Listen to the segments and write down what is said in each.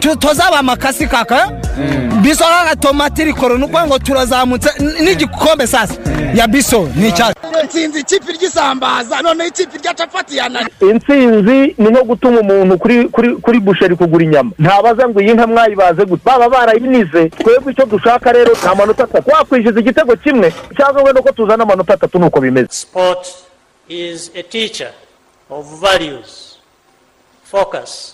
tu- tuzaba amakasi kaka? Biso kaka tomati rikoro ni ukuvuga ngo turazamutse. N'igikombe sasa. Ya biso ni icyacu nsinzi ikipe ry'isambaza. Noneho ikipe rya capati yanani intsinzi ni nko gutuma umuntu kuri kuri kuri busheri kugura inyama. Ntabaza ngo iyi nka mwayibaze gute? Baba barayinize. Twebwe icyo dushaka rero ni amanota atatu wakwishyuza igitego kimwe cyangwa wenda ko tuzana amanota atatu nuko bimeze. Sport is a teacher of values, focus,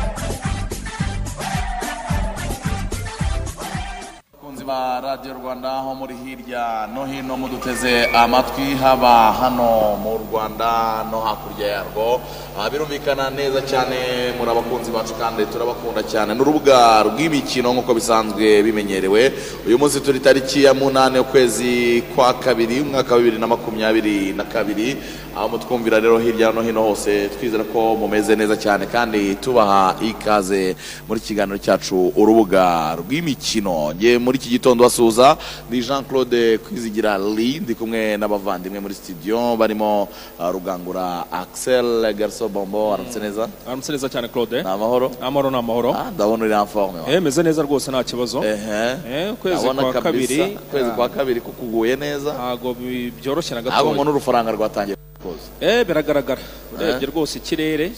Abakunzi ba radiyo rwanda aho muri hirya no hino muduteze amatwi haba hano mu rwanda no hakurya yarwo. Ah, birumvikana neza cyane muri abakunzi bacu kandi turabakunda cyane. N'urubuga rw'imikino nk'uko bisanzwe bimenyerewe. Uyu munsi turi tariki ya munani ukwezi kwa kabiri umwaka wa bibiri na makumyabiri na kabiri. Aho mutwumvira rero hirya no hino hose twizera ko mumeze neza cyane kandi tubaha ikaze. Muri kiganiro cyacu urubuga rw'imikino. Muri iki gitondo basuhuza ni jean claude kwizigira li ndi kumwe n'abavandimwe muri studio. Barimo uh, rugangura axel garso bombo aramutse neza? Aramutse neza cyane claude. Ni amahoro? Amahoro ni amahoro. Ah, ndabona uri en forme wa. eh meze neza rwose nta kibazo. Eh, Ndabona kwa kabiri. Ukwezi kwa kabiri kukuguye neza. Ntabwo bi- byoroshye na gatoya. mbona urufaranga rwatangiye kuza eh biragaragara. Urebye rwose ikirere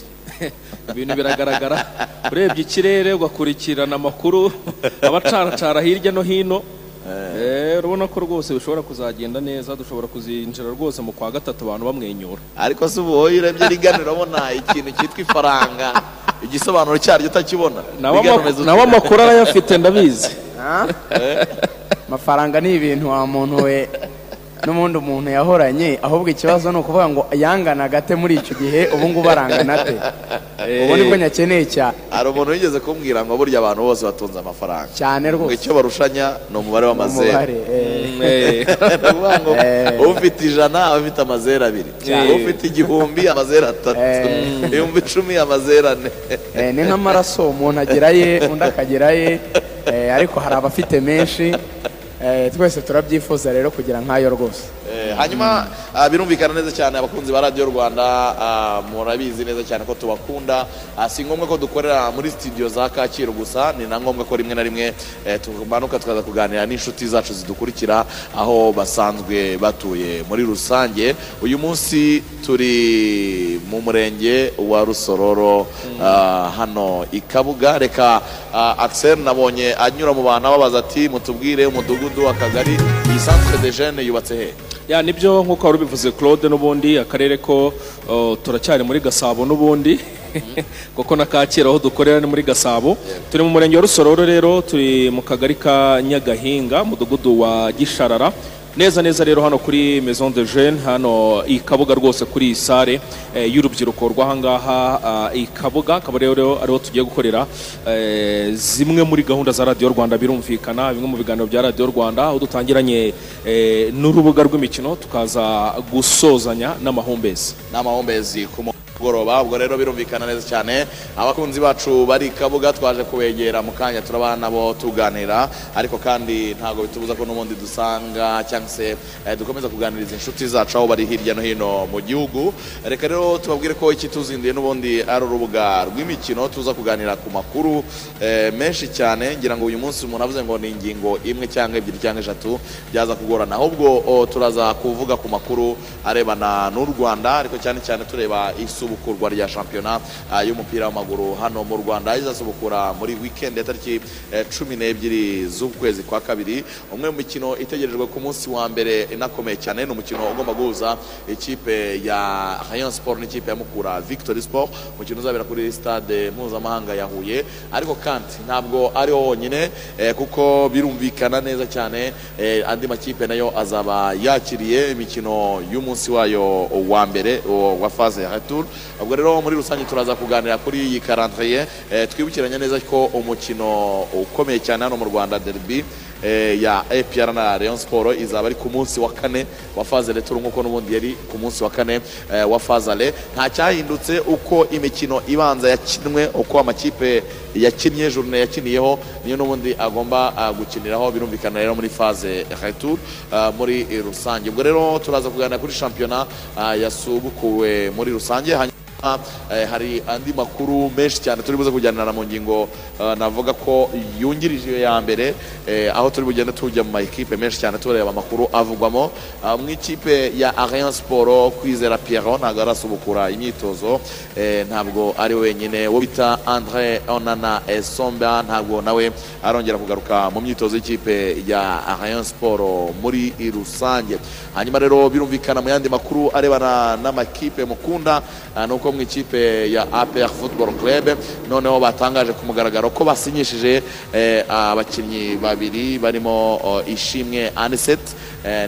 ibintu biragaragara. Urebye ikirere ugakurikirana amakuru abacaracara hirya no hino. Eh, urabona ko rwose bishobora kuzagenda neza dushobora kuzinjira rwose mu kwa gatatu abantu bamwenyura. Ariko se ubu wowe urebye rigana urabona ikintu cyitwa ifaranga igisobanuro cyaryo utakibona. Nawe amakuru arayafite ndabizi. Amafaranga ni ibintu wa muntu we n'ubundi umuntu yahoranye ahubwo ikibazo ni ukuvuga ngo yangana gate muri icyo gihe ubu ngubu arangana ate? Ubu ni bwo nyakeneye cyane hari umuntu wigeze kumbwira ngo burya abantu bose batunze amafaranga? Cyane rwose. Icyo barushanya ni umubare w'amazeru eh. Eh, Eh. ufite ijana aba afite amazeru abiri. Eh. ufite igihumbi amazeru atatu. Eh. ibihumbi icumi amazeru ane. Eh, ni nk'amaraso umuntu agira ye undi akagira ye eh, ariko hari abafite menshi. eh, twese turabyifuza rero kugira nk'ayo rwose. Eh, hanyuma ah, birumvikana neza cyane abakunzi ba radiyo rwanda ah, murabizi neza cyane ko tubakunda. Ah, si ngombwa ko dukorera muri studio za kacyiru gusa ni na ngombwa ko rimwe na rimwe eh, tumanuka tukaza kuganira n'inshuti zacu zidukurikira aho basanzwe batuye muri rusange. Uyu munsi turi mu murenge wa rusororo ah, hano i kabuga. Reka axel nabonye anyura mu bantu ababaza ati mutubwire umudugudu akagari iyi centre de jeunes yubatse he? Ya ni byo nk'uko wari ubivuze claude n'ubundi akarere ko turacyari muri gasabo n'ubundi kuko na kacyiru aho dukorera ni muri gasabo. Turi mu murenge wa rusororo rero turi mu kagari ka nyagahinga mudugudu wa gisharara. Neza neza rero hano kuri maison de jeune hano i kabuga rwose kuri iyi sare eh, y'urubyiruko rw'ahangaha ah, i kabuga akaba rero ariho tugiye gukorera eh, zimwe muri gahunda za radiyo rwanda birumvikana bimwe mu biganiro bya radiyo rwanda aho dutangiranye eh, n'urubuga rw'imikino tukaza gusozanya n'amahumbezi. N'amahumbezi ku mugoroba ubwo rero birumvikana neza cyane. Abakunzi bacu bari kabuga twaje kubegera mu kanya turabana nabo tuganira. Ariko kandi ntabwo bitubuza ko n'ubundi dusanga cyangwa se eh, dukomeza kuganiriza inshuti zacu aho bari hirya no hino mu gihugu. Reka rero tubabwire ko ikituzinduye n'ubundi ari urubuga rw'imikino tuza kuganira ku makuru eh, menshi cyane ngira ngo uyu munsi umuntu avuze ngo ni ingingo imwe cyangwa ebyiri cyangwa eshatu byaza kugorana. Ahubwo o, turaza kuvuga ku makuru arebana n'u rwanda ariko cyane cyane tureba isubukurwa rya shampiyona ah, y'umupira w'amaguru hano mu rwanda. Izasubukura muri weekend ya tariki eh, cumi n'ebyiri z'ukwezi kwa kabiri. Umwe mu mikino itegerejwe ku munsi wa mbere inakomeye cyane ni umukino ugomba guhuza ikipe ya rayon sport n'ikipe ya mukura victory sport. Umukino uzabera kuri stade mpuzamahanga ya huye. Ariko kandi ntabwo ariho wonyine eh, kuko birumvikana neza cyane eh, andi makipe na yo azaba yakiriye imikino y'umunsi wayo wa mbere wa phase ya retour. Ubwo rero muri rusange turaza kuganira kuri iyi calendrier eh, twibukiranya neza ko umukino ukomeye cyane hano mu Rwanda derby eh, ya APR na Rayon Sport izaba ari ku munsi wa kane wa phase retour nk'uko n'ubundi yari ku munsi wa kane eh, wa phase ale nta cyahindutse uko imikino ibanza yakinwe uko amakipe yakinnye journée yakiniyeho niyo n'ubundi agomba ah, gukiniraho birumvikana rero muri phase retour muri rusange. Ubwo rero turaza kuganira kuri shampiyona yasubukuwe muri rusange. Hanyuma eh, hari andi makuru menshi cyane turi buze kujyanira mu ngingo eh, navuga ko yungirije ya mbere eh, aho turi bugende tujya mu makipe menshi cyane tureba amakuru avugwamo. Mu ikipe ya Arian Sport kwizera Pierrot ntabwo arasubukura imyitozo ntabwo ari wenyine. Wo bita Andre Onana Esomba ntabwo nawe arongera kugaruka mu myitozo y'ikipe ya Arian Sport muri rusange. Hanyuma rero birumvikana mu yandi makuru arebana n'amakipe mukunda ah, nuko mu ikipe ya APR Football Club. Noneho batangaje ku mugaragaro ko basinyishije eh, abakinnyi babiri barimo oh, Ishimwe Aniset eh,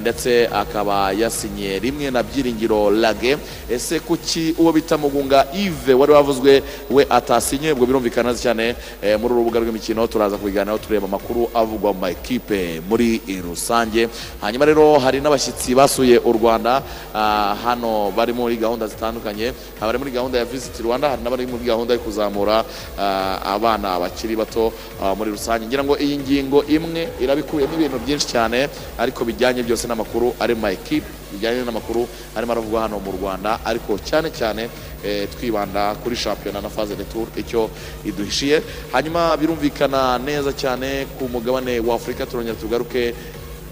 ndetse akaba yasinye rimwe na Byiringiro Lage. Ese kuki uwo bita Mugunga Yves wari wavuzwe we atasinye? Ubwo birumvikana neza cyane eh, muri uru rubuga rw'imikino turaza kubiganiraho tureba amakuru avugwa mu makipe muri rusange. Hanyuma rero hari n'abashyitsi basuye u Rwanda. Ah, hano bari muri gahunda zitandukanye. Abari muri gahunda ya Visit Rwanda hari n'abari muri gahunda yo kuzamura ah, abana bakiri bato ah, muri rusange. Ngira ngo iyi ngingo imwe irabikuyemo ibintu byinshi cyane ariko bijyanye byose n'amakuru ari mu ma equipe bijyanye n'amakuru arimo aravugwa hano mu Rwanda ariko cyane cyane eh, twibanda kuri shampiyona na phase de tour icyo iduhishiye. Hanyuma birumvikana neza cyane ku mugabane wa Afurika turongera tugaruke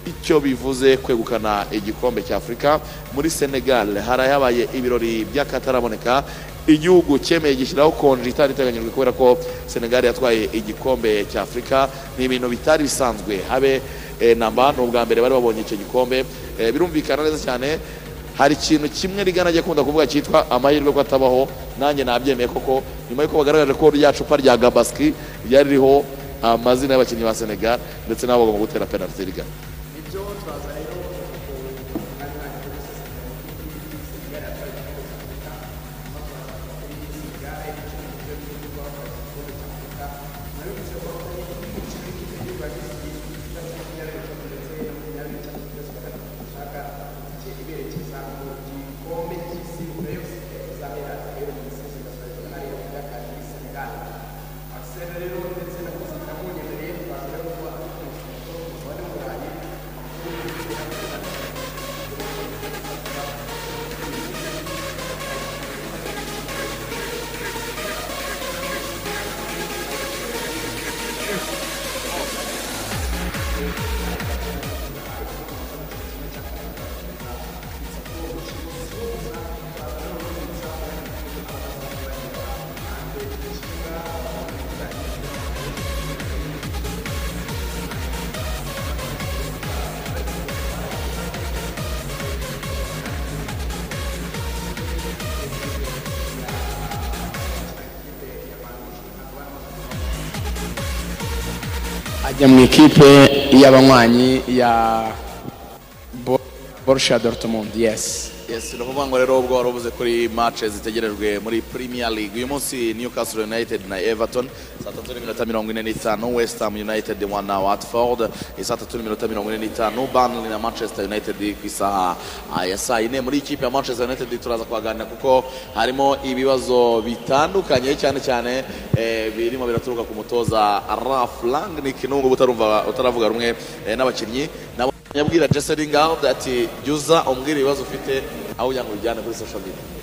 icyo bivuze kwegukana igikombe cya Afurika muri Senegal hari habaye ibirori by'akataraboneka igihugu cyemeye gishyiraho konji itari iteganyijwe kubera ko Senegal yatwaye igikombe cya Afurika ni ibintu bitari bisanzwe. Habe eh, namba ni ubwa mbere bari babonye icyo gikombe. Eh, birumvikana neza cyane hari ikintu kimwe rigana ajya akunda kuvuga cyitwa amahirwe ko atabaho. Nanjye nabyemeye koko nyuma y'uko bagaragaje ko rya cupa rya gabaski ryari ririho amazina y'abakinnyi ba Senegal ndetse n'abo bagomba gutera penalty rigana ikipe y'abanywanyi ya Bo- Borussia Dortmund yes. Yes, ni ukuvuga ngo rero ubwo wari uvuze kuri match zitegerejwe muri Premier League. Uyu munsi Newcastle United na Everton. Saa tatu n'iminota mirongo ine n'itanu West Ham United one na Watford saa tatu n'iminota mirongo ine n'itanu Burnley na Manchester United ku isaha ah, ya saa yine muri ikipe ya Manchester United turaza kuhaganira kuko harimo ibibazo bitandukanye cyane cyane eh, birimo biraturuka ku mutoza Ralph Rangnick. N'ubwo utaravuga rumwe eh, n'abakinnyi nyabwira Jesse Lingard ati jya umbwira ibibazo ufite aho ujya ngo ubijyane kuri social media.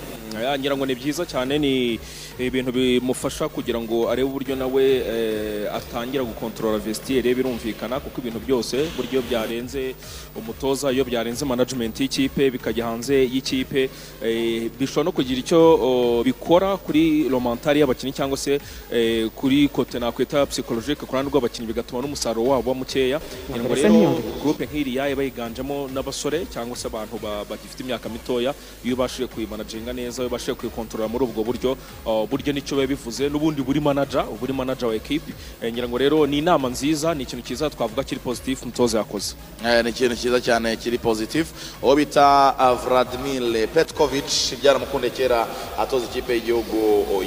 Ngira ngo ni byiza cyane ni ibintu bimufasha kugira ngo arebe uburyo nawe eh, atangira gukontorora vestiaire birumvikana kuko ibintu byose buryo byarenze umutoza iyo byarenze management y'ikipe bikajya hanze y'ikipe eh, bishobora no kugira icyo bikora kuri romantari y'abakinnyi cyangwa se eh, kuri kote nakwita psychologique ku ruhande rw'abakinnyi bigatuma n'umusaruro wabo uba mukeya. Ngira ngo rero groupe nk'iriya iba yiganjemo n'abasore cyangwa se abantu ba- bagifite imyaka mitoya iyo ubashije kuyimanaginga neza neza babashe kwikontorora muri ubwo buryo uh, buryo ni cyo biba bivuze n'ubundi buri manager buri manager wa ekipe Eh, ngira ngo rero ni inama nziza ni ikintu cyiza twavuga kiri positif umutoza yakoze. Eh, ni ikintu cyiza cyane kiri positif uwo bita uh, Vladimir Petkovic byaramukunde kera atoza ikipe y'igihugu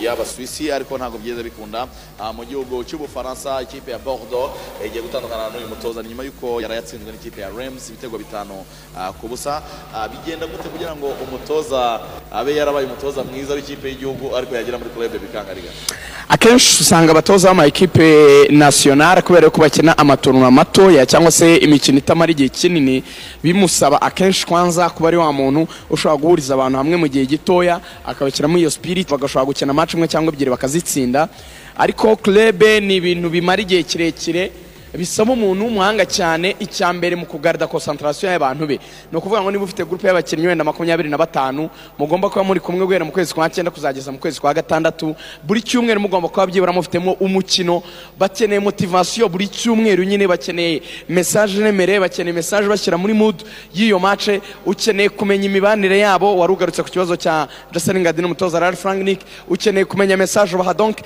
y'abaswisi ariko ntabwo byiza bikunda. Ah, mu gihugu cy'ubufaransa ikipe ya Bordeaux igiye gutandukana n'uyu mutoza nyuma y'uko yari yatsinzwe n'ikipe ya Reims ibitego bitanu ku busa. Bigenda gute kugira ngo umutoza abe yarabaye umutoza mwiza w'ikipe y'igihugu ariko yagera muri club bikangariga. Akenshi usanga abatoza b'amakipe nasiyonari kubera ko bakina amatorunwa matoya cyangwa se imikino itamara igihe kinini bimusaba akenshi kwanza kuba ari wa muntu ushobora guhuriza abantu hamwe mu gihe gitoya akabashyiramo iyo spirit bagashobora gukina match imwe cyangwa ebyiri bakazitsinda. Ariko club ni ibintu bimara igihe kirekire bisaba umuntu w'umuhanga cyane icya mbere mu kugarida concentration y'abantu be. Ni ukuvuga ngo niba ufite groupe y'abakinnyi wenda makumyabiri na batanu mugomba kuba muri kumwe guhera mu kwezi kwa cyenda kuzageza mu kwezi kwa gatandatu buri cyumweru mugomba kuba byibura mufitemo umukino bakeneye motivation buri cyumweru nyine bakeneye message remereye bakeneye message bashyira muri mood y'iyo match ukeneye kumenya imibanire yabo wari ugarutse ku kibazo cya Jocelyn Gadi n'umutoza Ralph Rangnick ukeneye kumenya message baha donc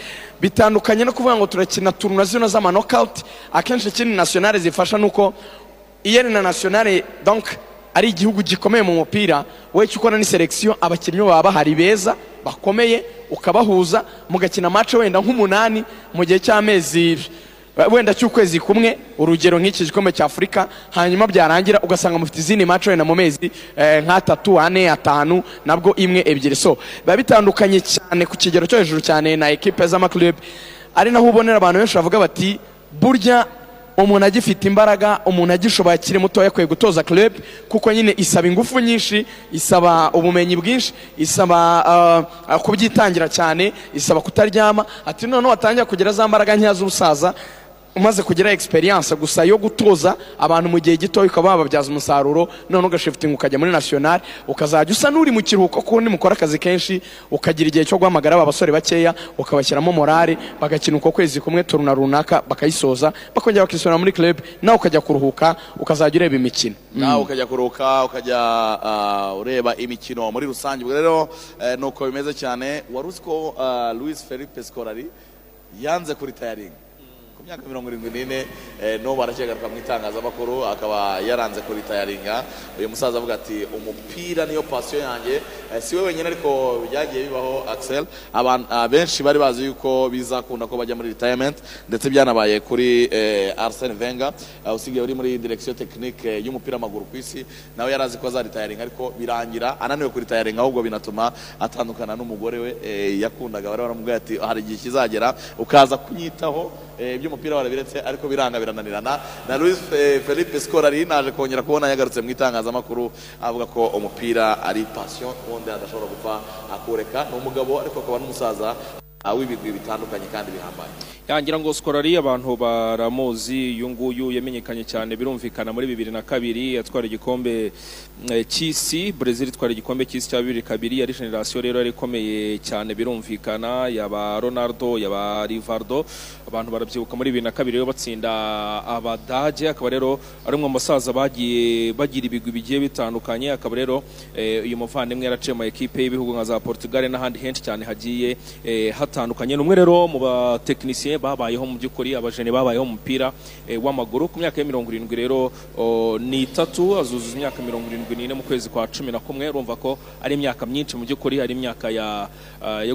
bitandukanye no kuvuga ngo turakina turuna zino z'ama knockout akenshi ikindi nationale zifasha nuko iyo ari na nationale donc ari igihugu gikomeye mu mupira wowe icyo ukora ni selection abakinnyi baba bahari beza bakomeye ukabahuza mugakina match wenda nk'umunani mu gihe cy'amezi wenda cy'ukwezi kumwe urugero nk'iki gikombe cya afurika hanyuma byarangira ugasanga mufite izindi match wenda mu mezi eh, nk'atatu ane atanu nabwo imwe ebyiri. So biba bitandukanye cyane ku kigero cyo hejuru cyane na ekipe z'amaklub ari naho ubonera abantu benshi bavuga bati burya umuntu agifite imbaraga umuntu agishoboye akiri mutoya akwiye gutoza club kuko nyine isaba ingufu nyinshi isaba ubumenyi bwinshi isaba uh, kubyitangira cyane isaba kutaryama ati noneho watangira kugira za mbaraga nkeya z'ubusaza umaze kugira experience gusa yo gutoza abantu mu gihe gito ukaba wababyaza umusaruro none ugashifitinga ukajya muri national ukazajya usa n'uri mu kiruhuko kuko mukora akazi kenshi ukagira igihe cyo guhamagara aba basore bakeya ukabashyiramo morale bagakina uko kwezi kumwe turuna runaka bakayisoza bakongera bakisubira muri club nawe ukajya kuruhuka ukazajya ureba imikino. Nawe ukajya kuruhuka ukajya ah, ureba imikino muri rusange. Ubwo rero eh, ni uko bimeze cyane wari uzi ko ah, Luis Felipe Scolari yanze kuri tayaringa ku myaka mirongo irindwi n'ine eh, n'ubu aracyagaruka mu itangazamakuru akaba yaranze kuri tayaringa uyu musaza avuga ati umupira niyo pasiyo yanjye. Eh, si we wenyine ariko byagiye bibaho Axel. Ah, benshi bari bazi yuko bizakunda ko bajya muri retirement ndetse byanabaye kuri eh, Arsene Wenger. Ah, usigaye uri muri technique eh, y'umupira w'amaguru ku isi nawe yari azi ko azaritayaringa ariko birangira. Ananiwe kuritayaringa ahubwo binatuma atandukana n'umugore we yakundaga. Bari baramubwira ati hari igihe kizagera ukaza kunyitaho eh, iby'umupira warabiretse ariko biranga birananirana na Luis eh, Felipe Scolari naje kongera kubona yagarutse mu itangazamakuru avuga ko umupira ari passion ubundi adashobora gupfa akureka ni umugabo ariko akaba n'umusaza w'ibigwi bitandukanye kandi bihambaye yangira ngo skorari abantu baramuzi uyu nguyu yamenyekanye cyane birumvikana muri bibiri na kabiri yatwara igikombe eh, cy'isi. Brazil itwara igikombe cy'isi cya bibiri kabiri yari generasiyo rero yari ikomeye cyane birumvikana. Yaba Ronaldo yaba Rivaldo abantu barabyibuka muri bibiri na kabiri rero batsinda abadage. Akaba rero ari umwe mu basaza bagiye bagira ibigwi bigiye bitandukanye. Akaba rero eh, uyu muvandimwe yaraciye mu ekipe y'ibihugu nka za Portugal n'ahandi henshi cyane hagiye eh, hatandukanye ni umwe rero mu batekinisiye babayeho mu by'ukuri abajene babayeho mu mupira eh, w'amaguru ku myaka ya mirongo irindwi rero oh, ni itatu azuzuza imyaka mirongo irindwi n'ine mu kwezi kwa cumi na kumwe. Urumva ko ari imyaka myinshi mu by'ukuri ari imyaka ya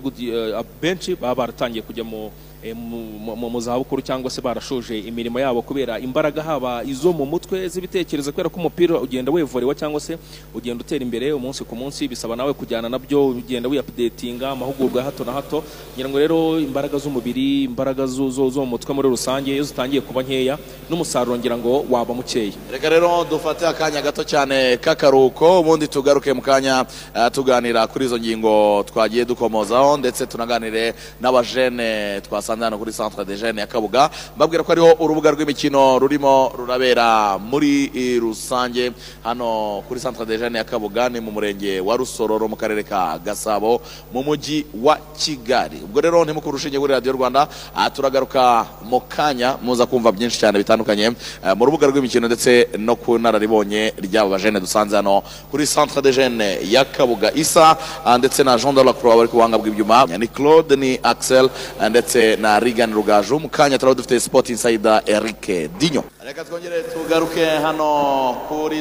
gudi- eh, benshi baba baratangiye kujya mu eh, mu- mu zabukuru cyangwa se barashoje imirimo yabo kubera imbaraga haba izo mu mutwe z'ibitekerezo kubera ko umupira ugenda wevorewa cyangwa se ugenda utera imbere umunsi ku munsi bisaba nawe kujyana na byo ugenda wiyapudetinga amahugurwa ya hato na hato. Ngira ngo rero imbaraga z'umubiri imbaraga zo mu mutwe muri rusange iyo zitangiye kuba nkeya n'umusaruro ngira ngo waba mukeya reka rero dufate akanya gato cyane k'akaruhuko ubundi tugaruke mu kanya eh, tuganira kuri izo ngingo twagiye dukomozaho ndetse tunaganire n'abajene twasanze dusanze hano kuri centre de jeune ya kabuga. Mbabwira ko ariho urubuga rw'imikino rurimo rurabera muri eh, rusange. Hano kuri centre de jeune ya kabuga ni mu murenge wa rusororo mu karere ka gasabo mu mujyi wa kigali. Ubwo rero ntimukuru urushinge kuri radiyo rwanda. Aha turagaruka mu kanya muza kumva byinshi cyane bitandukanye eh, mu rubuga rw'imikino ndetse no ku nararibonye ry'aba bajene dusanze hano kuri centre de jeune ya kabuga. Isa ah, ndetse na jean de la croix bari ku buhanga bw'ibyuma. Ni claude ni axel ah, ndetse na rigan rugaju. Mu kanya turaba dufite sport insider eric dinyo reka twongere tugaruke hano kuri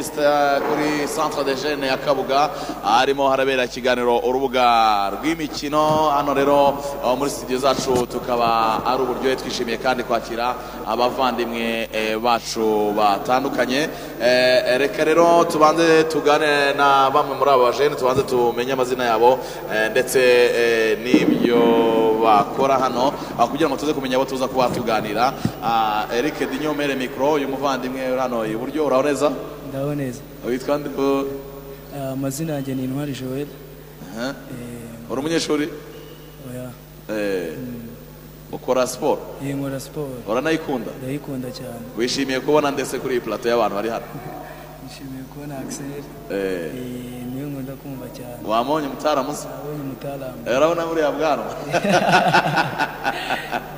kuri centre de jeune ya kabuga. Harimo harabera ikiganiro urubuga rw'imikino. Hano rero muri studio zacu tukaba ari uburyohe twishimiye kandi kwakira abavandimwe eh, bacu batandukanye. Eh, reka rero tubanze tugane na bamwe muri aba bajene tubanze tumenye amazina yabo eh, ndetse n'ibyo bakora hano. Kugira ngo tuze kumenya abo tuza kuba tuganira. Ah, Eric Dinyomere mikoro uyu muvandimwe uri hano iburyo uraho neza? Ndaho neza. Witwa nde? Ah, amazina yanjye ni intwari joel. Eh, uri umunyeshuri? Eh, ukora siporo nkora siporo uranayikunda ndayikunda cyane. Wishimiye kubona ndetse kuri iyi plateau y'abantu bari hano? Nishimiye kubona axel. Niyo nkunda kumva cyane. Wamonye mutaramuze abonye umutaramu Eh, urabona buriya bwanwa.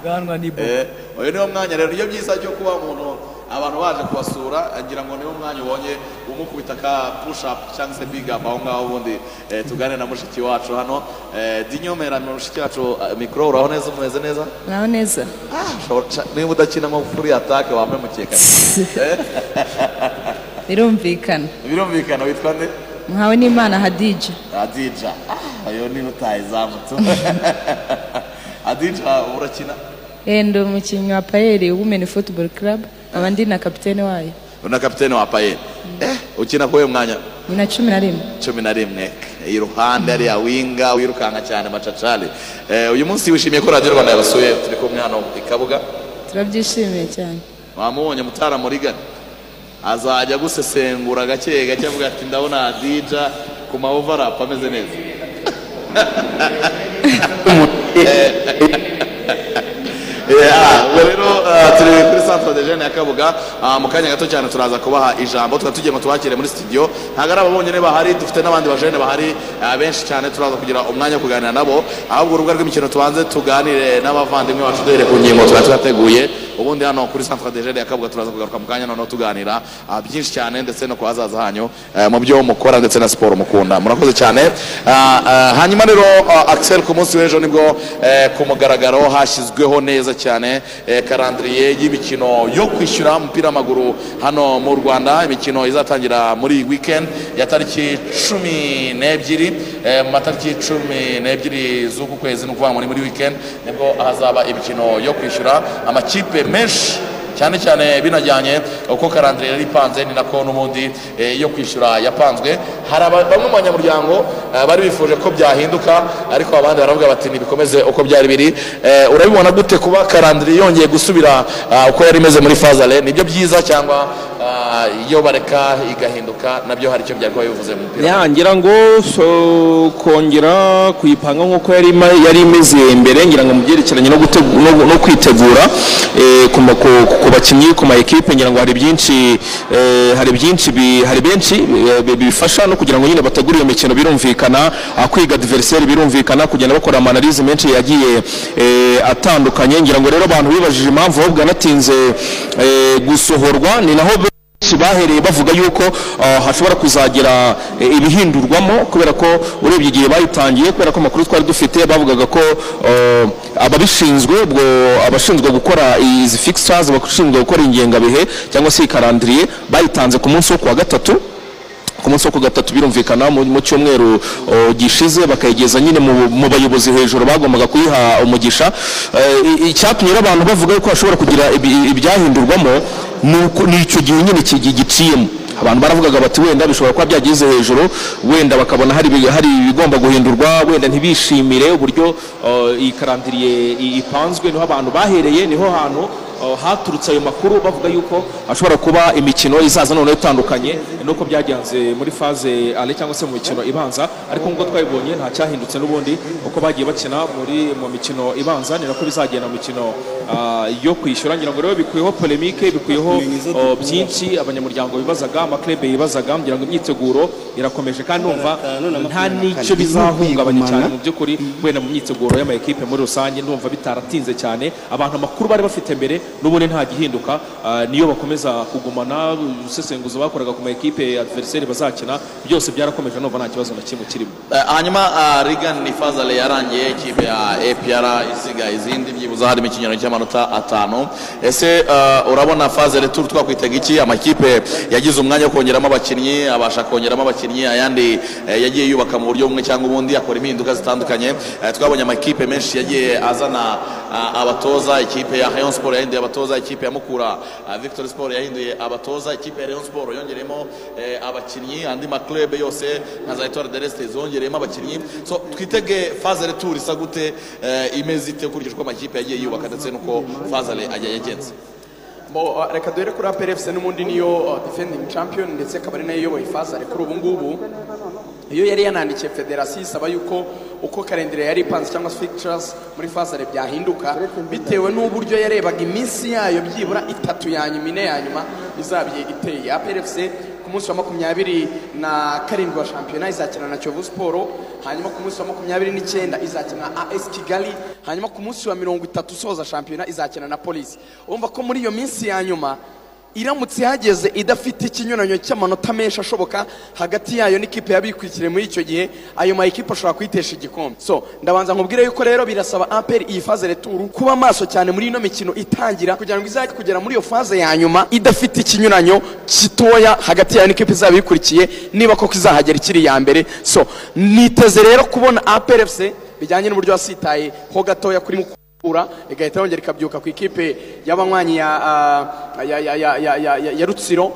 Bwanwa ni bo Eh, uyu niwo mwanya rero. Niyo byiza cyo kuba umuntu abantu baje kubasura ngira ngo niwo mwanya ubonye umukubita ka push up cyangwa se big up aho ngaho ubundi eh, tugane na mushiki wacu hano. Eh, dinyomera mushiki wacu mikoro uraho neza umeze neza? Naho neza. Sha- niba udakina nko kuri atake wambaye mukeka birumvikana. Birumvikana witwa nde? Nkawe n'imana hadija. Adija Ah, uyu ni utayizamutse adija urakina? Eh, ndi umukinnyi wa payeri women football club. Aba ndi na kapitene wayo. Una kapitene wa payeri eh, ukina kuwe mwanya ni na cumi na rimwe cumi na rimwe iruhande hariya winga wirukanka cyane macacari eh, uyu munsi wishimiye ko radiyo rwanda yabasuye turi kumwe hano i kabuga turabyishimiye cyane wamubonye mutara murigana azajya gusesengura gake gake avuga ati ndabona dija ku ma overlap ameze neza. Yeah, ubwo rero uh, turi kuri centre de jeune ya kabuga uh, mu kanya gato cyane turaza kubaha ijambo tukaba tugiye tubakire muri studio. Ntabwo ari bonyine bahari dufite n'abandi bajene bahari benshi cyane turaza kugira umwanya wo kuganira nabo. Ahubwo urubuga rw'imikino tubanze tuganire n'abavandimwe bacu duhere ku ngingo tuba ubundi hano kuri centre de jeune ya kabuga turaza kugaruka mu kanya noneho tuganira uh, byinshi cyane ndetse no ku hazaza hanyu uh, mu byo mukora ndetse na siporo mukunda. Murakoze cyane. Uh, uh, hanyuma rero Axel ku munsi w'ejo ni bwo eh, ku mugaragaro hashyizweho neza cyane eh, karandiriye y'imikino yo kwishyura umupira w'amaguru hano mu Rwanda. Imikino izatangira muri weekend ya tariki cumi n'ebyiri eh, mu matariki cumi n'ebyiri z'uku kwezi ni ukuvuga ngo ni muri weekend ni bwo hazaba imikino yo kwishyura amakipe menshi cyane cyane binajyanye uko karandire yari ipanze ni nako n'ubundi eh, yo kwishyura yapanzwe. Hari bamwe mu banyamuryango eh, bari bifuje ko byahinduka ariko abandi baravuga bati nibikomeze uko byari biri. Eh, urabibona gute kuba karandire yongeye gusubira ah, uko yari imeze muri fazale? Nibyo byiza cyangwa iyo bareka igahinduka na byo hari icyo byari bivuze mu mupira. Ngira ngo kongera kuyipanga nk'uko yari imeze mbere ngira ngo mu byerekeranye no, kwitegura eh, ku, bakinnyi ku ma ekipe ngira ngo hari byinshi eh, hari byinshi hari benshi eh, bi- bifasha no kugira ngo nyine bategure iyo mikino birumvikana ah, kwiga adversaire birumvikana kugenda bakora amanalize menshi yagiye atandukanye. Ngira ngo rero abantu bibajije impamvu eh, gusohorwa ni naho bahereye bavuga yuko ah, hashobora kuzagira eh, ibihindurwamo kubera ko urebye igihe bayitangiye kubera ko amakuru twari dufite bavugaga ko ah, ababishinzwe ubwo abashinzwe gukora izi fixtures abashinzwe gukora ingengabihe cyangwa se ikarandiriye bayitanze ku munsi wo kuwa gatatu. Ku munsi wo ku gatatu birumvikana mu cyumweru gishize bakayigeza nyine mu bayobozi hejuru bagombaga kuyiha umugisha. Eh, icyatumye abantu bavuga yuko hashobora kugira ibyahindurwamo ni icyo gihe nyine giciyemo. Abantu baravugaga bati wenda bishobora kuba byageze hejuru wenda bakabona hari ibi- hari ibigomba guhindurwa wenda ntibishimire uburyo iyi karandiriye ipanzwe ni ho abantu bahereye ni ho hantu haturutse ayo makuru bavuga yuko hashobora kuba imikino izaza noneho itandukanye. Nuko byagenze muri faze ale cyangwa se mu mikino ibanza. Ariko nk'uko twabibonye nta cyahindutse n'ubundi. Uko bagiye bakina muri mu mikino ibanza ni nako bizagenda mu mikino uh, yo kwishyura. Ngira ngo rero bikuyeho polemike bikuyeho uh, byinshi. Abanyamuryango bibazaga amaklebe yibazaga ngira ngo imyiteguro irakomeje. Kandi numva nta n'icyo bizahungabanya cyane mu by'ukuri. Wenda mu myiteguro y'amakipe muri rusange ndumva bitaratinze cyane. Abantu amakuru bari bafite mbere n'ubundi nta gihinduka ah, niyo bakomeza kugumana ubusesenguzi bakoraga ku makipe adversaire bazakina byose byarakomeje numva nta kibazo na kimwe kirimo. Eh, hanyuma ah, Regan ni fazale yarangiye ikipe ya APR isigaye izindi byibuze harimo ikinyarwanda cy'amanota atanu. Ese ah, urabona fazale turu twakwitega iki? Amakipe yagize umwanya wo kongeramo abakinnyi abasha kongeramo abakinnyi ayandi eh, yagiye yubaka mu buryo bumwe cyangwa ubundi akora impinduka zitandukanye. Eh, twabonye amakipe menshi yagiye azana abatoza ikipe ya Rayon Sport yahinduye abatoza ikipe ya Mukura. Ah, Victory Sport yahinduye abatoza ikipe ya Rayon Sport. Yongeremo eh, abakinnyi andi maklube yose nka za Etoile de l'Est zongereyemo abakinnyi. So twitege fazale tour isa gute eh, imeze ite ukurikije uko amakipe yagiye yubaka ndetse n'uko fazale ajya yagenze. Uh, reka duhere kuri FC n'ubundi niyo uh, defending champion ndetse akaba ari na yo iyoboye fazare kuri ubu ngubu. Iyo yari yanandikiye federasiyo isaba yuko uko kalendire yari ipanze cyangwa se fixtures muri fazare byahinduka bitewe n'uburyo yarebaga iminsi yayo byibura itatu ya nyuma ine ya nyuma izaba iteye APR FC ku munsi wa makumyabiri na karindwi wa shampiyona izakina na Kiyovu Sport. Hanyuma ku munsi wa makumyabiri n'icyenda izakina na AS Kigali. Hanyuma ku munsi wa mirongo itatu usoza shampiyona izakina na polisi urumva ko muri iyo minsi ya nyuma iramutse ihageze idafite ikinyuranyo cy'amanota menshi ashoboka hagati yayo n'ikipe yabikurikire muri icyo gihe ayo ma ekipe ashobora kuyitesha igikombe. So ndabanza nkubwire yuko rero birasaba aperi iyi faze returu kuba maso cyane muri ino mikino itangira kugira ngo izajye kugera muri iyo faze ya nyuma idafite ikinyuranyo gitoya hagati yayo n'ikipe izaba ibikurikiye niba koko izahagera ikiri iya mbere. So niteze rero kubona aperi efuse bijyanye n'uburyo wasitaye ho gatoya kuri mukuru igahita yongera ikabyuka ku ikipe y'abanywanyi ya, ah, rutsiro.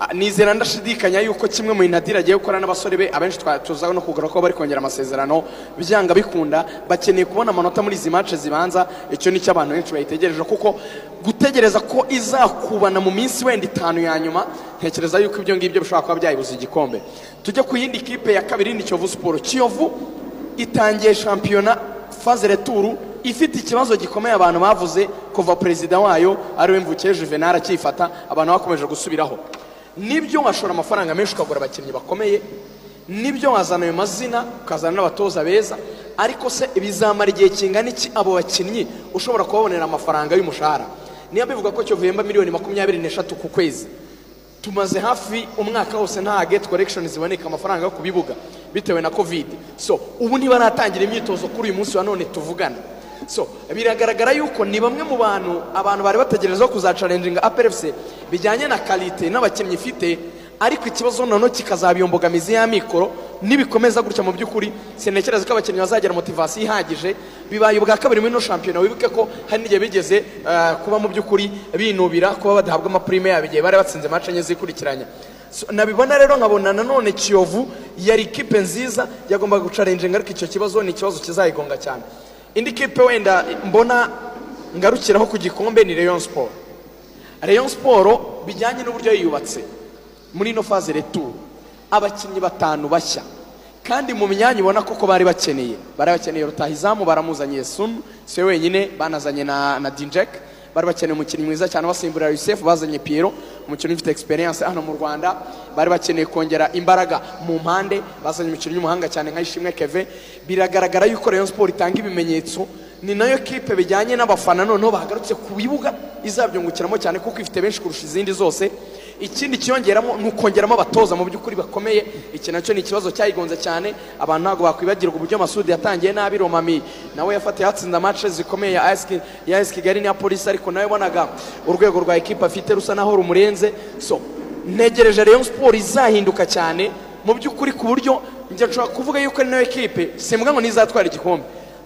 Ah, nizera ndashidikanya yuko kimwe mu bintu adira agiye gukora n'abasore be abenshi twa- tuza no kugaruka ko bari kongera amasezerano byanga bikunda bakeneye kubona amanota muri izi manche zibanza. Icyo ni cyo abantu benshi bayitegereje kuko gutegereza ko izakubana mu minsi wenda itanu ya nyuma ntekereza yuko ibyo ngibyo bishobora kuba byayibuza igikombe. Tujye ku yindi kipe ya kabiri ni kiyovu siporo kiyovu itangiye shampiyona faze returu ifite ikibazo gikomeye abantu bavuze kuva perezida wayo ari we mvukiye juvenal akifata abantu bakomeje gusubiraho. Nibyo washora amafaranga menshi ukagura abakinnyi bakomeye ni byo wazana ayo mazina ukazana n'abatoza beza ariko se bizamara igihe kingana iki abo bakinnyi ushobora kubabonera amafaranga y'umushahara? Niyo bivuga ko cyo miliyoni makumyabiri n'eshatu ku kwezi. Tumaze hafi umwaka wose nta get collection ziboneka amafaranga yo ku bibuga bitewe na covid. So ubu ntibaratangira imyitozo kuri uyu munsi wa none tuvugana. So biragaragara yuko ni bamwe mu bantu abantu bari bategerezaho kuzacarenjinga APRFC bijyanye na kalite n'abakinnyi ifite ariko ikibazo noneho kikazaba iyo mbogamizi y'amikoro nibikomeza gutya mu by'ukuri sinekereza ko abakinnyi bazagira motivasiyo ihagije. Bibaye ubwa kabiri muri ino shampiyona. Wibuke ko hari n'igihe bigeze eh, kuba mu by'ukuri binubira kuba badahabwa amapurime yabo igihe bari batsinze match enye zikurikiranya nabibona rero nkabona nanone kiyovu yari ikipe nziza yagombaga gucarenjinga ariko icyo kibazo ni ikibazo kizayigonga cyane. Indi kipe wenda mbona ngarukiraho ku gikombe ni Rayon Sport. Rayon Sport bijyanye n'uburyo yiyubatse. Muri ino faze retour. Abakinnyi batanu bashya. Kandi mu myanya ubona koko bari bakeneye bari bakeneye rutahizamu baramuzanye Sun si we wenyine banazanye na, na Dinjek. Bari bakeneye umukinnyi mwiza cyane basimbura Yusef bazanye Piero umukinnyi ufite experience hano mu Rwanda. Bari bakeneye kongera imbaraga mu mpande bazanye umukinnyi w'umuhanga cyane nka Ishimwe Keve. Biragaragara yuko Rayon Sport itanga ibimenyetso. Ni na yo kipe bijyanye n'abafana noneho bagarutse ku bibuga izabyungukiramo cyane kuko ifite benshi kurusha izindi zose. Ikindi kiyongeramo ni ukongeramo abatoza mu by'ukuri bakomeye. Iki na cyo ni ikibazo cyayigonze cyane. Abantu ntabwo bakwibagirwa uburyo masudi yatangiye nabi romami nawe yafatiye hatsinda match zikomeye ya AS kigali n'iya polisi ariko nawe wabonaga urwego rwa ekipa afite rusa naho rumurenze. So ntegereje Rayon Sport izahinduka cyane mu by'ukuri ku buryo njya nshobora kuvuga yuko ari na yo ekipe simbwa ngo nizatwara igikombe.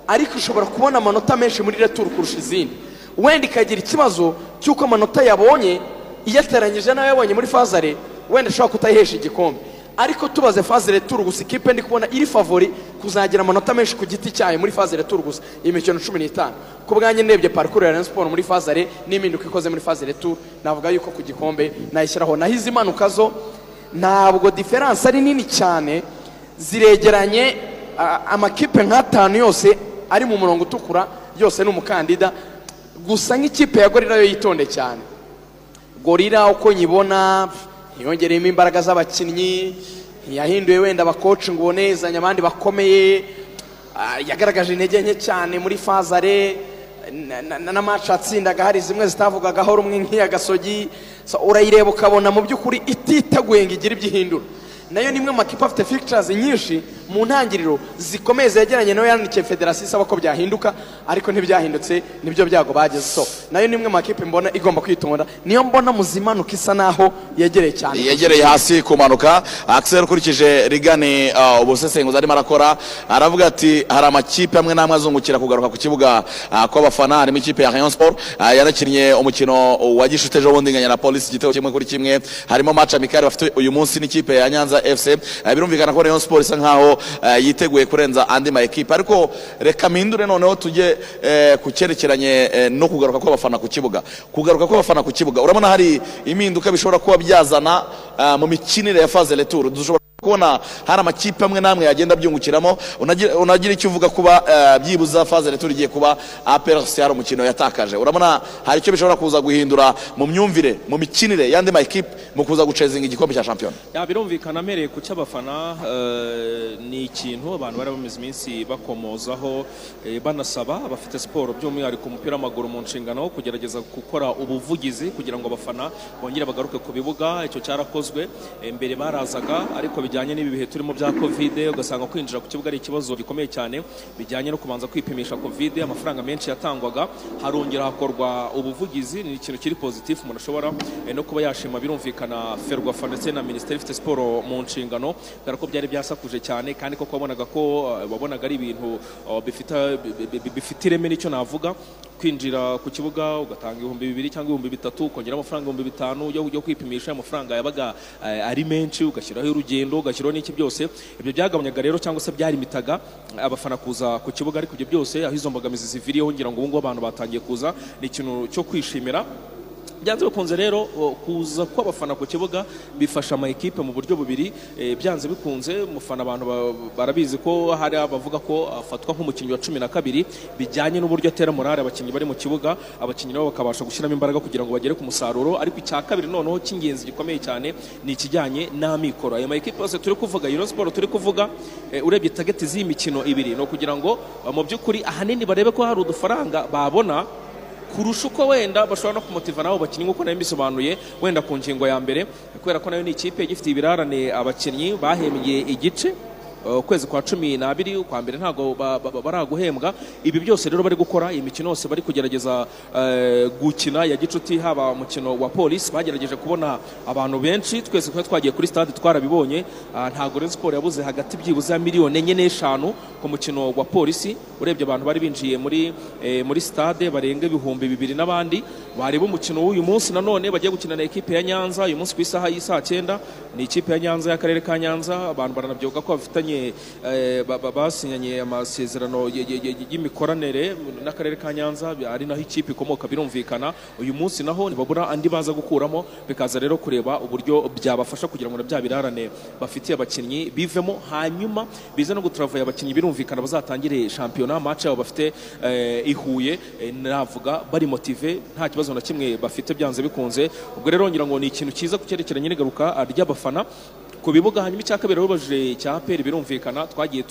Ariko ushobora kubona amanota menshi muri retour kurusha izindi. Wenda ikagira ikibazo cy'uko amanota yabonye iyateranyije n'ayo yabonye muri fazare wenda ashobora kutayihesha igikombe. Ariko tubaze faze returu gusa ikipe ndi kubona iri favori kuzagira amanota menshi ku giti cyayo muri faze returu gusa iyi mikino cumi n'itanu. Ku bwanjye ndebye parikuru ya Rayon Sport muri faze re n'impinduka ikoze muri faze returu navuga yuko ku gikombe nayishyiraho. Naho izi mpanuka zo ntabwo diferanse ari nini cyane ziregeranye amakipe nk'atanu yose ari mu murongo utukura yose ni umukandida. Gusa nk'ikipe ya gorira yo yitonde cyane. Gorira uko nyibona ntiyongereyemo imbaraga z'abakinnyi ntiyahinduye wenda abakoci ngo ubonezanye abandi bakomeye. Ah, yagaragaje intege nke cyane muri fazare na- na- n'amaci atsindaga hari zimwe zitavugagaho rumwe nk'iya gasogi. So, urayireba ukabona mu by'ukuri ititeguye ngo igire ibyo ihindura na yo ni imwe mu makipe afite fictures nyinshi mu ntangiriro zikomeye zegeranye na yo yandikiye federasiyo isaba ko byahinduka ariko ntibyahindutse ni byo byago bageze so na yo ni imwe mu makipe mbona igomba kwitonda niyo mbona mu zimanuka isa naho yegereye cyane. Yegereye hasi kumanuka Axel ukurikije rigani uh, ubusesenguzi arimo arakora aravuga ati hari amakipe amwe n'amwe azungukira kugaruka ku kibuga uh, kw'abafana harimo ikipe ya Rayon Sport uh, yanakinnye umukino wa gishuti ejo bundi na polisi igitego kimwe kuri kimwe. Harimo match amicale bafite uyu munsi n'ikipe ya Nyanza FC uh, birumvikana ko Rayon Sport isa nkaho uh, yiteguye kurenza andi ma ekipe ariko reka mpindure noneho tujye eh, ku cyerekeranye eh, no kugaruka kw'abafana ku kibuga. Kugaruka kw'abafana ku kibuga. Urabona hari impinduka bishobora kuba byazana mu mikinire ya faze retour. Dushobora kubona hari amakipe amwe n'amwe yagenda abyungukiramo. Unagira icyo uvuga kuba eh, byibuza faze retour igiye kuba APRC hari umukino yatakaje. Urabona hari icyo bishobora kuza guhindura mu myumvire mu mikinire y'andi ma ekipe mu kuza gucezinga igikombe cya shampiyona birumvikana amereye ku cy'abafana eh, ni ikintu abantu bari bamaze iminsi bakomozaho eh, banasaba abafite siporo by'umwihariko umupira w'amaguru mu nshingano kugerageza gukora ubuvugizi kugira ngo abafana bongere bagaruke ku bibuga. Icyo cyarakozwe mbere barazaga ariko bijyanye n'ibi bihe turimo bya kovide ugasanga kwinjira ku kibuga ari ikibazo gikomeye cyane bijyanye no kubanza kwipimisha kovide amafaranga menshi yatangwaga harongera hakorwa ubuvugizi ni ikintu kiri pozitifu umuntu ashobora eh, no kuba yashima birumvikana. Ferwafa ndetse na minisiteri ifite siporo mu nshingano kubera ko byari byasakuje cyane kandi koko wabonaga ko eh, wabonaga ari ibintu eh, bifite bi- bi- bifite ireme ni cyo navuga. Kwinjira ku kibuga ugatanga ibihumbi bibiri cyangwa ibihumbi bitatu ukongera amafaranga ibihumbi bitanu yo kwipimisha amafaranga yabaga ari menshi ugashyiraho urugendo ugashyiraho n'iki byose. Ibyo byagabanyaga rero cyangwa se byarimitaga abafana kuza ku kibuga ariko ibyo byose aho izo mbogamizi ziviriyeho ngira ngo ubu ngubu abantu batangiye kuza ni ikintu cyo kwishimira. Byanze bikunze rero kuza kw'abafana ku kibuga bifasha ama ekipe mu buryo bubiri. Eh, byanze bikunze umufana abantu ba- barabizi ko hari abavuga ko afatwa nk'umukinnyi wa cumi na kabiri bijyanye n'uburyo atera morale abakinnyi bari mu kibuga. Abakinnyi nabo bakabasha gushyiramo imbaraga kugira ngo bagere ku musaruro. Ariko icya kabiri noneho cy'ingenzi gikomeye cyane ni ikijyanye n'amikoro. Ayo ma ekipe yose turi kuvuga Euro Sport turi kuvuga eh, urebye tageti z'iyi mikino ibiri ni ukugira ngo mu by'ukuri ahanini barebe ko hari udufaranga babona kurusha uko wenda bashobora no kumutiva nabo bakinnyi nk'uko na yo mbisobanuye wenda ku ngingo ya mbere kubera ko na yo ni ikipe igifite ibirarane abakinnyi bahembye igice. Ukwezi kwa cumi n'abiri kwa mbere ntabwo ba- ba- ba- baraguhembwa. Ibi byose rero bari gukora iyi mikino yose bari kugerageza eh, gukina. Ya gicuti haba umukino wa polisi bagerageje kubona abantu benshi. Twese twari twagiye kuri stade twarabibonye. Ah, ntabwo Rayon Sport yabuze hagati byibuze ya miliyoni enye n'eshanu ku mukino wa polisi urebye abantu bari binjiye muri eh, muri stade barenga ibihumbi bibiri n'abandi. Bareba umukino w'uyu munsi nanone bagiye gukina na ekipe ya Nyanza uyu munsi ku isaha y'isaa cyenda ni ikipe ya Nyanza y'akarere ka Nyanza. Abantu baranabyibuka ko bafitanye eh, ba- ba- basinyanye amasezerano y'imikoranire n'akarere ka Nyanza ari naho ikipe ikomoka birumvikana. Uyu munsi naho ntibabura andi baza gukuramo bikaza rero kureba uburyo byabafasha kugira ngo na bya birarane bafitiye abakinnyi bivemo. Hanyuma bize no gutravaye abakinnyi birumvikana bazatangire shampiyona. Match yabo bafite eh, i Huye eh, navuga bari motive nta kibazo na kimwe bafite byanze bikunze. Ubwo rero ngira ngo ni ikintu cyiza ku cyerekeranye n'igaruka ry'abafana. Ku bibuga hanyuma icya kabiri babajije cya peri birumvikana twagiye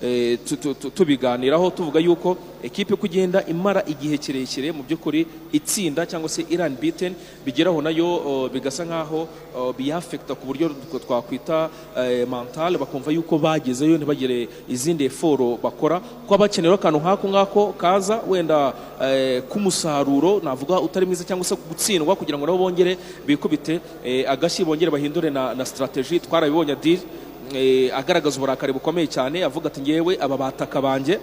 eh, tu- tu- tu- tubiganiraho tuvuga yuko ekipe uko igenda imara igihe kirekire mu by'ukuri itsinda cyangwa se iran beaten bigeraho na yo bigasa nkaho biyafekta ku buryo tw- twakwita eh, mental bakumva yuko bagezeyo ntibagire izindi eforo bakora. Ko bakenera akantu nk'ako ngako kaza wenda eh, k'umusaruro navuga utari mwiza cyangwa se gutsindwa kugira ngo nabo bongere bikubite agashyi bongere bahindure na, strategy twarabibonye adil eh, agaragaza uburakari bukomeye cyane. Avuga ati ngewe aba bataka banjye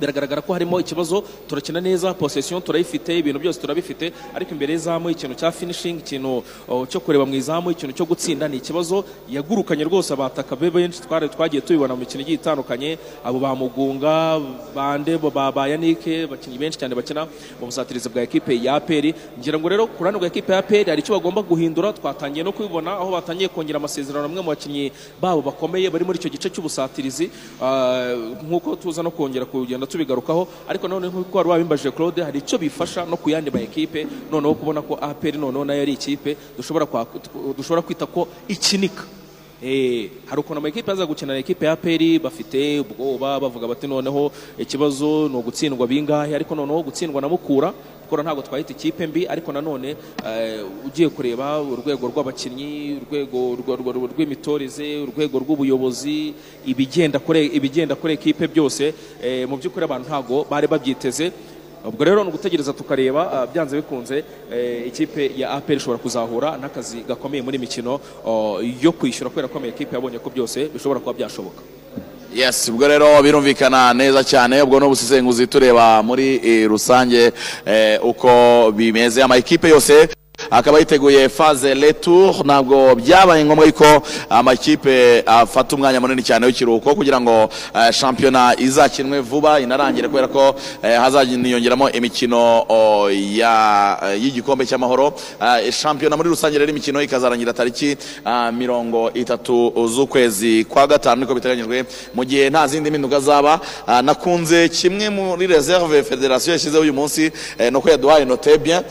biragaragara ko harimo ikibazo turakina neza possession turayifite ibintu byose turabifite ariko imbere y'izamu ikintu cya finishing ikintu oh, cyo kureba mu izamu ikintu cyo gutsinda ni ikibazo yagurukanye rwose abataka be benshi twari twagiye tubibona mu mikino igiye itandukanye. Abo ba Mugunga bande ba ba Yannick bakinnyi benshi cyane bakina mu busatirizi bwa ekipe ya APR ngira ngo rero ku ruhande rwa ekipe ya APR hari icyo bagomba guhindura twatangiye no kubibona aho batangiye kongera amasezerano amwe mu bakinnyi babo bakomeye bari muri icyo gice cy'ubusatirizi. Ah, nk'uko tuza no kongera kugenda tubigarukaho ariko none nk'uko wari wabimbajije Claude hari icyo bifasha no ku yandi ma ekipe noneho kubona ko APR noneho na yo ari ikipe dushobora kwita ko ikinika. Hari ukuntu amakipe aza gukina na ekipe ya peri bafite ubwoba bavuga bati noneho ikibazo ni ugutsindwa bingahe? Ariko noneho gutsindwa na mukura mukura ntabwo twahita ikipe mbi ariko nanone eh, ugiye kureba urwego rw'abakinnyi urwego rw'imitoreze urwego rw'ubuyobozi ibigenda kuri ekipe byose eh, mu by'ukuri abantu ntabwo bari babyiteze. Ubwo rero ni ugutegereza tukareba ah, byanze bikunze eh, ikipe ya APR ishobora kuzahura n'akazi gakomeye muri mikino oh, yo kwishyura kubera ko ekipe yabonye ko byose bishobora kuba byashoboka. Yes ubwo rero birumvikana neza cyane ubwo ni ubusesenguzi tureba muri eh, rusange eh, uko bimeze. Amakipe yose akaba yiteguye faze retour ntabwo byabaye ngombwa yuko amakipe afata umwanya munini cyane w'ikiruhuko kugira ngo eh, shampiyona izakinwe vuba inarangire kubera ko eh, hazaniyongeramo imikino eh, y'igikombe cy'amahoro. Shampiyona muri rusange rero imikino ikazarangira tariki mirongo itatu z'ukwezi kwa gatanu niko biteganyijwe mu gihe nta zindi mpinduka zaba. Nakunze kimwe muri reserve federasiyo yashyizeho uyu munsi eh, nuko yaduhaye note bien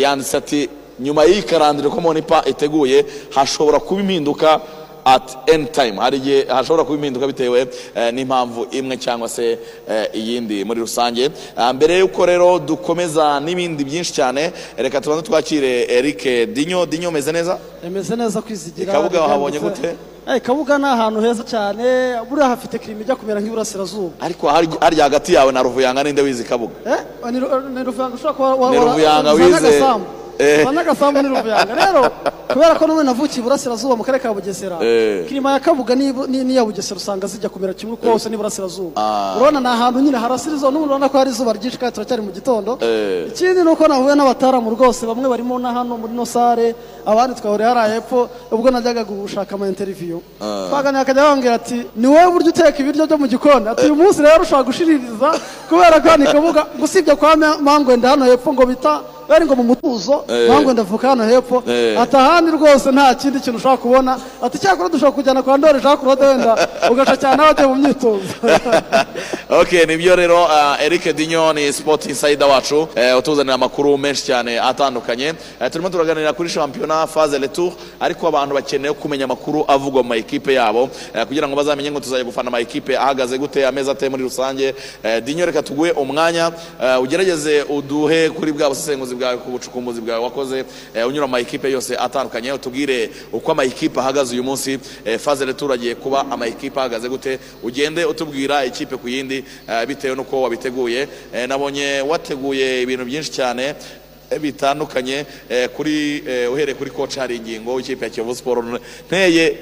yanditse ati nyuma y'iyi karandire ko monipa iteguye hashobora kuba impinduka at any time. Hari igihe hashobora kuba impinduka bitewe eh, n'impamvu imwe cyangwa se eh, iyindi muri rusange. Ah, mbere y'uko rero dukomeza n'ibindi byinshi cyane reka tubanze twakire Eric Dinyo. Dinyo umeze neza? Imeze neza kwizigira Kabuga wahabonye gute? Eh, kabuga ni ahantu heza cyane. Buriya hafite kirima ijya kumera nk'iburasirazuba. Ariko hari- harya hagati yawe na Ruvuyanga ninde wizi Kabuga Eh, ni Ru- ni ruvuyanga ushobora kuba wa- Ni wa- Ruvuyanga za wize. Eh. Za Nyagasambu ni ruvuyanga rero kubera ko n'ubu navukiye iburasirazuba mu karere ka bugesera Eh. kirima ya kabuga n'iya bugesera usanga zijya kumera kimwe kuko hose ni iburasirazuba urabona ni ahantu nyine harasira izuba n'ubu urabona ko hari izuba ryinshi kandi turacyari mu gitondo. Eh. ikindi ni uko nahuye n'abataramu rwose bamwe barimo na hano muri no sare abandi twahuriye hariya hepfo ubwo najyaga gushaka ama interview. Twaganira akajya bambwira ati ni wowe buryo uteka ibiryo byo mu gikoni? Ati uyu munsi rero ushobora gushiririza kubera ko ni kabuga gusibye kwa Ma- mangwenda hano hepfo ngo bita bari ngo mu mutuzo Eh. mangwenda avuka hano hepfo. Eh. ati ahandi rwose nta kindi kintu ushobora kubona. Ati cyakora dushobora kujyana kwa ndori jean claude wenda ugaca cyane abagiye mu myitozo. Ok ni byo rero uh, Eric Dinyo ni sport insider wacu. Utuzanira amakuru menshi cyane atandukanye. Turimo turaganira kuri shampiyona phase retour ariko abantu bakeneye kumenya amakuru avugwa mu makipe yabo. Kugira ngo bazamenye ngo tuzajya gufana amakipe ahagaze gute ameza ate muri rusange. Dinyo reka tuguhe umwanya. Ugerageze uduhe kuri bwa busesenguzi bwawe ku bucukumbuzi bwawe wakoze uh, unyura mu makipe yose atandukanye. Utubwire uko amakipe ahagaze uyu munsi uh, phase retour agiye kuba amakipe ahagaze gute ugende utubwira ikipe ku yindi eh, bitewe n'uko wabiteguye. Eh, nabonye wateguye ibintu byinshi cyane eh, bitandukanye eh, kuri eh, uhereye kuri coach hari ingingo w'ikipe ya Kiyovu Sport. Nteye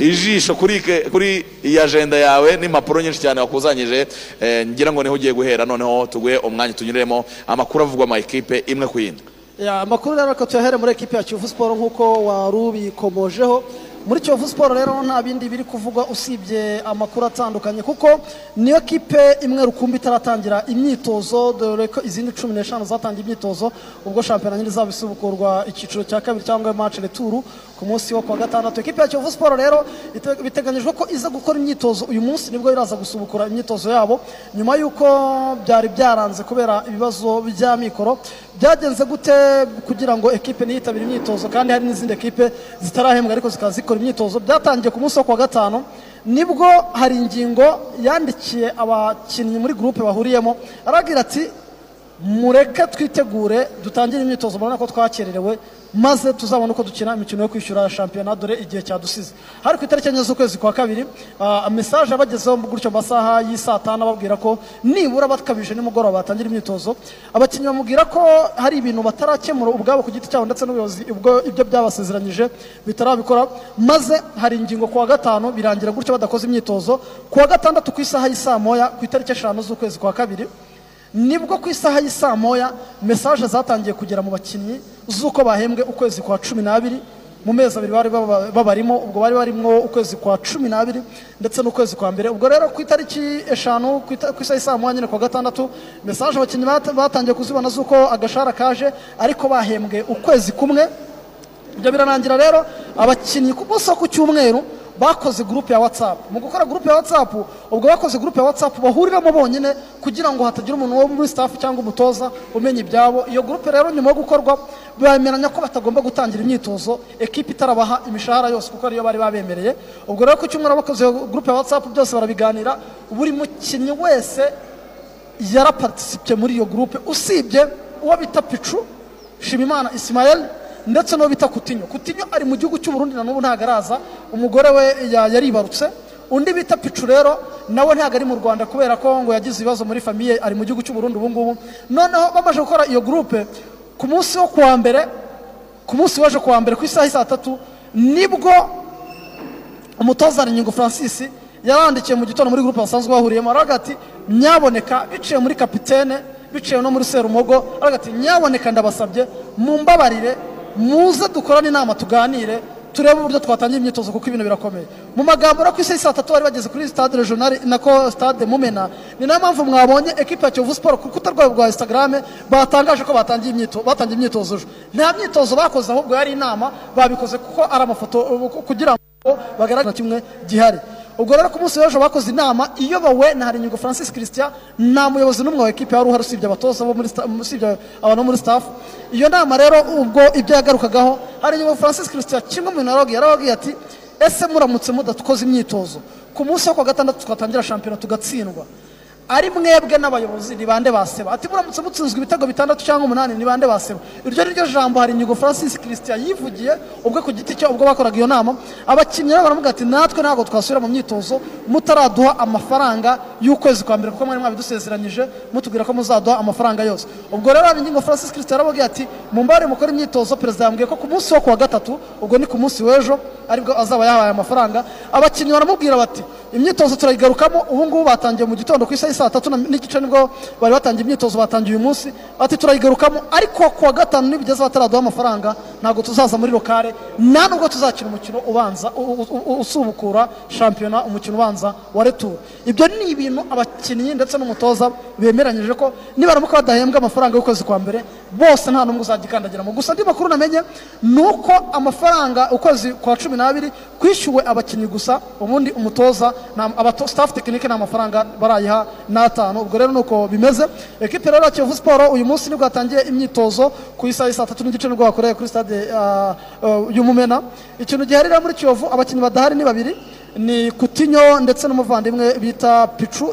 ijisho kuri iyi agenda yawe n'impapuro nyinshi cyane wakuzanyije eh, ngira ngo ni ho ugiye guhera noneho tuguhe umwanya tunyuremo. Amakuru avugwa mu ekipe imwe ku yindi. Amakuru rero ko tuyahere muri ekipi ya Kiyovu Sport nk'uko wari ubikomojeho muri Kiyovu Sport rero nta bindi biri kuvugwa usibye amakuru atandukanye kuko niyo kipe imwe rukumbi itaratangira imyitozo dore ko izindi cumi n'eshanu zatangiye imyitozo ubwo shampiyona nyine izaba isubukurwa icyiciro cya kabiri cyangwa match retour ku munsi wo kuwa gatandatu ekipi ya Kiyovu Sport rero ite- biteganyijwe ko iza gukora imyitozo uyu munsi ni bwo iraza gusubukura imyitozo yabo. Nyuma y'uko byari byaranze kubera ibibazo by'amikoro byagenze gute kugira ngo ekipe niyitabire imyitozo? Kandi hari n'izindi ekipe zitarahembwa ariko zikaba zikora imyitozo. Byatangiye ku munsi wo kuwa gatanu ni bwo hari ingingo yandikiye abakinnyi muri gurupe bahuriyemo. Arabwira ati mureke twitegure dutangire imyitozo murabona ko twakererewe maze tuzabona uko dukina imikino yo kwishyura shampiyona dore igihe cyadusize. Hari ku itariki enye z'ukwezi kwa kabiri mesaje abagezeho gutyo mu masaha y'isaa tanu ababwira ko nibura bakabije nimugoroba batangira imyitozo. Abakinnyi bamubwira ko hari ibintu batarakemura ubwabo ku giti cyabo ndetse n'ubuyobozi ubwo ibyo byabasezeranyije bitarabikora. Maze hari ingingo ku wa gatanu birangira gutyo badakoze imyitozo. Ku wa gatandatu ku isaha y'isaa moya ku itariki eshanu z'ukwezi kwa kabiri ni bwo ku isaha y'isaa moya mesaje zatangiye kugera mu bakinnyi z'uko bahembwe ukwezi kwa cumi n'abiri. Mu mezi abiri bari baba- babarimo ubwo bari barimo ukwezi kwa cumi n'abiri ndetse n'ukwezi kwa mbere. Ubwo rero ku itariki eshanu ku isaha y'isaa moya nyine ku wa gatandatu mesaje abakinnyi bat- batangiye kuzibona z'uko agashahara kaje ariko bahembwe ukwezi kumwe. Ibyo birarangira rero abakinnyi ku munsi wo ku cyumweru bakoze gurupe ya watsapu mu gukora gurupe ya watsapu ubwo bakoze gurupe ya watsapu bahuriramo bonyine kugira ngo hatagira umuntu wo muri staff cyangwa umutoza umenya ibyabo. Iyo gurupe rero nyuma yo gukorwa bemeranya ko batagomba gutangira imyitozo ekipa itarabaha imishahara yose kuko ariyo bari babemereye. Ubwo rero ku cyumweru bakoze gurupe ya watsapu byose barabiganira. Buri mukinnyi wese yarapatisipye muri iyo gurupe usibye uwo bita picu shimimana isimayeli ndetse n'uwo bita kutinyo kutinyo ari mu gihugu cy'u Burundi na n'ubu ntabwo araza. Umugore we ya- yaribarutse undi bita picu rero nawe ntabwo ari mu rwanda kubera ko ngo yagize ibibazo muri famiye ari mu gihugu cy'u Burundi ubu ngubu. Noneho bamaze gukora iyo gurupe ku munsi wo kuwa mbere ku munsi w'ejo kuwa mbere ku isaha saa tatu ni bwo umutoza Nyingo Francis yarandikiye mu gitondo muri gurupe basanzwe bahuriyemo. Aravuga ati nyaboneka biciye muri kapitene biciye no muri serumogo aravuga ati nyaboneka ndabasabye mumbabarire muze dukorane inama tuganire turebe uburyo twatangira imyitozo kuko ibintu birakomeye. Mu magambo rero ku isi saa tatu bari bageze kuri stade regional nako stade mumena. Ni na yo mpamvu mwabonye ekipa ya kiyovu siporo ku rukuta rwabo rwa instagram batangaje ko batangiye imyitozo ejo. Nta myitozo bakoze ahubwo yari inama babikoze kuko ari amafoto kugira ngo bagaragara kimwe gihari. Ubwo rero ku munsi w'ejo bakoze inama iyobowe na harinyigo francis christian nta muyobozi n'umwe wa ekipe wari uhari usibye abatoza usibye abantu bo muri staff. Iyo nama rero ubwo ibyo yagarukagaho harinyigo francis christian kimwe mu bintu yarababwiye ati ese muramutse mudakoze imyitozo? Ku munsi wo ku wa gatandatu twatangira shampiyona tugatsindwa. Ari mwebwe n'abayobozi ni bande baseba? Ati muramutse mutsinzwe ibitego bitandatu cyangwa umunani ni bande baseba? Iryo ni ryo jambo hari inyigo francis christian yivugiye ubwe ku giti cye ubwo bakoraga iyo nama. Abakinnyi rero baravuga ati natwe ntabwo twasubira mu myitozo mutaraduha amafaranga y'ukwezi kwa mbere kuko mwari mwabidusezeranyije mutubwira ko muzaduha amafaranga yose. Ubwo rero inyigo francis christian yarababwiye ati mumbare mukore imyitozo perezida yambwiye ko ku munsi wo ku wa gatatu ubwo ni ku munsi w'ejo ari bwo azaba yahaye amafaranga. Abakinnyi baramubwira bati imyitozo turayigarukamo. Ubu ngubu batangiye mu gitondo ku isaha y'i saa tatu n'igice ni bwo bari batangiye imyitozo batangiye uyu munsi. Ati turayigarukamo ariko ku wa gatanu nibigeze bataraduha amafaranga ntabwo tuzaza muri lokale. Nta nubwo tuzakina umukino ubanza usubukura shampiyona umukino ubanza wa returu ibyo ni ibintu abakinnyi ndetse n'umutoza bemeranyije ko nibaramuka badahembwa amafaranga y'ukwezi kwa mbere bose nta n'umwe uzagikandagiramo. Gusa andi makuru namenye ni uko amafaranga ukwezi kwa cumi n'abiri kwishyuwe abakinnyi gusa ubundi umutoza staff tekinike nta mafaranga barayiha n'atanu ubwo rero ni uko bimeze ekipe rero ya kiyovu siporo uyu munsi ni bwo yatangiye imyitozo ku isaha y'i saa tatu n'igice ni bwo bakoreye kuri stade ah, ah, y'umumena. Ikintu gihari rero muri kiyovu abakinnyi badahari ni babiri ni kutinyo ndetse n'umuvandimwe bita picu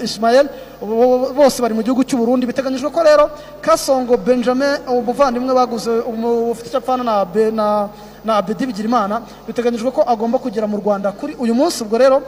bo- bose bari mu gihugu cy'u Burundi. Biteganyijwe ko rero kasongo benjamin umuvandimwe baguze ufite icyo apfana na, Be- na, na abedi bigirimana biteganyijwe ko agomba kugera mu rwanda kuri uyu munsi. Ubwo rero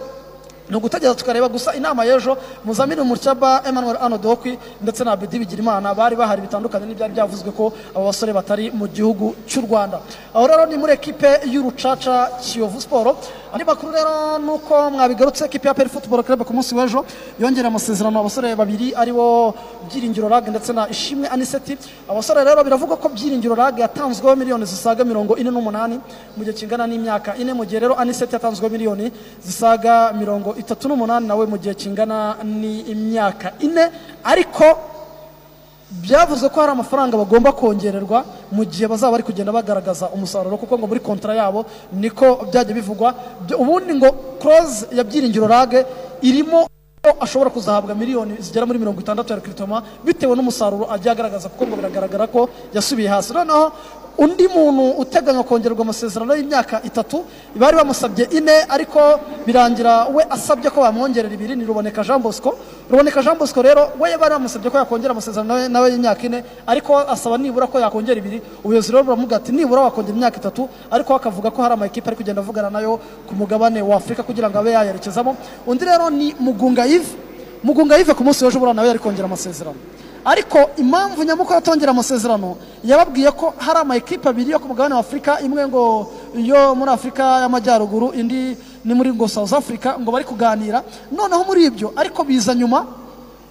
ni ugutegereza tukareba gusa inama y'ejo muzamini muryaba emmanuel anodokwi ndetse na abedi bigirimana bari bahari bitandukanye n'ibyari byavuzwe ko abo basore batari mu gihugu cy'u rwanda. Aho rero ni muri ekipe y'urucaca kiyovu siporo andi makuru rero ni uko mwabigarutse ekipe ya peri futuboro club ku munsi w'ejo yongereye amasezerano abasore babiri ari bo byiringiro rag ndetse na ishimwe aniseti. Abasore rero biravugwa ko byiringiro rag yatanzweho miliyoni zisaga mirongo ine n'umunani mu gihe kingana n'imyaka ine mu gihe rero aniseti yatanzweho miliyoni zisaga mirongo itatu n'umunani nawe mu gihe kingana n'imyaka ine. Ariko byavuze ko hari amafaranga bagomba kongererwa mu gihe bazaba bari kugenda bagaragaza umusaruro kuko ngo muri kontara yabo niko byajya bivugwa. Ubundi ngo close ya byiringiro rage irimo ashobora kuzahabwa miliyoni zigera muri mirongo itandatu ya rekiritoma bitewe n'umusaruro agiye agaragaza kuko ngo biragaragara ko yasubiye hasi. Noneho undi muntu uteganywa kongererwa amasezerano y'imyaka itatu bari bamusabye ine ariko birangira we asabye ko bamwongerera ibiri ni ruboneka jean bosco. Ruboneka jean bosco rero we bari bamusabye ko yakongera amasezerano nawe- y'imyaka ine ariko asaba nibura ko yakongera ibiri. Ubuyobozi rero buramuga ati nibura wakongera imyaka itatu ariko akavuga ko hari amakipe ari kugenda avugana na yo ku mugabane wa afurika kugira ngo abe yayerekezamo. Undi rero ni mugunga yive mugunga yive ku munsi w'ejo buriya nawe yari kongera amasezerano. Ariko impamvu nyamukuru atongera amasezerano yababwiye ko hari amakipe abiri yo ku mugabane wa afurika imwe ngo yo muri afurika y'amajyaruguru indi ni muri ngo south africa ngo bari kuganira. Noneho muri ibyo ariko biza nyuma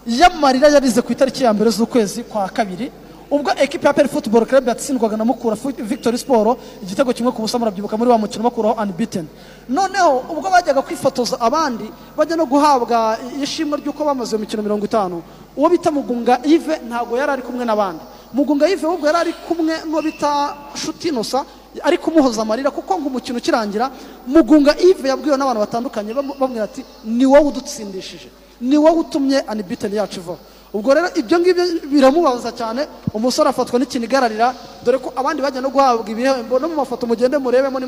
y'amarira yarize ku itariki ya mbere z'ukwezi kwa kabiri ubwo ekipe ya peri futuboro club yatsindwaga na mukura victory sport igitego kimwe ku busa murabyibuka muri wa mukino bakuraho unbeaten. Noneho ubwo bajyaga kwifotoza abandi bajya no guhabwa ishimwe ry'uko bamaze mu mikino mirongo itanu. Uwo bita mugunga ive ntabwo yari ari kumwe n'abandi. Mugunga ive ahubwo yari ari kumwe n'uwo bita shuti inosa ari kumuhoza amarira kuko ngo umukino ukirangira mugunga ive yabwiwe n'abantu batandukanye bamu- bamubwira ati ni wowe udutsindishije. Ni wowe utumye anibiteni yacu ivaho. Ubwo rero ibyo ngibyo biramubabaza cyane umusore afatwa n'ikinigararira dore ko abandi bajya no guhabwa ibihembo no mu mafoto mugende murebemo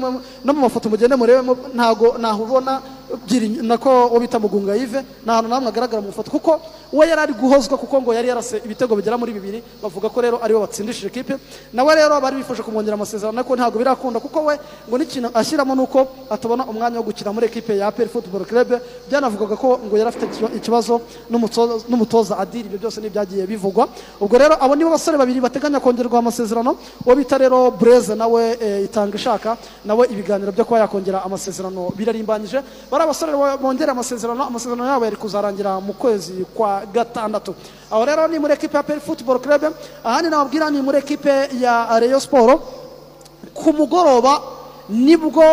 no mu mafoto mugende murebemo ntago nahubona Byirinyo- nako uwo bita mugunga yive nta hantu namwe agaragara mu ifoto kuko we yari ari guhozwa kuko ngo yari yarase ibitego bigera muri bibiri bavuga ko rero ari we batsindishije ikipe. Nawe rero bari bifuje kumwongera amasezerano ariko ntabwo birakunda kuko we ngo n'ikintu ashyiramo ni uko atabona umwanya wo gukina muri ekipe ya aperi futuboro club. Byanavugaga ko ngo yari afite ikiba- ikibazo n'umutoza- adiri ibyo byose n'ibyagiye bivugwa. Ubwo rero abo nibo basore babiri bateganya kongerwa amasezerano uwo bita rero bureze nawe eh, itanga ishaka nawe ibiganiro byo kuba yakongera amasezerano birarimbanyije. Bari abasore bo- bongera amasezerano amasezerano yabo yari kuzarangira mu kwezi kwa gatandatu. Aho rero ni muri ekipe ya peri futuboro club ahandi nababwira ni muri ekipe ya reyo siporo ku mugoroba ni bwo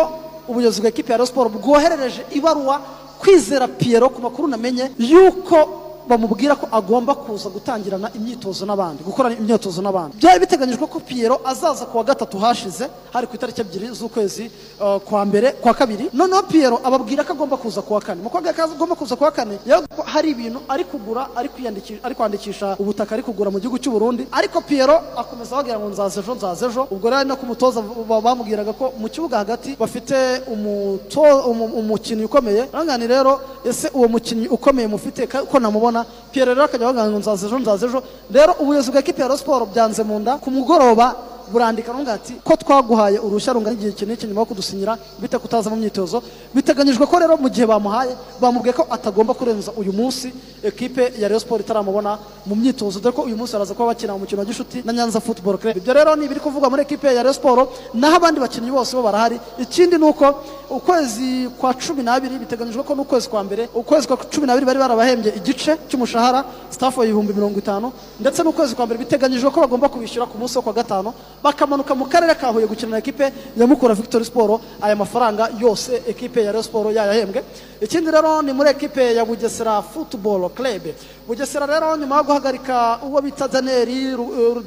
ubuyobozi bwa ekipi ya Rayon Sport bwoherereje ibaruwa kwizera Pierro ku makuru namenye yuko bamubwira ko agomba kuza gutangirana imyitozo n'abandi gukorana imyitozo n'abandi. Byari biteganyijwe ko Pierro azaza ku wa gatatu hashize hari ku itariki ebyiri z'ukwezi uh, kwa mbere kwa kabiri. Noneho Pierro ababwira ko agomba kuza ku wa kane. Mu ko agomba kuza ku wa kane ko hari ibintu ari kugura ari kwandikisha ubutaka ari kugura mu gihugu cy'u Burundi. Ariko Pierro akomeza ababwira ngo nzaza ejo nzaza ejo. Ubwo rero no ku mutoza ba- bamubwiraga ko mu kibuga hagati bafite umukinnyi ukomeye. Rero ese uwo mukinnyi ukomeye mufite ko namubona Pierre rero akajya avuga ngo nzaza ejo nzaza ejo. Rero ubuyobozi bwa ekipi ya Sport byanze mu nda. Ku mugoroba burandika nubwo ati ko twaguhaye uruhushya rungana igihe iki n'iki nyuma yo kudusinyira bite kutaza mu myitozo? Biteganyijwe ko rero mu gihe bamuhaye bamubwiye ko atagomba kurenza uyu munsi. Ekipe ya Rayon Sport itaramubona mu myitozo. Dore ko uyu munsi baraza kuba bakina mu mukino wa gishuti na Nyanza Football Club. Ibyo rero ni ibiri kuvugwa muri ekipe ya Rayon Sport naho abandi bakinnyi bose bo barahari. Ikindi ni uko ukwezi kwa cumi n'abiri biteganyijwe ko n'ukwezi kwa mbere ukwezi kwa cumi n'abiri bari barabahembye igice cy'umushahara staff ibihumbi mirongo itanu ndetse n'ukwezi kwa mbere biteganyijwe ko bagomba kubishyura ku munsi wo kwa gatanu bakamanuka mu karere ka Huye gukina na ekipe ya Mukura Victory Sport. Aya mafaranga yose ekipe ya Rayon Sport yayahembwe. Ikindi rero ni muri ekipe ya Bugesera Football Club. Bugesera rero nyuma yo guhagarika uwo bita Daniel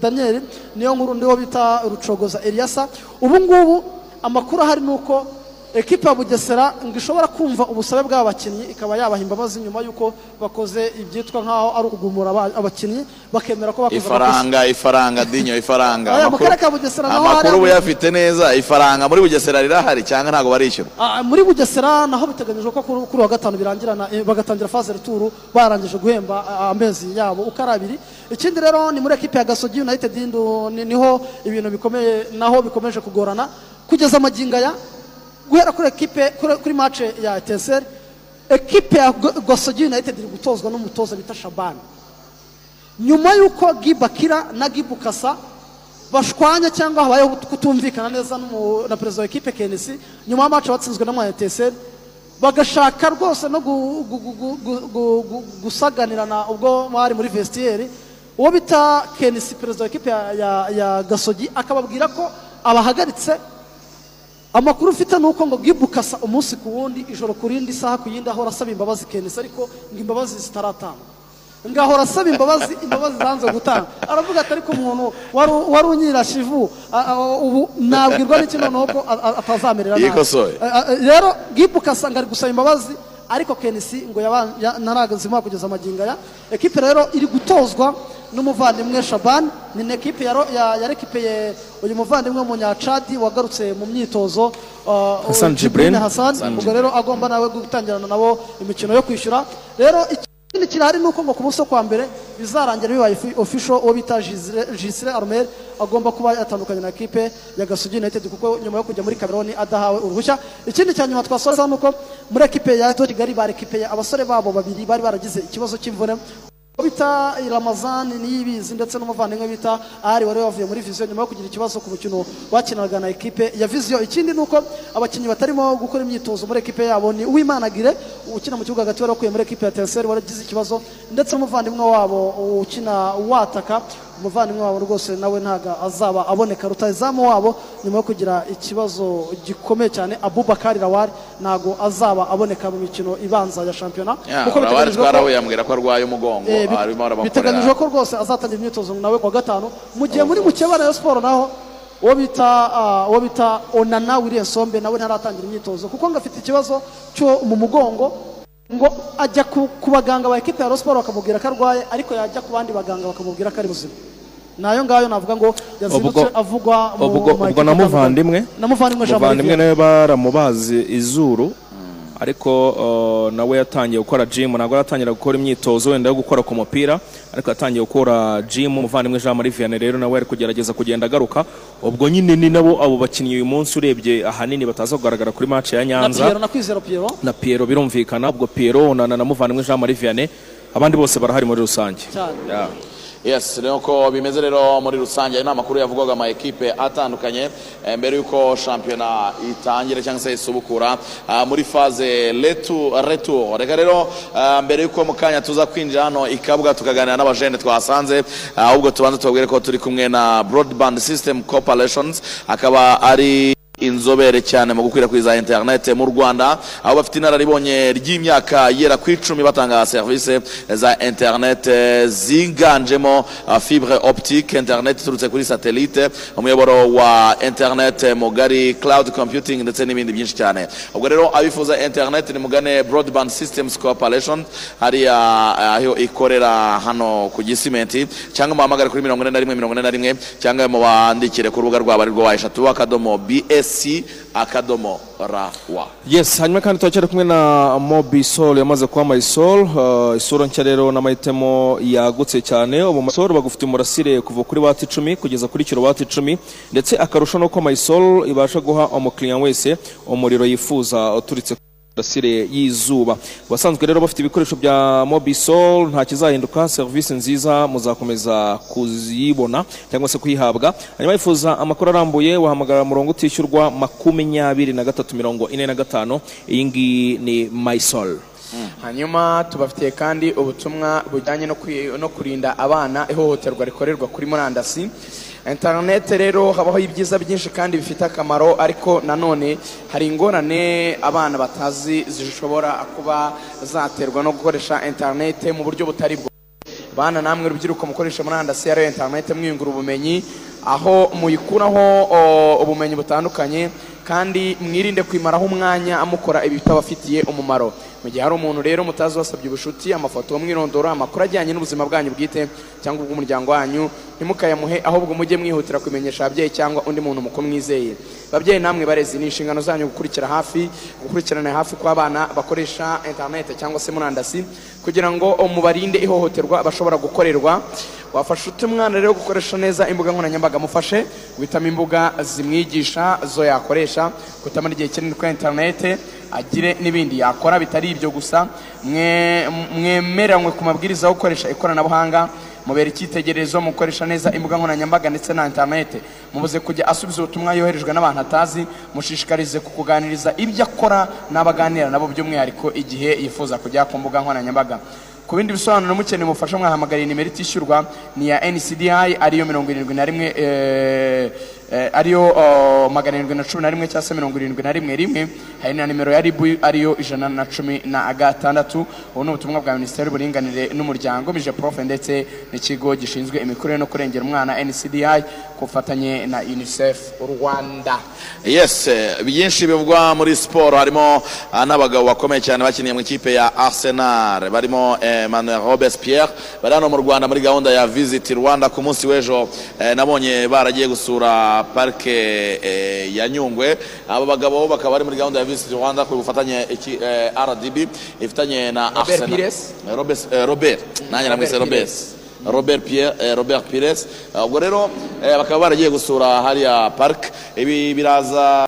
Daniel niyo nkuru ndiwo bita Rucogoza Eliasa. Ubu ngubu amakuru ahari ni uko ekipa ya bugesera ngo ishobora kumva ubusabe bw'aba bakinnyi ikaba yabaha imbabazi nyuma y'uko bakoze ibyitwa nk'aho ari ukugumura aba- abakinnyi bakemera ko bakoze ifaranga ifaranga dinyo ifaranga. Amakuru- uba uyafite neza. Ifaranga muri bugesera rirahari cyangwa ntabwo barishyura? Ah, muri bugesera naho biteganyijwe ko kuri uwa gatanu birangirana eh, bagatangira faze returu barangije guhemba ah, amezi yabo uko ari abiri. Ikindi rero ni muri ekipe ya gasogi united ni ho ibintu bikomeye naho bikomeje kugorana. Kugeza amagingo aya guhera kuri ekipe kuri, match ya eteseri ekipe ya Go- gasogi united iri gutozwa n'umutoza bita shabani nyuma y'uko gibakira na gibukasa bashwanya cyangwa habayeho kutumvikana neza na perezida wa ekipe kenisi nyuma y'amacu batsinzwe na mwayeteseri bagashaka rwose no gu- gu- gu- gu- gu- gu- gu- gusaganirana ubwo bari muri vestiyeri uwo bita kenisi perezida wa ekipe ya gasogi akababwira ko abahagaritse amakuru ufite ni uko ngo gibukasa umunsi ku wundi ijoro ku rindi isaha ku yindi ahora asaba imbabazi kenisi ariko ngo imbabazi zitaratangwa. Ngahora asaba imbabazi imbabazi zanze gutanga aravuga ati ariko umuntu wari wari unyirashe ivu a- a- ubu nabwirwa n'iki noneho ko atazamerera nabi? Rero gibukasa ngo ari gusaba imbabazi. Ariko kenisi ngo ntaragazima kugeza amagingo aya. Ekipe rero iri gutozwa n'umuvandimwe shabani ni na ekipe yarekipeye uyu muvandimwe w'umunyacadi wagarutse mu myitozo uh, Hassan Jibril. Hassan. Ubwo rero agomba nawe gutangirana nabo imikino yo kwishyura. Rero ikindi kirahari ni uko ngo ku wo kwa mbere bizarangira bibaye fi- official uwo bita gisire armel agomba kuba yatandukanye na ekipe ya gasugi united kuko nyuma yo kujya muri cameroon adahawe uruhushya. Ikindi cya nyuma twasoreza ni uko muri ekipe ya kigali barekipeye abasore babo babiri bari baragize ikibazo cy'imvune. Bita ramazani niyibizi ndetse n'umuvandimwe bita ahari wari wavuye muri viziyo nyuma yo kugira ikibazo ku mukino bakinaga na ekipe ya viziyo ikindi ni uko abakinnyi batarimo gukora imyitozo muri ekipe yabo ni uwimanagire ukina mu kibuga hagati wari wakuye muri ekipe ya tenseri waragize ikibazo ndetse n'umuvandimwe wabo ukina wataka umuvandimwe wabo rwose nawe ntabwo azaba aboneka. Rutayizamu wabo nyuma yo kugira ikibazo gikomeye cyane abubakari rawari ntabwo azaba aboneka mu mikino ibanza ya shampiyona. Kuko ko- arwaye umugongo Eh, biteganyijwe ko rwose azatangira imyitozo nawe kuwa gatanu. Mu gihe muri mukeba rayon siporo naho uwo bita ah, uwo bita onana wiriye sombe nawe ntaratangira imyitozo. Kuko ngo afite ikibazo cyo mu mugongo ngo ajya ku, baganga ba ekipe ya rayon siporo bakamubwira ko arwaye ariko yajya ku bandi baganga bakamubwira ko ari muzima. Nayo ngayo navuga ngo yazindutse avugwa mu ubwo na muvandimwe? Na muvandimwe nawe baramubaze izuru. Ariko uh, nawe yatangiye gukora gym ntabwo aratangira gukora imyitozo wenda yo gukora ku mupira. Ariko yatangiye gukora gym umuvandimwe Jean Marie Vianney rero nawe ari kugerageza kugenda agaruka. Ubwo nyine ni nabo abo bakinnyi uyu munsi urebye ahanini bataza kugaragara kuri match ya na Nyanza na Pierrot? Birumvikana. Ubwo Pierrot na, muvandimwe Jean Marie Vianney abandi bose barahari muri rusange. Yes rero ko bimeze rero muri rusange. Ayo ni amakuru yavugwaga ama ekipe atandukanye eh, mbere y'uko shampiyona itangira cyangwa se isubukura ah, muri faze letu retour. Reka rero ah, mbere y'uko mu kanya tuza kwinjira hano ikabuga tukaganira n'abajene twahasanze ah, ahubwo tubanze tubabwire ko turi kumwe na broadband system corporations akaba ari inzobere cyane mu gukwirakwiza interinete mu rwanda aho bafite inararibonye ry'imyaka yera ku icumi batanga serivisi za interinete ziganjemo uh, fibre optique interinete iturutse kuri satelite umuyoboro wa interinete mugari cloud computing ndetse n'ibindi byinshi cyane. Ubwo rero abifuza interinete ni mugane broadband systems corporation hariya uh, aho ikorera hano ku gisimenti cyangwa muhamagare kuri mirongo ine na rimwe mirongo ine na rimwe cyangwa mubandikire ku rubuga rwabo arirwo wa eshatu akadomo bsc akadomo rawa yes hanyuma kandi turacyari kumwe na mobisol yamaze kuba marisol uh, isura nshya rero n'amahitamo yagutse cyane. Ubu marisol bagufite umurasire kuva kuri wati icumi kugeza kuri kilowati icumi ndetse akarusho nuko marisol ibasha guha umukiriya wese umuriro yifuza uturitse ku mirasire y'izuba. Abasanzwe rero bafite ibikoresho bya mobisol nta kizahinduka serivisi nziza muzakomeza kuzibona cyangwa se kuyihabwa. Hanyuma yifuza amakuru arambuye wahamagara umurongo utishyurwa makumyabiri na gatatu mirongo ine na gatanu. Iyi ngiyi ni maisol. Hanyuma tubafitiye kandi ubutumwa bujyanye no kurinda abana ihohoterwa rikorerwa kuri murandasi. Interinete rero habaho ibyiza byinshi kandi bifite akamaro ariko nanone hari ingorane abana batazi zishobora kuba zaterwa no gukoresha interinete mu buryo butari bwo. Bana namwe urubyiruko mukoresha murandasi ariyo interinete mwiyungura ubumenyi aho muyikuraho ubumenyi butandukanye kandi mwirinde kwimaraho umwanya mukora ibi bitabafitiye umumaro. Mu gihe hari umuntu rero mutazi wasabye ubushuti amafoto umwirondoro amakuru ajyanye n'ubuzima bwanyu bwite cyangwa ubw'umuryango wanyu ntimukayamuhe ahubwo mujye mwihutira kumenyesha ababyeyi cyangwa undi muntu mukuru mwizeye. Babyeyi namwe barezi ni inshingano zanyu gukurikira hafi gukurikirana hafi ko abana bakoresha interinete cyangwa se murandasi kugira ngo mubarinde ihohoterwa bashobora gukorerwa. Wafasha umwana rero gukoresha neza imbuga nkoranyambaga mufashe guhitamo imbuga zimwigisha zo yakoresha gutamara igihe kinini kuri interinete agire n'ibindi yakora bitari ibyo gusa. Mwe- mwemeranywe ku mabwiriza yo gukoresha ikoranabuhanga mubera icyitegererezo mu gukoresha neza imbuga nkoranyambaga ndetse na interinete mubuze kujya asubiza ubutumwa yoherejwe n'abantu atazi mushishikarize kukuganiriza ibyo akora n'abaganira nabo by'umwihariko igihe yifuza kujya ku mbuga nkoranyambaga. Ku bindi bisobanuro mukeneye umufasha mwahamagariye nimero itishyurwa ni iya ncdi ariyo mirongo irindwi na rimwe eh, ariyo oh, magana arindwi na cumi na rimwe cyangwa se mirongo irindwi na rimwe rimwe hari na nimero ya ribu ariyo ijana na cumi na gatandatu ubu ni ubutumwa bwa minisiteri y'uburinganire n'umuryango mije profe ndetse n'ikigo gishinzwe imikurire no kurengera umwana ncdi ku bufatanye na unicef rwanda. Yes eh, byinshi bivugwa muri siporo harimo ah, n'abagabo bakomeye cyane bakiniye mu ikipe ya arsenal. Barimo emmanuel robespierre. Bari hano mu rwanda muri gahunda ya visit rwanda. Ku munsi w'ejo eh, nabonye baragiye gusura parike eh, ya nyungwe. Aba bagabo bakaba bari muri gahunda ya visit rwanda ku bufatanye iki eh, rdb ifitanye na Arsenal. Eh, robert eh, nanjye namwise robert robert. Pierre eh, robert pires. Eh, ubwo rero eh, bakaba baragiye gusura hariya parike ibi biraza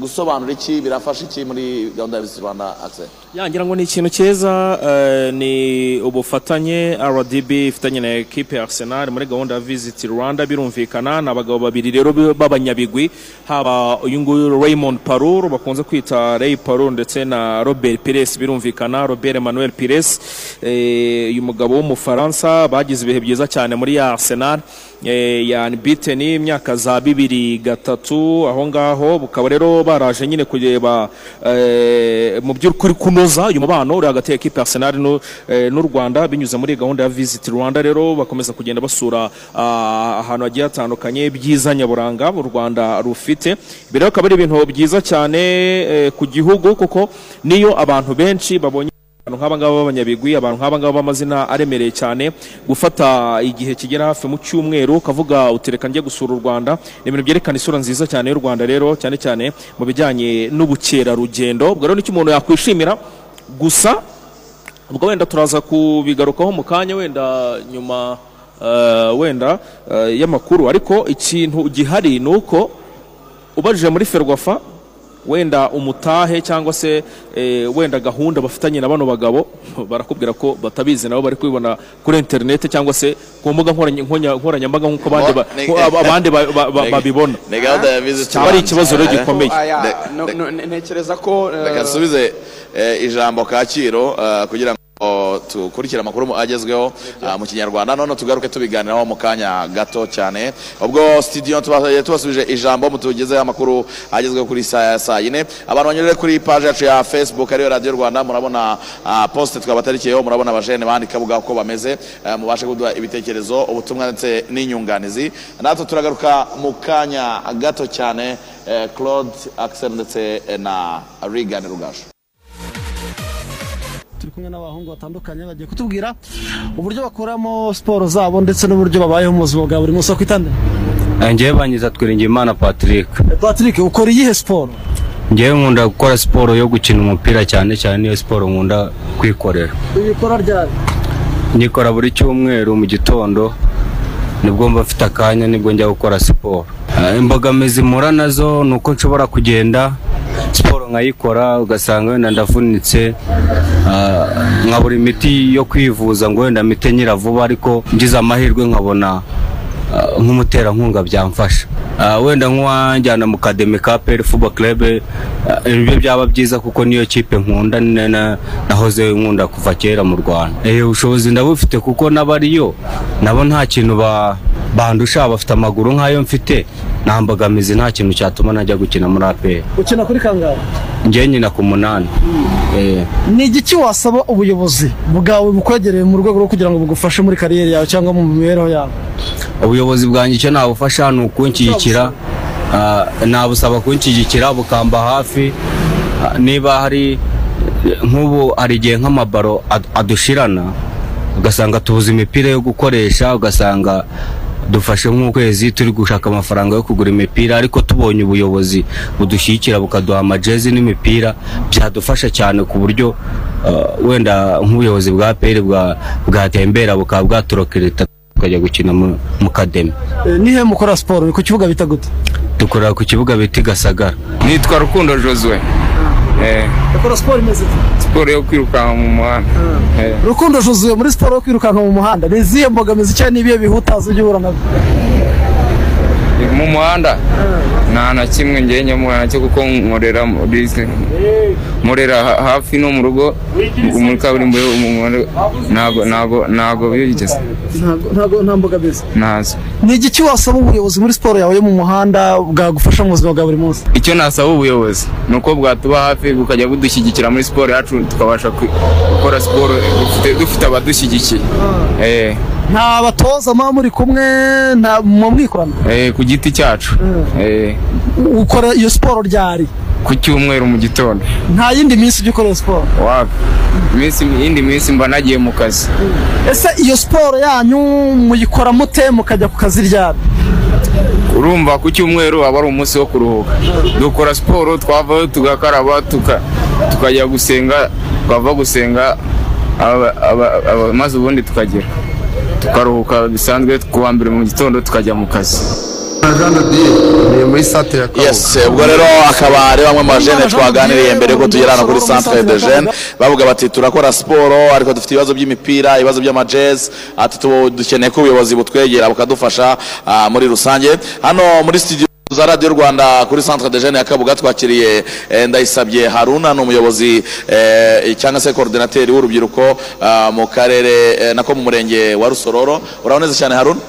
gusobanura iki? Birafasha iki muri gahunda ya rwanda access yangira ngo ni ikintu cyiza eh, ni ubufatanye rdb ifitanye na ekipe arsenal muri gahunda ya visit rwanda birumvikana ni abagabo babiri rero b'abanyabigwi haba uyu nguyu raymond parur bakunze kwita ray parur ndetse na robert pires birumvikana robert emmanuel pires eh, uyu mugabo w'umufaransa bagize ibihe byiza cyane muri ya arsenal. Eh, ya unbeaten imyaka za bibiri gatatu aho ngaho bukaba rero baraje nyine kureba eh, mu by'ukuri kunoza uyu mubano uri hagati ya ekipe ya Arsenal eh, n'u Rwanda binyuze muri gahunda ya Visit Rwanda rero bakomeza kugenda basura ah, ahantu hagiye hatandukanye byiza nyaburanga u Rwanda rufite. Ibi rero akaba ari ibintu byiza cyane ku gihugu kuko niyo abantu benshi babonye abantu nk'aba ngaba b'abanyabigwi abantu nk'aba ngaba b'amazina aremereye cyane. Gufata igihe kigera hafi mu cyumweru ukavuga utereka njye gusura u rwanda. Ni ibintu byerekana isura nziza cyane y'u rwanda rero cyane cyane mu bijyanye n'ubukerarugendo. Ubwo rero ni cyo umuntu yakwishimira? Gusa ubwo wenda turaza kubigarukaho mu kanya wenda nyuma eh, wenda eh, y'amakuru. Ariko ikintu gihari ni uko ubajije muri ferwafa wenda umutahe cyangwa se eh, wenda gahunda bafitanye na bano bagabo barakubwira ko batabizi nabo bari kubibona kuri interineti cyangwa se ku mbuga nkoranya- nkonya- nkoranyambaga nk'uko abandi babibona. cyaba ari ikibazo rero Rwanda. gikomeye. No- ntekereza ko eh, reka nsubize eh, ijambo kacyiru eh, kugira ngo tukurikire amakuru agezweho ah, mu kinyarwanda. None tugaruke tubiganiraho mu kanya gato cyane. Ubwo studio tuba- tubasubije ijambo mutugezeho amakuru agezweho kuri saa saa yine. Abantu banyurire kuri page yacu ya facebook ariyo radiyo rwanda. Murabona ah, poste twabatarikiyeho murabona abajene bandika buga uko bameze eh, mubashe kuduha ibitekerezo ubutumwa ndetse n'inyunganizi. Natwe turagaruka mu kanya gato cyane eh, claude axel ndetse eh, na regan rugasho turi kumwe n'abahungu batandukanye bagiye kutubwira uburyo bakoramo siporo zabo ndetse n'uburyo babayeho mu buzima bwa buri munsi. Wo kwitandira ngewe banyiza twiringiyimana patrick. Patrick ukora iyihe siporo? Ngewe nkunda gukora siporo yo gukina umupira cyane cyane niyo siporo nkunda kwikorera. Ibikora ryari? Nyikora buri cyumweru mu gitondo ni bwo mba mfite akanya ni bwo njya gukora siporo. Ah, imbogamizi mpura na zo ni uko nshobora kugenda siporo nkayikora ugasanga wenda ndavunitse ah, nkabura imiti yo kwivuza ngo wenda mite nyira vuba ariko ngize amahirwe nkabona ah, nk'umuterankunga byamfasha. Ah, wenda nk'uwanjyana mu kademi ka peri fubo kerebe ibyo byaba byiza kuko niyo kipe nkunda nahoze nkunda kuva kera mu rwanda. Eh, ubushobozi ndabufite kuko n'abariyo nabo nta kintu ba- bandusha bafite amaguru nk'ayo mfite. Nta mbogamizi nta kintu cyatuma najya gukina muri aperi ukina kuri kangahe ngewe nyina ku munani. Eh, ni igiki wasaba ubuyobozi bwawe bukwegereye mu rwego rwo kugira ngo bugufashe muri kariyeri yawe cyangwa mu mibereho yawe? Ubuyobozi bwanjye icyo nabufasha ni ukunshyigikira. Ah, nabusaba kunshyigikira bukamba hafi. Ah, niba hari nk'ubu hari igihe nk'amabaro ad- adushirana ugasanga tubuze imipira yo gukoresha ugasanga dufashe nk'ukwezi turi gushaka amafaranga yo kugura imipira ariko tubonye ubuyobozi budushyigikira bukaduha amajezi n'imipira. Byadufasha cyane ku buryo ah, wenda nk'ubuyobozi bwa peri bwatembera bukaba bwaturokereta tukajya gukina mu- kademi. Eh, nihe mukora siporo? Ni ku kibuga bita gute? Dukorera ku kibuga bita i gasagara. Nitwa rukundo josue. Eh, ukora siporo imeze siporo yo kwirukanka mu muhanda Eh, rukundo juzuye muri siporo yo kwirukanka mu muhanda ni izihe mbogamizi cyangwa n'ibihe bihutaza uhura na byo mu muhanda nta na kimwe ngewe nyamubona na cyo kuko nkorera muri ha- hafi no mu rugo muri kaburimbo ntago ntago ntago bigeze. Ntago- nta mbogamizi. Ntazo ni igiki wasaba ubuyobozi muri siporo yawe yo mu muhanda bwagufasha mu buzima bwa buri munsi? Icyo nasaba ubuyobozi ni uko bwatuba hafi bukajya budushyigikira muri siporo yacu tukabasha gukora siporo dufite- abadushyigikiye Eh, nta batoza muba muri kumwe nta mu mwikorana eh, ku giti cyacu. Eh, ukora iyo siporo ryari? Ku cyumweru mu gitondo. Nta yindi minsi ujya ukora siporo? Iyindi minsi mba nagiye mu kazi. Ese iyo siporo yanyu muyikora mute mukajya ku kazi ryari? Urumva ku cyumweru aba ari umunsi wo kuruhuka. Dukora siporo twavayo tugakaraba tuka- tukajya gusenga twava gusenga maze ubundi tukagera tukaruhuka bisanzwe ku wa mbere mu gitondo tukajya mu kazi. Yes ubwo rero akaba ari bamwe mu bajene twaganiriye mbere ko tugera hano kuri centre de jeune bavuga bati turakora siporo ariko dufite ibibazo by'imipira ibibazo by'amajezi ati dukeneye ko ubuyobozi butwegera bukadufasha ah, muri rusange. Hano muri studio za radiyo rwanda kuri centre de jeune ya kabuga twakiriye eh, ndayisabye haruna ni umuyobozi eh, cyangwa se koordinateri w'urubyiruko ah, mu karere eh, nako mu murenge wa rusororo. Urabona neza cyane haruna?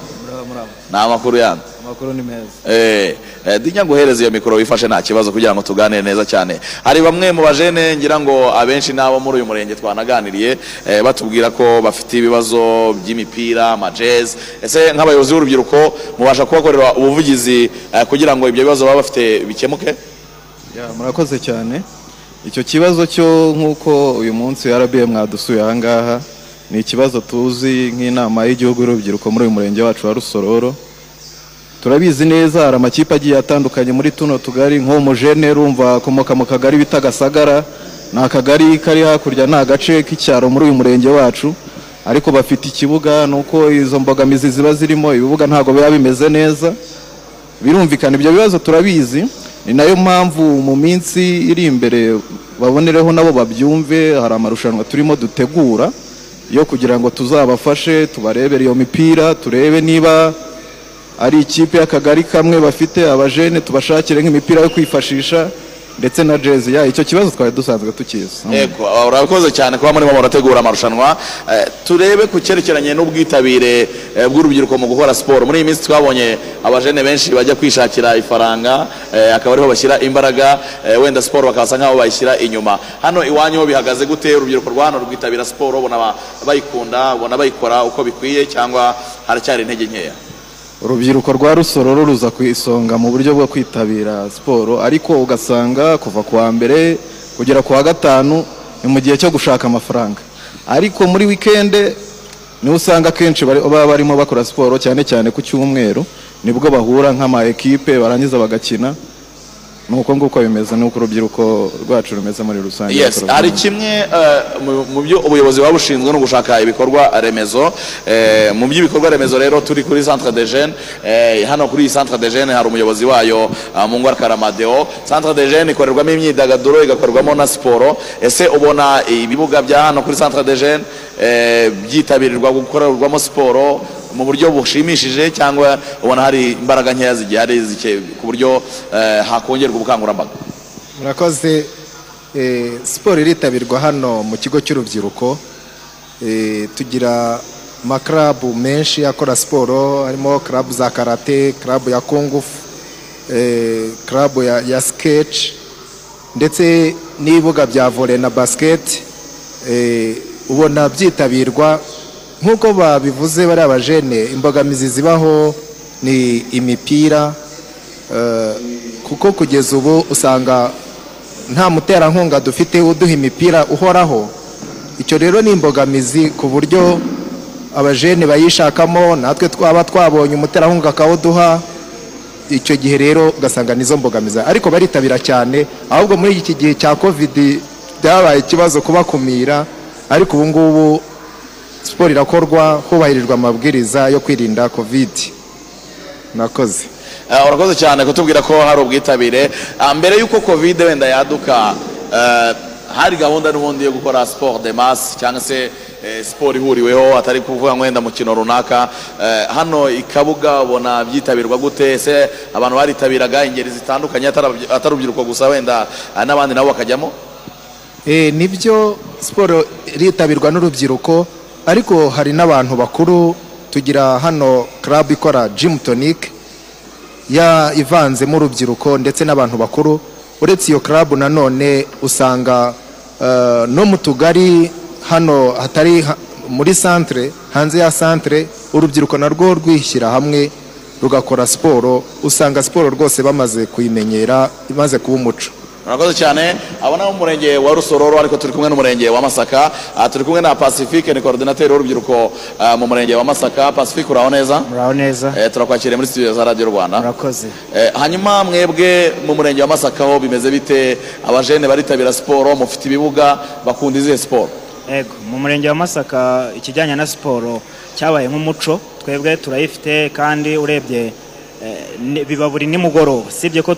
Ni amakuru yandi. Amakuru ni meza. Eh, eh, dinya guhereza iyo mikoro wifashe nta kibazo kugira ngo tuganire neza cyane. Hari bamwe mu bajene ngira ngo abenshi n'abo muri uyu murenge twanaganiriye eh, batubwira ko bafite ibibazo by'imipira amajezi ese nk'abayobozi b'urubyiruko mubasha kubakorera ubuvugizi kugira ngo ibyo bibazo baba bafite bikemuke? Ya, murakoze cyane. Icyo kibazo cyo nk'uko uyu munsi RBM mwadusuye aha ngaha ni ikibazo tuzi nk'inama y'igihugu y'urubyiruko muri uyu murenge wacu wa rusororo. Turabizi neza hari amakipe agiye atandukanye muri tuno tugari nk'umujene rumva akomoka mu kagari bita gasagara. Ni akagari kari hakurya ni agace k'icyaro muri uyu murenge wacu. Ariko bafite ikibuga nuko izo mbogamizi ziba zirimo ibibuga ntabwo biba bimeze neza. Birumvikana ibyo bibazo turabizi. Ni na yo mpamvu mu minsi iri imbere babonereho nabo babyumve hari amarushanwa turimo dutegura yo kugira ngo tuzabafashe tubarebere iyo mipira turebe niba ari ikipe y'akagari kamwe bafite abajene tubashakire nk'imipira yo kwifashisha ndetse na jezi ya icyo kibazo twari dusanzwe tukizi. Ego, urakoze cyane kuba murimo murategura amarushanwa. Eh, turebe ku cyerekeranye n'ubwitabire eh, bw'urubyiruko mu gukora siporo muri iyi minsi twabonye abajene benshi bajya kwishakira ifaranga eh, akaba ariho bashyira imbaraga wenda siporo bakabasa nk'aho bayishyira inyuma. Hano iwanyu bihagaze gute? Urubyiruko rwa hano rwitabira siporo ubona ba- bayikunda ubona bayikora uko bikwiye cyangwa haracyari intege nkeya? Urubyiruko rwa rusororo ruza ku isonga mu buryo bwo kwitabira siporo ariko ugasanga kuva ku wa mbere kugera ku wa gatanu ni mu gihe cyo gushaka amafaranga. Ariko muri wikende ni ho usanga akenshi baba barimo bakora siporo cyane cyane ku cyumweru ni bwo bahura nk'ama ekipe barangiza bagakina ni uko nguko bimeze ni uko urubyiruko rwacu rumeze muri rusange. Yes hari kimwe eh, mu- byo ubuyobozi buba bushinzwe no gushaka ibikorwa remezo. Eh, mu by'ibikorwa remezo rero turi kuri centre de jeune eh, hano kuri iyi centre de jeune hari umuyobozi wayo mu ngwara karamadeo. Centre de jeune ikorerwamo imyidagaduro igakorwamo na siporo. Ese ubona ibibuga bya hano kuri centre de jeune byitabirwa gukorerwamo siporo? Mu buryo bushimishije cyangwa ubona hari imbaraga nkeya zigihari ku buryo eh, hakongerwa ubukangurambaga. Murakoze. Eh, siporo iritabirwa hano mu kigo cy'urubyiruko. Eh, tugira amakarabu menshi akora siporo harimo karabu za karate karabu ya kungufu karabu ya, sketch ndetse n'ibibuga bya vole na basiketi ubona byitabirwa. Nk'uko babivuze bari abajene imbogamizi zibaho ni imipira eh, kuko kugeza ubu usanga nta muterankunga dufite uduha imipira uhoraho. Icyo rero ni imbogamizi ku buryo abajene bayishakamo natwe twaba twabonye umuterankunga akawuduha icyo gihe rero ugasanga nizo mbogamizi. Ariko baritabira cyane ahubwo muri iki gihe cya kovidi byabaye ikibazo kubakumira ariko ubu ngubu siporo irakorwa hubahirijwe amabwiriza yo kwirinda kovidi murakoze. Eh, urakoze cyane kutubwira ko hari ubwitabire. Ah, mbere y'uko covid wenda yaduka eh, hari gahunda n'ubundi yo gukora sport de masse cyangwa se eh, siporo ihuriweho atari kuvuga ngo wenda mukino runaka. Hano i kabuga ubona byitabirwa gute? Ese abantu baritabiraga ingeri zitandukanye atari urubyiruko gusa wenda ah, n'abandi nabo bakajyamo? Nibyo siporo iritabirwa n'urubyiruko ariko hari n'abantu bakuru tugira hano club ikora gym tonic ya ivanzemo urubyiruko ndetse n'abantu bakuru. Uretse iyo club nanone usanga eh, no mu tugari hano hatari ha- muri centre hanze ya centre urubyiruko narwo rwishyira hamwe rugakora siporo usanga siporo rwose bamaze kuyimenyera imaze kuba umuco. Murakoze cyane. Abo ni murenge wa rusororo ariko turi kumwe n'umurenge wa masaka. Ah, turi kumwe na pacifique ni korodinateri w'urubyiruko ah, mu murenge wa masaka. Pacifique uraho neza? Muraho neza. Eh, turakwakiriye muri studio za radiyo rwanda. Murakoze. Eh, hanyuma mwebwe mu murenge wa masaka ho bimeze bite? Abajene baritabira siporo mufite ibibuga bakunda izihe siporo ego mu murenge wa masaka ikijyanye na siporo cyabaye nk'umuco twebwe turayifite kandi urebye biba buri nimugoroba. Sibye ko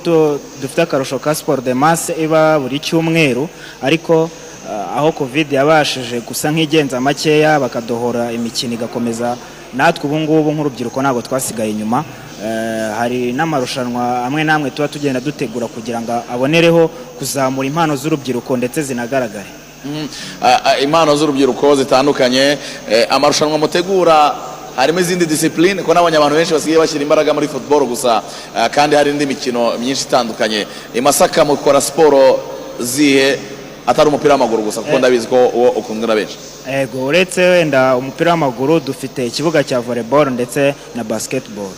dufite akarusho ka siporo de masse iba buri cyumweru ariko eh, aho covid yabashije gusa nk'igenza makeya bakadohora imikino igakomeza natwe ubu ngubu nk'urubyiruko ntabwo twasigaye inyuma. Eh, hari n'amarushanwa amwe n'amwe tuba tugenda dutegura kugira ngo abonereho kuzamura impano z'urubyiruko ndetse zinagaragare. Mhm. Ah, ah, impano z'urubyiruko zitandukanye eh, amarushanwa mutegura harimo izindi disipurine ko nabonye abantu benshi basigaye bashyira imbaraga muri football gusa ah, kandi hari indi mikino myinshi itandukanye. I masaka mukora siporo zihe atari umupira w'amaguru gusa kuko Eh. ndabizi ko uwo ukundwa na benshi. Ego uretse wenda umupira w'amaguru dufite ikibuga cya volleyball ndetse na basketball.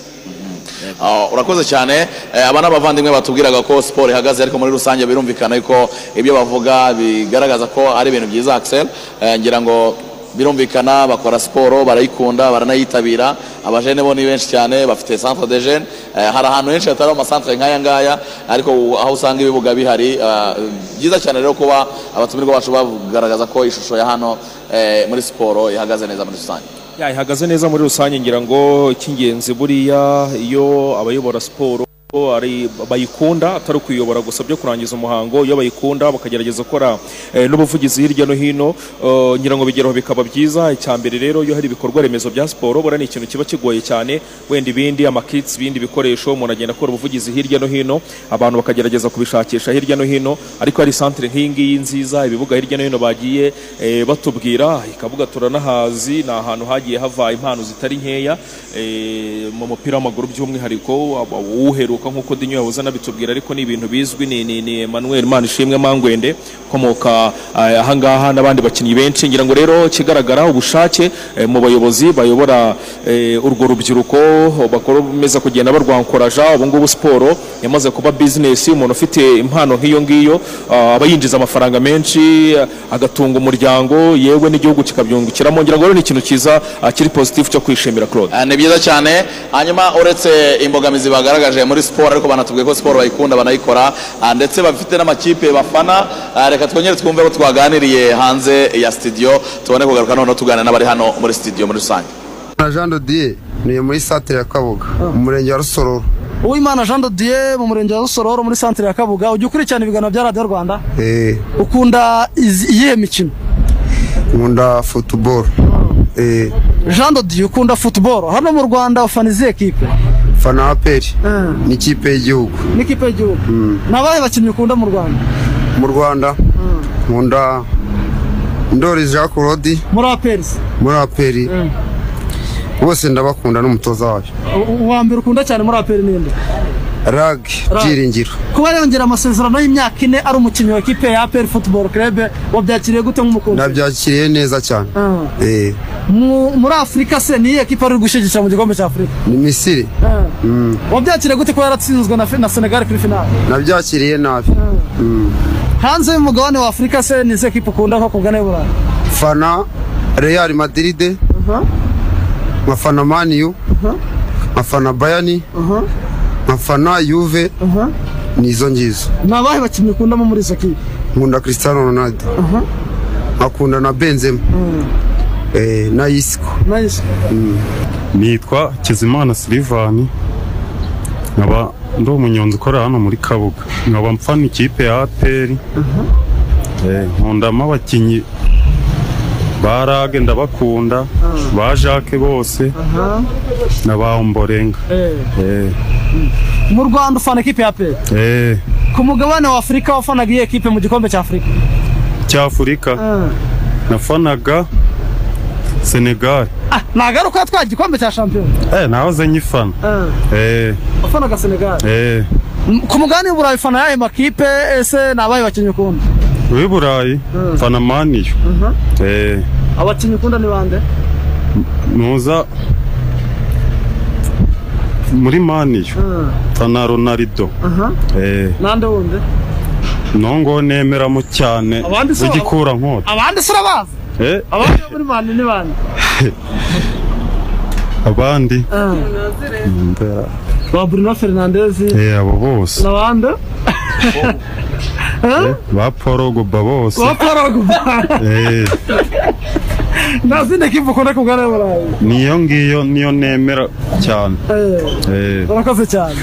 Ah, urakoze cyane. Eh, aba ni abavandimwe batubwiraga ko siporo ihagaze ariko muri rusange birumvikana yuko ibyo bavuga bigaragaza ko ari ibintu byiza Eh, ngira ngo birumvikana bakora siporo barayikunda baranayitabira. Abajene bo ni benshi cyane bafite centre de jeunes. Eh, hari ahantu henshi hatari amasantere nk'aya ngaya ariko aho usanga ibibuga bihari ah, byiza cyane rero kuba abatumirwa bacu bagaragaza ko ishusho ya hano eh, muri siporo ihagaze neza muri rusange. Ihagaze neza muri rusange ngira ngo icy'ingenzi buriya iyo abayobora siporo bayikunda atari ukuyobora gusa byo kurangiza umuhango. Iyo bayikunda bakagerageza gukora eh, n'ubuvugizi hirya no hino eh, ngira ngo bigeraho bikaba byiza. Icya mbere rero iyo hari ibikorwa remezo bya siporo buriya ni ikintu kiba kigoye cyane. Wenda ibindi amakits ibindi bikoresho umuntu agenda akora ubuvugizi hirya no hino abantu bakagerageza kubishakisha hirya no hino. Ariko hari santere nk'iyi ngiyi nziza ibibuga hirya no hino bagiye eh, batubwira ikabuga turanahazi ni ahantu hagiye hava impano zitari nkeya. Mu mupira w'amaguru by'umwihariko aba- uwuheruka nk'uko dinyo yahoze anabitubwira ariko ni ibintu bizwi ni, ni, Emmanuel Manishimwe Mangwende ukomoka eh, ahangaha n'abandi bakinnyi benshi. Ngira ngo rero kigaragara ubushake eh, mu bayobozi bayobora eh, urwo rubyiruko bakomeza kugenda barwankoraja. Ubu ngubu siporo yamaze kuba bizinesi umuntu ufite impano nk'iyo ngiyo ah, aba yinjiza amafaranga menshi agatunga umuryango yewe n'igihugu kikabyungukiramo. Ngira ngo rero ni ikintu cyiza ah, kiri positif cyo kwishimira Claude. Ah, ni byiza cyane. Hanyuma uretse imbogamizi bagaragaje muri siporo ariko banatubwiye ko siporo bayikunda banayikora. Ah, ndetse bafite n'amakipe bafana. Ah, reka twongere twumve ko twaganiriye hanze ya studio tubone kugaruka noneho tuganira n'abari hano muri studio muri rusange. Na jean dodier ni muri santere ya kabuga mu murenge wa rusororo. Uwimana jean dodier mu murenge wa rusororo muri santere ya kabuga. Ujya ukurikirana ibiganiro bya radiyo rwanda. Eh, ukunda iyihe mikino? Nkunda futuboro Eh, jean dodier ukunda futuboro hano mu rwanda ufana izihe kipe? Fana aperi ni ikipe y'igihugu. N'ikipe y'igihugu. Ni abahe bakinnyi ukunda mu rwanda? Mu rwanda. Nkunda ndori jean claude muri aperisi muri aperi. Bose ndabakunda n'umutoza wayo. Uwa mbere ukunda cyane muri aperi ninde rag byiringiro kuba yongera amasezerano y'imyaka ine ari umukinnyi wa ekipe ya aperi futuboro kerebe wabyakiriye gute nk'umukunzi? Nabyakiriye neza cyane. Ah. Eh, Mu- muri afurika se niyo ekipe ari gushyigikira mu gikombe cya afurika ni misiri. Ah. Mm, wabyakiriye gute ko yaratsinzwe na, na senegal kuri finale nabyakiriye nabi. Mm. hanze y'umugabane wa afurika se ni izihe ekipe ukunda nko ku bwa neburayi fana real madrid. Nkafana maniyu nkafana bayani nkafana yuve nizo ngizo. Ni abahe bakinnyi ukundamo muri izo kipe nkunda cristiano ronaldo. Nkakunda na benzema. Eh, na isiko nice nitwa kizimana silivani nkaba ndi umunyonzi ukorera hano muri kabuga. Nkaba mfana ikipe ya aperi nkundamo abakinnyi ba rage ndabakunda ba jacques bose. Na ba omborenga Eh, mu rwanda ufana ekipe ya aperi eh, ku mugabane wa afurika wafanaga iyi ekipe mu gikombe cya afurika. Cy'afurika nafanaga senegal. Ah ntabwo ari uko yatwaye igikombe cya shampiyona? Eh, nahoze nyifana. Eh, wafanaga senegal? Eh, M- ku mugabane w'uburayi ufana yahe makipe ese ni abahe bakinnyi ukunda w'i burayi mfana maniyo Eh, abakinnyi ukunda ni bande nuza muri maniyo mfana ronaldo. Eh, nande wundi nongo nemeramo cyane w'igikura nkota abandi se urabazi Eh, abandi bo muri mani ni bande abandi. Ah, ba Bruno Fernandes eh, abo bose. N'abandi Eh, ba Paul Gogba bose. Ba Paul Eh, nta zindi kivu ukunda ku bwana burayi niyo ngiyo niyo nemera cyane Eh, urakoze cyane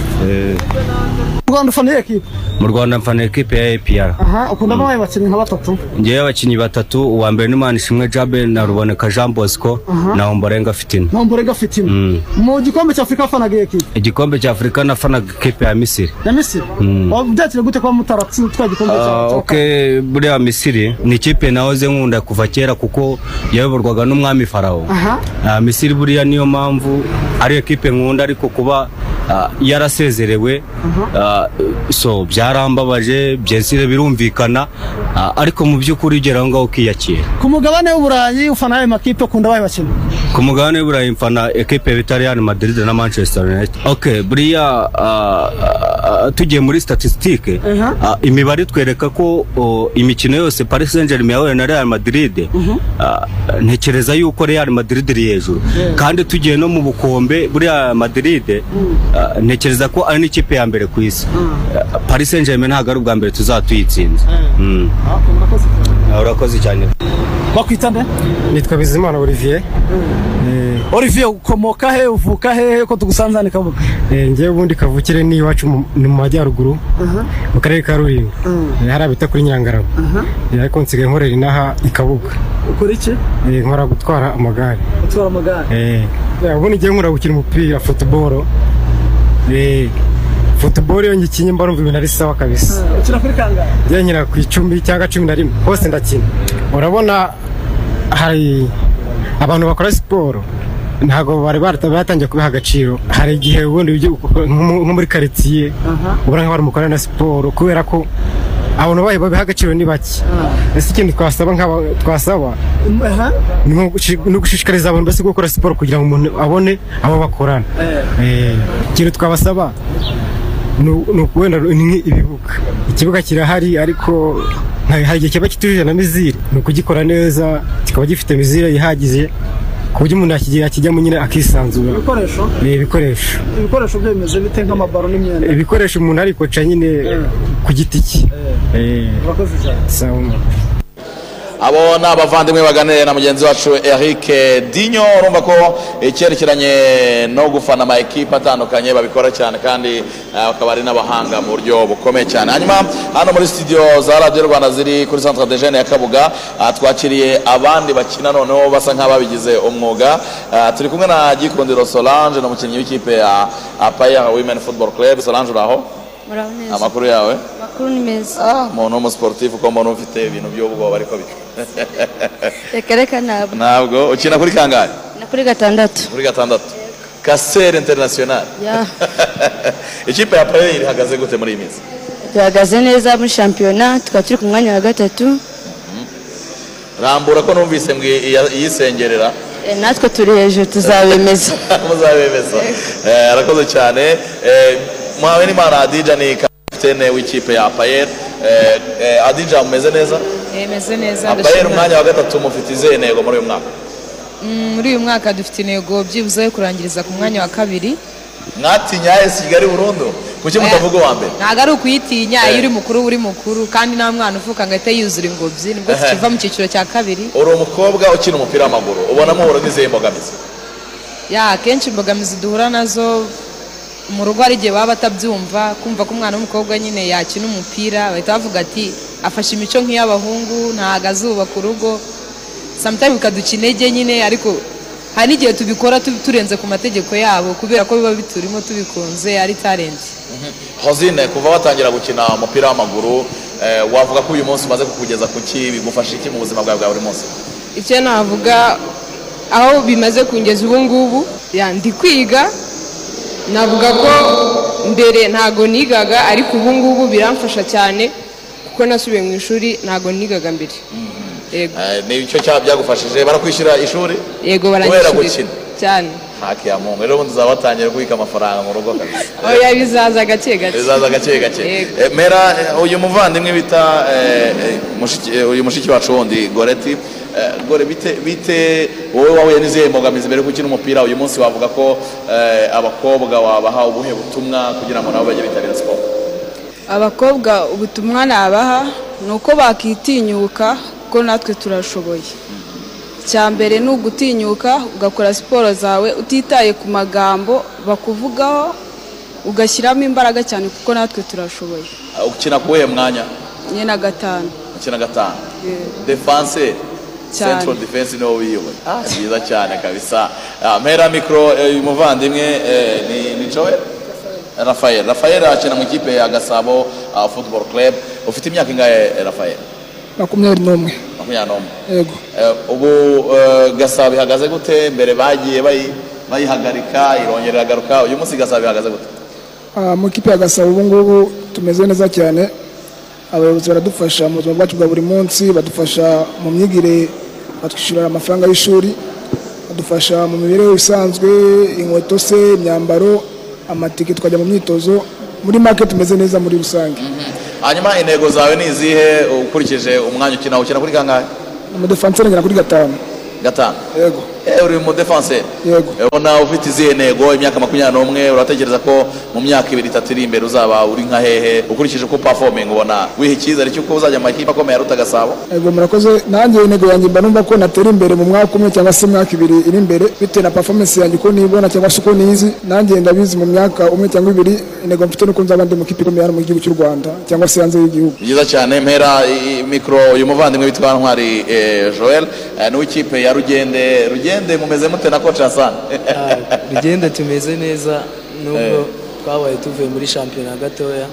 eh. u Rwanda ufana ekipe? Mu rwanda mfana ekipe ya APR aha ukunda abaye bakinnyi nka batatu? Ngewe abakinnyi batatu uwa mbere ni Manishimwe Jabe na Ruboneka Jean Bosco na Omborenga Fitina. Ntomborega fitina. Mm. mu gikombe cya afurika wafanaga ekipe? Igikombe cya afurika nafanaga ekipe ya misiri. Ya misiri? Mm. wabyakira gute kuba mutaratsinze twa gikombe cya Ah, cya ok buriya misiri ni ikipe nahoze nkunda kuva kera kuko yayoborwaga n'umwami farawo Ah, misiri buriya niyo mpamvu ari ekipe nkunda ariko kuba ah, yarasezerewe. So byarambabaje byensire birumvikana ariko mu by'ukuri ugera aho ngaho ukiyakira ku mugabane w'uburayi ufana ayo makipe ukunda abaye bakinnyi ku mugabane w'iburayi mfana ekipe bita Real Madrid na Manchester United. Ok buriya tugiye muri statistique ah, imibare itwereka ko imikino yose Paris Saint-Germain yahuye na Real Madrid. Ah, ntekereza yuko Real Madrid iri hejuru. Kandi tugiye no mu bukombe buriya Madrid ah, ntekereza ko ari n'ikipe ya mbere ku isi. Ah, Paris Saint-Germain ntabwo ari ubwa mbere tuzatuyitsinze Mm. Ah, urakoze cyane. Bakwita nde nitwa bizimana olivier. Olivier ukomoka he uvuka he ko tugusanze hano i kabuga Eh, njyewe ubundi kavukire ni iwacu mu- ni mu majyaruguru mu karere ka rulindo. Eh, hariya bita kuri nyirangarama Eh, ariko nsigaye nkorera inaha i kabuga. Ukora iki? Eh, nkora gutwara amagare. Utwara amagare. Eh, eh, ubundi ngiye nkora gukina umupira futuboro futuboro iyo ngikinye mba numva ibintu ari sawa kabisa. Ukina kuri kangahe nkina ku icumi cyangwa cumi na rimwe. Hose ndakina. Urabona hari abantu bakora siporo. Ntabwo bari batangiye kubiha agaciro. Hari igihe ubundi nko mu- nko muri karitsiye ubona nk'abantu mukora na siporo kubera ko abantu bayo babiha agaciro ni bake. Ese ikintu twasaba nk'aba- twasaba? Ni gushi- ni ugushishikariza abantu bose gukora siporo kugira ngo umuntu abone abo bakorana. Eh, ikintu twabasaba ni u- ni nk'ibibuga ikibuga kirahari ariko hari igihe kiba kitujuje na mizire ni ukugikora neza kikaba gifite mizire ihagije ku buryo umuntu yakijya- yakijyamo nyine akisanzura. Ibikoresho? Eh, ibikoresho. Ibikoresho byo bimeze bite nk'amabaro n'imyenda? Ibikoresho umuntu arikoca nyine ku giti cye. Eh, urakoze cyane. Abo ni abavandimwe baganiriye na mugenzi wacu Eric Dinyo. Urumva ko icyerekeranye no gufana ama ekipe atandukanye babikora cyane kandi eh, bakaba ari n'abahanga mu buryo bukomeye cyane. Hanyuma hano muri studio za radiyo rwanda ziri kuri centre de jeune ya kabuga ah, twakiriye abandi bakina noneho basa nk'ababigize umwuga. Ah, turi kumwe na gikundiro solange ni umukinnyi w'ikipe ya apaya women football club. Solange uraho? Amakuru yawe? Ni meza umuntu w'umusiporutifu ko mbona ufite ibintu by'ubwoba ariko reka reka ntabwo ntabwo ukina kuri kangahe na kuri gatandatu kuri gatandatu kasere international ya. Ikipe ya payeri ihagaze gute muri iyi minsi? Duhagaze neza muri shampiyona tukaba turi ku mwanya wa gatatu. Rambura ko numvise ngo iyisengerera. Eh, natwe turi hejuru tuzabemeza. Muzabemeza. Eh, arakoze cyane. Eh, muhawe n'imana adija ni kapitene w'ikipe ya payeri adija mumeze neza meze neza apayeri umwanya wa gatatu mufite izihe ntego muri uyu mwaka Mm, muri uyu mwaka dufite intego byibuze yo kurangiriza ku mwanya wa kabiri mwatinya esi kigali burundu kuki mutavuga uwa mbere ntabwo ari ukuyitinya iyo uri mukuru uri mukuru kandi nta mwana uvuka ngo ahite yuzura ingobyi ni bwo tukiva mu cyiciro cya kabiri uri umukobwa ukina umupira w'amaguru ubona muhura n'izihe mbogamizi ya akenshi imbogamizi duhura na zo mu rugo hari igihe baba batabyumva kumva ko umwana w'umukobwa nyine yakina umupira bahita bavuga ati afashe imico nk'iy'abahungu ntabwo azubaka urugo sometimes bikaduca intege nyine ariko hari n'igihe tubikora tu- turenze ku mategeko yabo kubera ko biba biturimo tubikunze ari talent. Hozine kuva watangira gukina umupira w'amaguru eh, wavuga ko uyu munsi umaze kukugeza ku ki bigufasha iki mu buzima bwawe bwa buri munsi? Icyo navuga aho bimaze kungeza ubu ngubu ya, ndi kwiga navuga ko mbere ntago nigaga ariko ubu ngubu biramfasha cyane kuko nasubiye mu ishuri ntago nigaga mbere. Yego. Eh, ni icyo cya byagufashije barakwishyura ishuri? Yego baranyishyurira cyane. Ya mungu rero ubundi uzaba watangiye kubika amafaranga mu rugo oya bizaza gake gake. Bizaza gake gake. Eh, mera eh, uyu muvandimwe bita eh, uyu mushiki wacu wundi goreti gore bite bite wowe wahuye n'izihe mbogamizi mbere yo gukina umupira uyu munsi wavuga ko abakobwa wabaha ubuhe butumwa kugira ngo nabo bajye bitabira siporo abakobwa ubutumwa nabaha ni uko bakitinyuka kuko natwe turashoboye. Icya mbere ni ugutinyuka ugakora siporo zawe utitaye ku magambo bakuvugaho ugashyiramo imbaraga cyane kuko natwe turashoboye. Ukina kuwuhe mwanya? Nye na gatanu. Ukina gatanu. Cyane. central defense niwo wiyoboye Ah, byiza cyane kabisa. Ah, mpera mikoro eh, uyu muvandimwe eh, ni ni joel? Rafael. Rafael akina mu ikipe ya gasabo ah, football club. Ufite imyaka ingahe eh, rafael? Makumyabiri n'umwe. Makumyabiri n'umwe Eh, ubu eh, gasabo ihagaze gute? Mbere bagiye bayi- bayihagarika irongera iragaruka. Uyu munsi gasabo ihagaze gute? Ah, mu ikipe ya gasabo ubu ngubu tumeze neza cyane. Abayobozi baradufasha mu buzima bwacu bwa buri munsi badufasha mu myigire batwishyurira amafaranga y'ishuri badufasha mu mibereho isanzwe inkweto se imyambaro amatike tukajya mu myitozo. Muri make tumeze neza muri rusange. Hanyuma intego zawe ni izihe ukurikije umwanya ukina ukina kuri kangahe? Umudefanseri ngera kuri gatanu. Gatanu. Yego. Uri mu defense. Yego. Ubona ufite izihe ntego imyaka makumyabiri n'umwe uratekereza ko mu myaka ibiri itatu iri imbere uzaba uri nka hehe ukurikije uko performing ubona wiha icyizere cy'uko uzajya mu makipe akomeye aruta gasabo? Yego murakoze. Nanjye intego yanjye mba numva ko natera imbere mu mwaka umwe cyangwa se imyaka ibiri iri imbere bitewe na performance yanjye uko nibona cyangwa se uko nizi. Nanjye ndabizi mu myaka umwe cyangwa ibiri intego mfite nuko nzaba ndi mu kipe ikomeye hano mu gihugu cy'u rwanda cyangwa se hanze y'igihugu. Byiza cyane mpera mikoro uyu muvandimwe witwa ntwari eh, joel eh, ni w'ikipe ya rugende rugende mumeze mute na koci hasani rugenda tumeze neza nubwo Eh. twabaye tuvuye muri shampiyona gatoya.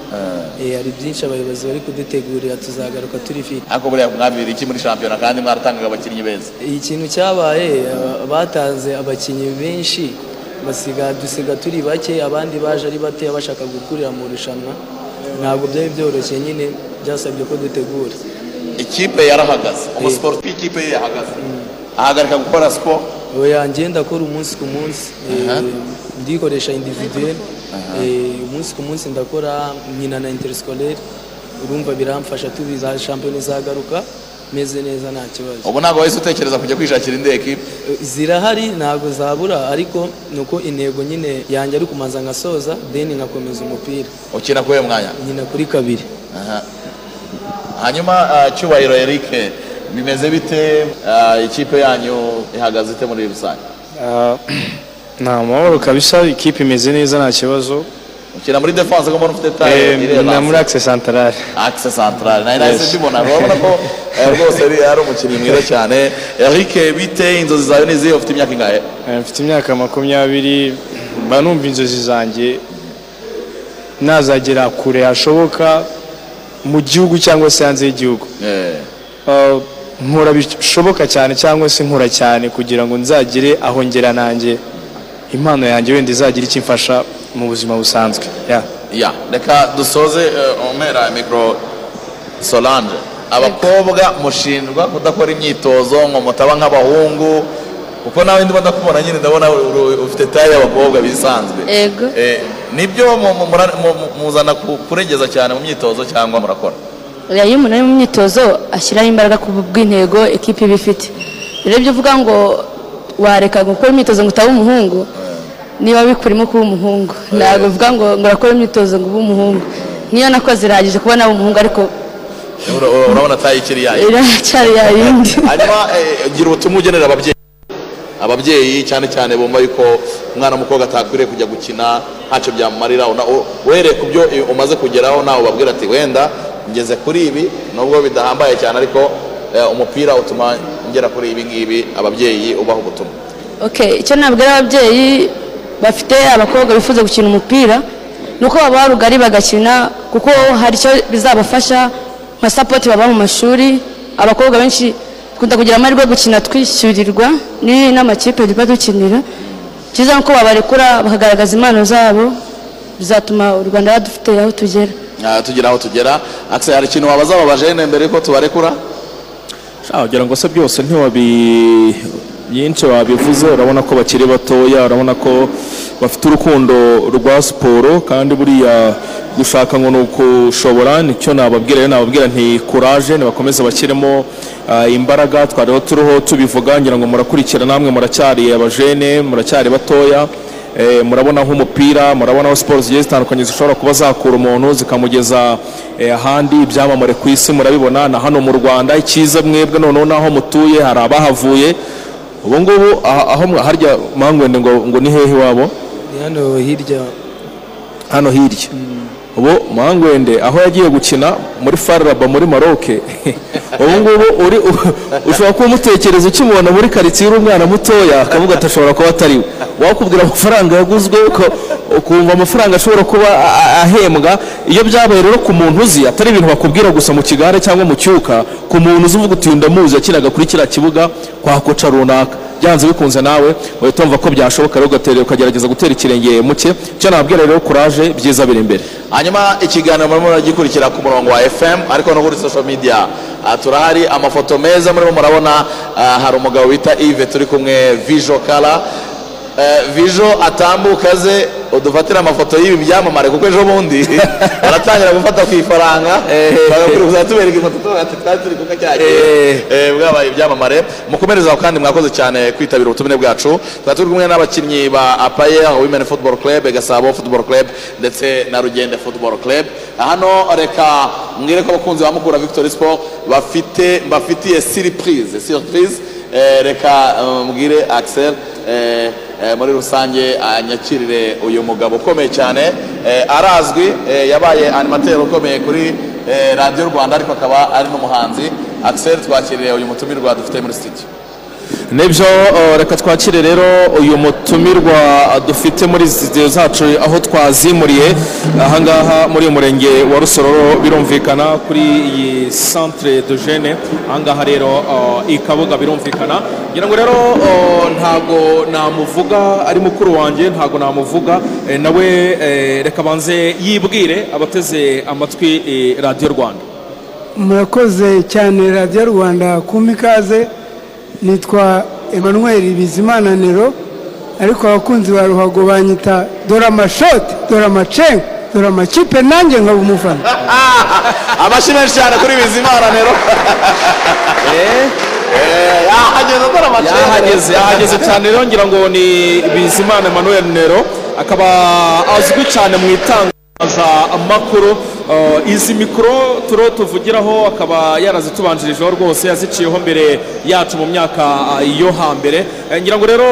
Eh, hari byinshi abayobozi bari kudutegurira tuzagaruka turi fit. Ariko buriya mwabiri iki muri shampiyona kandi mwaratangaga abakinnyi beza. Ikintu cyabaye aba- batanze abakinnyi benshi basiga dusiga turi bake abandi baje ari bateya bashaka gukurira mu irushanwa ntabwo byari byoroshye nyine byasabye ko dutegura. Ikipe yarahagaze umusiporutifu w'ikipe ye yahagaze. Ahagarika gukora siporo. Oya njye ndakora umunsi ku munsi. Eh, ndikoresha individuel. Eh, umunsi ku munsi ndakora nkina na interscolaire. Urumva biramfasha tubiza shampiyona izagaruka meze neza nta kibazo. Ubu ntabwo wahise utekereza kujya kwishakira indi ekipe Eh, zirahari ntabwo zabura ariko nuko intego nyine yanjye ari kumanza nkasoza then nkakomeza umupira. Ukina kuwe mwanya? Nkina kuri kabiri. Hanyuma ah, cyubahiro eric bimeze bite? Ah, ikipe yanyu ihagaze ite muri rusange? Ah, ni amahoro kabisa ikipe imeze neza nta kibazo. Ukina muri defense ko mbona ufite taye Eh, na muri axe centrale. Axe central nari nahise mbibona urabona ko eh, rwose ari umukinnyi mwiza cyane. Eric bite inzozi zawe ni izihe ufite imyaka ingahe? Eh, mfite imyaka makumyabiri mba numva inzozi zanjye nazagera kure hashoboka mu gihugu cyangwa se hanze y'igihugu. Nkora bishoboka cyane cyangwa se nkora cyane kugira ngo nzagere aho ngera nanjye impano yanjye wenda izagira icyo imfasha mu buzima busanzwe. Yeah. ya. Reka dusoze eh, umera mikoro solange. Abakobwa mushinjwa kudakora imyitozo ngo mutaba nk'abahungu kuko nawe ndimo ndakubona nyine ndabona ufite taye y'abakobwa bisanzwe. Ego. Eh, ni byo muzana ku- kuregeza cyane mu myitozo cyangwa murakora? Iyo umuntu ari mu myitozo ashyiraho imbaraga ku bw'intego ekipi iba ifite. Rero ibyo uvuga ngo wareka gukora imyitozo ngo utabe umuhungu niba bikurimo kuba umuhungu. Ntabwo bivuga ngo ngo urakora imyitozo ngo ube umuhungu. Niyo nakoze irahagije kuba naba umuhungu ariko Ura- ura- urabona taye ikiri yayo iracyari yayindi hanyuma eh, gira ubutumwa ugenera ababyeyi. Ababyeyi cyane cyane bumva yuko umwana w'umukobwa atakwiriye kujya gukina ntacyo byamumarira. Uhereye ku byo eh, umaze kugeraho nawe ubabwira ati wenda ngeze kuri ibi nubwo bidahambaye cyane ariko eh, umupira utuma ngera kuri ibi ngibi ababyeyi ubaha ubutumwa. Icyo nabwira ababyeyi bafite abakobwa bifuza gukina umupira ni uko baba rugari bagakina kuko hari icyo bizabafasha nka sapoti baba mu mashuri. Abakobwa benshi dukunda kugira amahirwe yo gukina twishyurirwa n'amakipe tuba dukinira. Cyiza ni uko babarekura bakagaragaza impano zabo bizatuma u rwanda dufite aho tugera. Ah, tugera aho tugera. Akse hari ikintu wabaza aba bajene mbere yuko tubarekura? Wagira ngo se byose ntiwabi byinshi babivuze urabona ko bakiri batoya urabona ko bafite urukundo rwa siporo kandi buriya gushaka ngo ni ukushobora ni cyo nababwira rero nababwira nti kuraje nibakomeze bashyiremo ah, imbaraga twariho turiho tubivuga ngira ngo murakurikira namwe muracyari abajene muracyari batoya. Eh, murabona nk'umupira murabona aho siporo zigiye zitandukanye zishobora kuba zakura umuntu zikamugeza eh, ahandi ibyamamare ku isi murabibona. Na hano mu rwanda icyiza mwebwe noneho n'aho mutuye hari abahavuye. Ubu ngubu aho harya mangwende ngo, ngo ni hehe iwabo? Ni hano hirya. Hano hirya. Ubu mangwende aho yagiye gukina muri fararaba muri maroke ubu ngubu uri ushobora kuba umutekereza ukimubona muri karitsiye uri umwana mutoya? Akavuga ati ashobora kuba atari we. Wakubwira amafaranga yaguzwe ukumva amafaranga ashobora kuba ahembwa. Iyo byabaye rero ku muntu uzi atari ibintu bakubwira gusa mu kigare cyangwa mu cyuka ku muntu uzi uvuga uti ndamuzi yakinaga kuri kiriya kibuga kwa koca runaka. Byanze bikunze nawe uhita wumva ko byashoboka rero ukagerageza gutera ikirenge muke. Icyo nababwira rero kuraje byiza biri imbere. Hanyuma ikiganiro murimo muragikurikira ku murongo wa fm ariko no kuri social media. Ah, turahari amafoto meza murimo murabona. Ah, hari umugabo bita Yves turi kumwe vijo kara vijo atambuka ze udufatire amafoto y'ibi byamamare kuko ejo bundi baratangira gufata ku ifaranga bagakwiye kuzajya tubereka ifoto twari turi gihe Eh, bwabaye ibyamamare. Mukomereza aho kandi mwakoze cyane kwitabira ubutumire bwacu. Twari turi kumwe n'abakinnyi ba apaye women football club gasabo football club ndetse na rugende football club. Hano reka mbwire ko abakunzi ba mukura victory sport bafite bafitiye surprise. Surprise. Eh, reka eh, mbwire axel eh, eh, muri rusange anyakirire uyu mugabo ukomeye cyane. Eh, arazwi eh, yabaye animateur ukomeye kuri eh, radiyo rwanda ariko akaba ari n'umuhanzi. Axel twakiriye uyu mutumirwa dufite muri studio. Ni byo uh, reka twakire rero uyu mutumirwa dufite muri studio zacu aho twazimuriye. Ahangaha muri uyu murenge wa rusororo birumvikana kuri iyi centre de jeune. Ahangaha rero uh, i kabuga birumvikana. Ngira ngo rero uh, ntago namuvuga ari mukuru wanjye ntago namuvuga. Eh, nawe eh, reka banze yibwire abateze amatwi eh, radiyo rwanda. Murakoze cyane radiyo rwanda kumpa ikaze nitwa emmanuel bizimana nero ariko abakunzi ba ruhago banyita dore amashoti dore amacenga dore amakipe nanjye nkaba umufana. Amashyi menshi cyane kuri bizimana nero. Yahageze dore amacenga yahageze yahageze cyane. Rero ngira ngo ni bizimana emmanuel nero akaba azwi cyane mu itangazamakuru izi mikoro turo tuvugiraho akaba yarazitubanjirijeho rwose yaziciyeho mbere yacu mu myaka uh, yo hambere. Eh, ngira ngo rero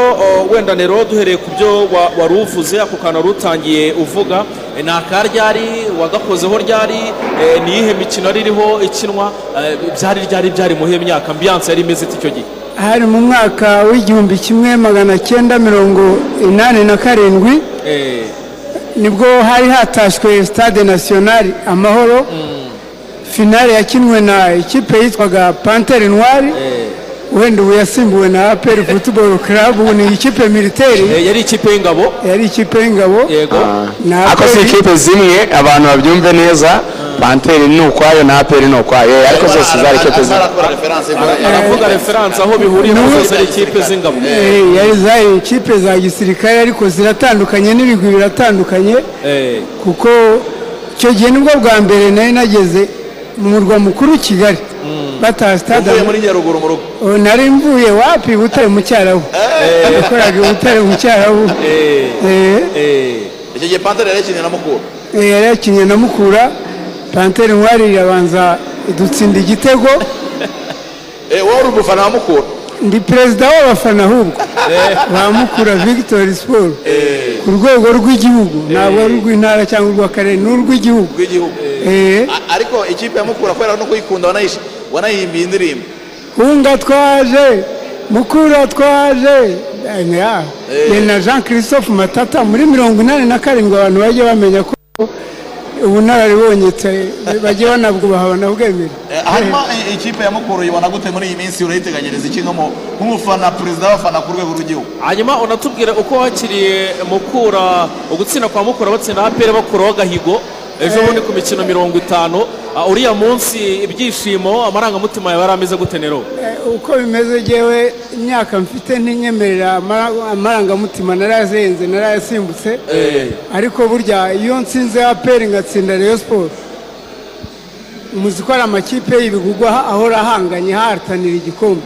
wenda nero duhereye ku byo wa- wari uvuze ako kantu wari utangiye uvuga. Eh, ni akaryari wagakozeho ryari? Eh, ni iyihe mikino yari iriho ikinwa? Eh, byari ryari byari muhe myaka? Ambiyanse yari imeze icyo gihe. Hari mu mwaka w'igihumbi kimwe magana cyenda mirongo inani na karindwi. Eh, ni bwo hari hatashywe stade nasiyonari amahoro. Finale yakinwe na ikipe yitwaga pantere noire. Wenda ubu yasimbuwe na aperi futuboro karabu ubu ni ikipe militeri eh, yari ikipe y'ingabo? Yari ikipe y'ingabo. Yego. Ako si ikipe zimwe abantu babyumve neza. Panteri ni ukwayo na aperi ni ukwayo. Ariko zose zari ikipe zimwe aravuga referanse aho bihuriye zose ari ikipe z'ingabo. Eh, yari zari ikipe za gisirikare ariko ziratandukanye n'ibigwi biratandukanye. Eh, kuko icyo gihe ni bwo bwa mbere nari nageze mu murwa mukuru kigali. Bataha stade. Uvuye muri nyaruguru mu rugo. Oh, nari mvuye wapi? Butare mu cyarabu yakoraga i butare mu cyarabu Eh, icyo gihe pantere yari yakinnye na mukuru eh, yari yakinnye na mukura. Pantere nwari irabanza idutsinda igitego. Eh, wowe umufana wa mukuru ndi perezida w'abafana ahubwo. Ba mukura victory sport ku rwego rw'igihugu. Ntabwo ari urw'intara cyangwa urw'akarere ni urw'igihugu. Eh, ariko ikipe ya mukura kubera no kuyikunda wanayihimbiye indirimbo. Hunga twaje mukura twaje. Eh. Eh. na jean christophe matata muri mirongo inani na karindwi abantu bajya bamenya ko ubunararibonye bajya banabwubaha banabwemera Eh, hanyuma i- ikipe ya mukuru uyibona gute muri iyi minsi urayiteganyiriza iki? Nk'umu- nk'umufana perezida w'abafana ku rwego rw'igihugu. Hanyuma unatubwire uko wakiriye mukura ugutsinda kwa mukura batsinda apere bakuraho agahigo ejo bundi ku mikino mirongo itanu ah, uriya munsi ibyishimo amarangamutima yawe yari ameze gute nero? Eh, uko bimeze jewe imyaka mfite ntinyemerera amara- amarangamutima narayazenze narayasimbutse ariko burya iyo nsinze aperi ngatsinda Rayon Sport muzi ko amakipe y'ibigugwa ahora ahanganye hahatanira igikombe.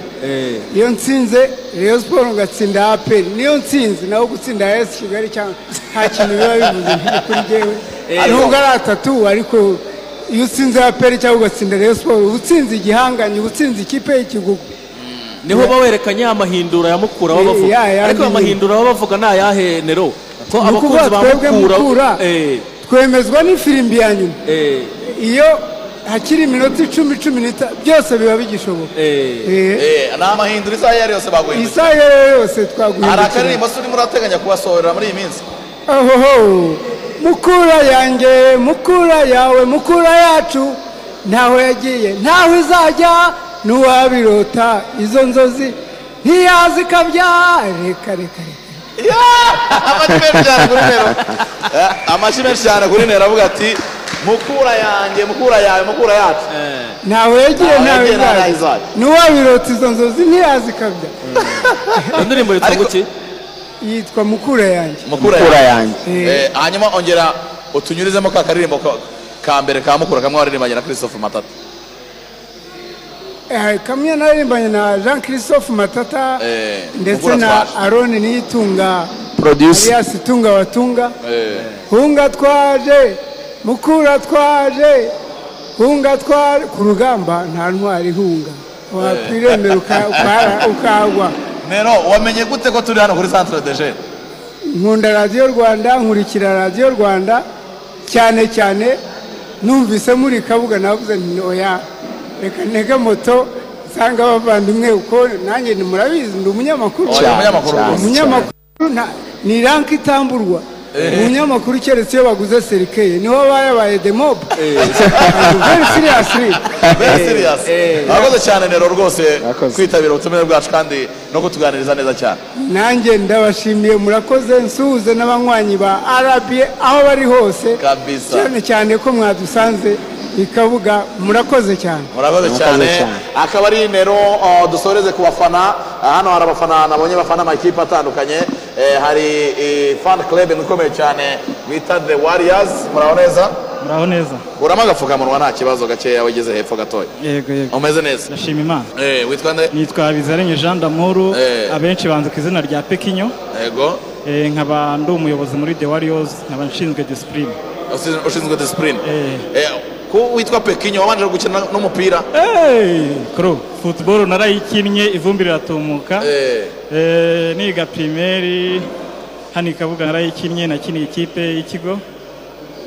Iyo nsinze Rayon Sport ngatsinda aperi niyo nsinzi naho gutsinda AS Kigali cyangwa nta kintu biba bivuze kuri Eh, nubwo ari atatu ariko iyo utsinze aperi cyangwa ugatsinda Rayon Sport uba utsinze igihanganye uba utsinze ikipe y'ikigugu ni ho uba werekanye ya mahindura ya mukura Eh, bavuga ariko ayo nyine. mahindura baba bavuga ni ayahe nero? Ko abakunzi ba mukura. Eh, twemezwa n'ifirimbi ya nyuma. Eh, iyo hakiri iminota icumi cumi n'itanu byose biba bigishoboka eh. Eh, ni amahindura isaha iyo ari yose baguhindura isaha iyo ari yo yose hari twaguhindukira akaririmbo se urimo urateganya kubasohorera muri iyi minsi? Ohoho mukura yanjye mukura yawe mukura yacu. Ntaho yagiye ntaho izajya n'uwabirota. Izo nzozi ntiyazikabya reka reka reka. Amashyi menshi cyane kuri nero. Eh, amashyi menshi cyane kuri nero avuga ati mukura yanjye mukura yawe mukura yacu. Yagiye, ntaho izajya izajya. n'uwabirota izo nzozi ntiyazikabya iyo ndirimbo yitwa guki yitwa mukura yanjye. Mukura yanjye. Eh, hanyuma ongera utunyurizemo ka karirimbo ka- mbere ka mukura kamwe waririmbanye na christophe matata. Eh, kamwe naririmbanye na jean christophe matata Eh, ndetse na aroni niyitunga alias tunga watunga. Eh, hunga twaje. Mukura twaje hunga twaje ku rugamba nta ntwari hunga. Wakwiremera uka- ukara- ukagwa. Nero wamenye gute ko turi hano kuri centre de jeune nkunda radiyo rwanda nkurikira radiyo rwanda cyane cyane numvise muri kabuga navuze nti oya reka ntege moto nsanga abavandimwe kuko nanjye ni murabizi ndi umunyamakuru. Umunyamakuru ni ranka itamburwa. Umunyamakuru keretse iyo baguze serikeye. Niho bayabaye demob very seriously very serious. Murakoze cyane nero rwose. Kwitabira ubutumire bwacu kandi no kutuganiriza neza cyane. Nanjye ndabashimiye. Murakoze nsuhuze n'abanywanyi ba rba aho bari hose. Kabisa. Cyane cyane ko mwadusanze. Ikabuga murakoze cyane. Murakoze cyane. akaba ari nero uh, dusoreze ku bafana. Uh, hano hari abafana nabonye bafana amakipe atandukanye. Eh, hari fan club ikomeye cyane bita the warriors. Muraho neza? Muraho neza. Uramo agapfukamunwa nta kibazo gakeya wageze hepfo gatoya. Yego yego. Umeze neza? Ndashima imana. Eh, witwa nde? Nitwa bizarenge jean d'amour. Eh. abenshi banze ku izina rya pekinyo. Yego. Eh, nkaba ndi umuyobozi muri the warriors nkaba nshinzwe discipline. Ushinzwe discipline. Eh, ko witwa pekinyo wabanje gukina n'umupira. Kuro football narayikinnye ivumbi riratumuka Eh, niga primeri hano ikabuga narayikinnye nakiniye ikipe y'ikigo.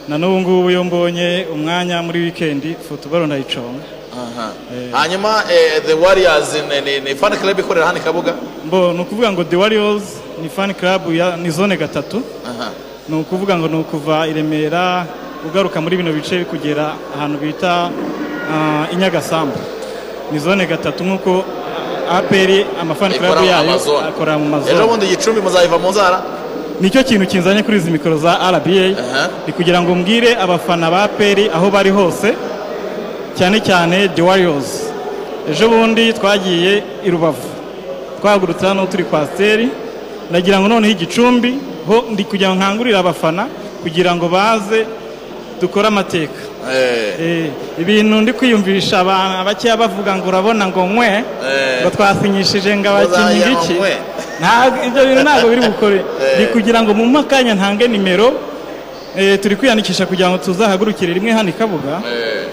Na n'ubu ngubu iyo mbonye umwanya muri wikendi football ndayiconga. Aha. hanyuma eh, the warriors ni- ni- ni fan club ikorera hano i kabuga? Mbo ni ukuvuga ngo the warriors ni fan club ya ni zone gatatu. Aha. ni ukuvuga ngo ni ukuva i remera ugaruka muri bino bice kugera ahantu bita ah, i nyagasambu. Ni zone gatatu nk'uko aperi amafani mu yayo akora mu ejo mazone bundi gicumbi muzayiva mu nzara? Nicyo kintu kinzanye kuri izi mikoro za rba ni kugira ngo mbwire abafana ba aperi aho bari hose cyane cyane the warriors. Ejo bundi twagiye i rubavu. Twahagurutse hano turi kwasiteri ndagira ngo noneho igicumbi ho ndi kugira ngo nkangurire abafana kugira ngo baze dukore amateka. Eh, ibintu ndi kwiyumvisha abantu bakeya bavuga ngo urabona ngo nkwe ngo twasinyishije ngo abakinnyi. Ntabwo- ibyo bintu ntabwo biri bukore. Ni kugira ngo mu makanya ntange nimero. Eh, turi kwiyandikisha kugira ngo tuzahagurukire rimwe hano i kabuga.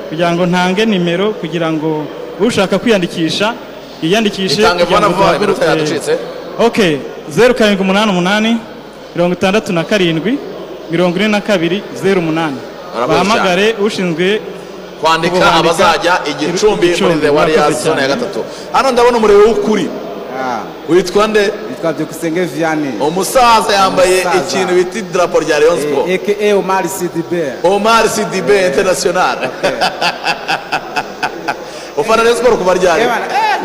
Kugira ngo ntange nimero kugira ngo ushaka kwiyandikisha yiyandikishe kugira ngo yaducitse. ok zeru karindwi umunani umunani mirongo itandatu na karindwi mirongo ine na kabiri zeru umunani. Bahamagare ushinzwe kwandika abazajya igicumbi muri the warriors zone ya gatatu. Hano ndabona umuriro w'ukuri. Witwa nde? Yitwa Byukusenge Vianney. umusaza yambaye ikintu bita idarapo rya rayon sport aka Omar Sidibe. omar sidibe international. ufana rayon sport kuva ryari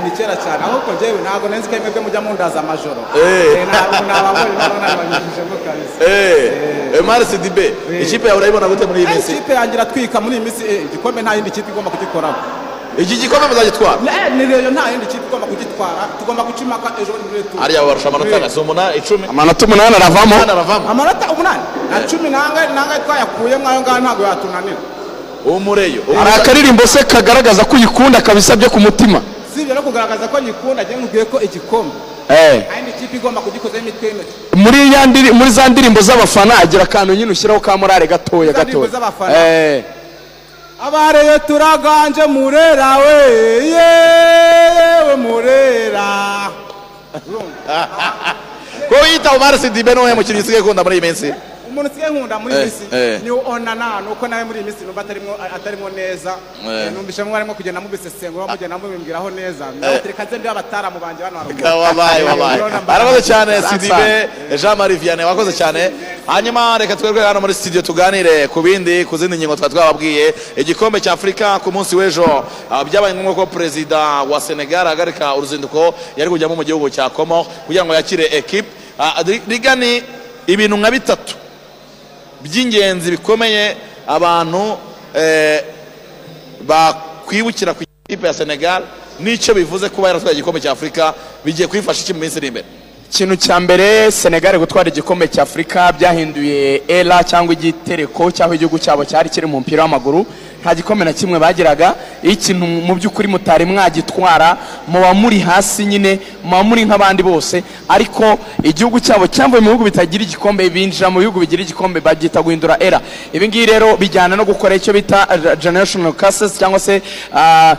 ni kera cyane ahubwo njyewe ntabwo nenzi ko mwebwe mujya mundaza amajoro Eh. Eh, ntabwo nababonye nabo nabanyujijemo kabisa Eh, Emari Sidibe ikipe yawe urayibona gute muri iyi Eh, minsi ikipe yanjye iratwika muri iyi minsi eh, igikombe nta yindi kipe igomba kugikoraho iki gikombe muzagitwara Eh, ni reyo nta yindi kipe igomba kugitwara tugomba guca impaka ejo muri reyo hariya barusha amanota ane si umunani icumi amanota umunani aravamo amanota umunani? Na cumi nangahe twayakuyemo ayo ngayo ntabwo yatunanira umureyo. Hari akaririmbo se kagaragaza ko uyikunda kabisa byo ku mutima. Si ibyo no kugaragaza ko nyikunda njye nkubwiye ko igikombe Eh. nta yindi kipe igomba kugikozaho imitwe y'intoki muri za ndirimbo z'abafana agira akantu nyine ushyiraho ka morale gatoya gatoya. Eh. abareyo turaganje murera we yewe murera ko wiyita Omar Sidibe ni we mukinnyi usigaye ukunda muri iyi minsi umuntu usigaye nkunda muri iyi Eh, minsi eh. ni onana nuko nawe muri iyi minsi numva atarimo neza. Eh. Numvise mwarimo kugenda mubisesengura mugenda mubimbwiraho neza. Reka nze ndiho abataramu banjye bano wabaye wabaye. Arakoze cyane. Sidibe Jean Marie Vianney wakoze cyane. Hanyuma reka twebwe hano muri studio tuganire ku bindi ku zindi ngingo twari twababwiye. Igikombe cya Afurika ku munsi w'ejo. Ah, byabaye ngombwa ko perezida wa Senegal ahagarika uruzinduko yari kujyamo mu gihugu cya Comor kugira ngo yakire equipe Ah, ri- rigani ibintu nka bitatu. By'ingenzi bikomeye abantu eh, bakwibukira ku ikipe ya Senegal n'icyo bivuze kuba yaratwaye igikombe cya Afurika bigiye kuyifasha iki mu minsi iri imbere. Ikintu cya mbere senegal gutwara igikombe cya afurika byahinduye era cyangwa igitereko cy'aho igihugu cyabo cyari kiri mu mupira w'amaguru. Nta gikombe na kimwe bagiraga. Iyo ikintu mu by'ukuri mutari mwagitwara muba muri hasi nyine muba muri nk'abandi bose. Ariko igihugu cyabo cyambuye mu bihugu bitagira igikombe binjira mu bihugu bigira igikombe babyita guhindura era. Ibi ngibi rero bijyana no gukora icyo bita generational curses cyangwa se ah,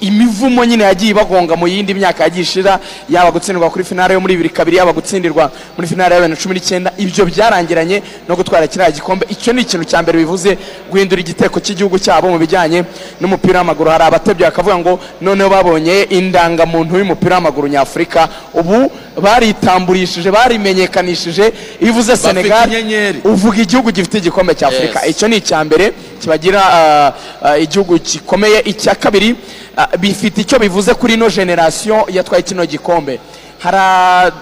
imivumo nyine yagiye ibagonga mu yindi myaka yagiye ishira. Yaba gutsindwa kuri finale yo muri bibiri kabiri yaba gutsindirwa muri finale ya bibiri na cumi n'icyenda. Ibyo byarangiranye no gutwara kiriya gikombe. Icyo ni ikintu cya mbere bivuze guhindura igiteko cy'igihugu cyabo mu bijyanye n'umupira w'amaguru. Hari abatebye bakavuga ngo noneho babonye indangamuntu y'umupira w'amaguru nyafurika. Ubu baritamburishije barimenyekanishije iyo uvuze senegal uvuga igihugu gifite igikombe cya afurika icyo ni icya mbere kibagira ah, ah, igihugu gikomeye. Icya kabiri ah, bifite icyo bivuze kuri ino generasiyo yatwaye kino gikombe.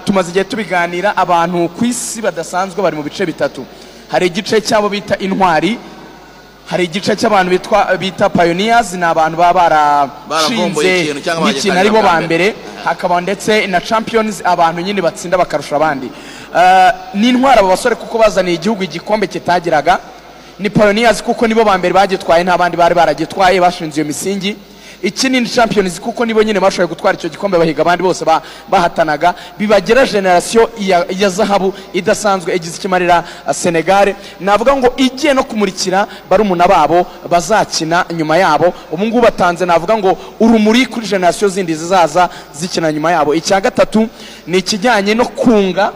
Tumaze igihe tubiganira abantu ku isi badasanzwe bari mu bice bitatu. Hari igice cy'abo bita intwari hari igice cy'abantu bita pioneers ni abantu baba barashinze nk'ikintu ari bo ba mbere. hakaba ndetse na champions abantu nyine batsinda bakarusha abandi. Eh, ni intwari abo basore kuko bazaniye igihugu igikombe kitagiraga. Ni pioneers kuko nibo ba mbere bagitwaye nta bandi bari baragitwaye bashinze iyo misingi. Iki ni champions kuko nibo nyine bashoboye gutwara icyo gikombe bahiga abandi bose ba- bahatanaga. Bibagera generasiyo ya, zahabu idasanzwe igize ikimarira senegal. Navuga ngo igiye no kumurikira barumuna babo bazakina nyuma yabo. Ubu ngubu batanze navuga ngo urumuri kuri generasiyo zindi zizaza zikina nyuma yabo. Icya gatatu ni ikijyanye no kunga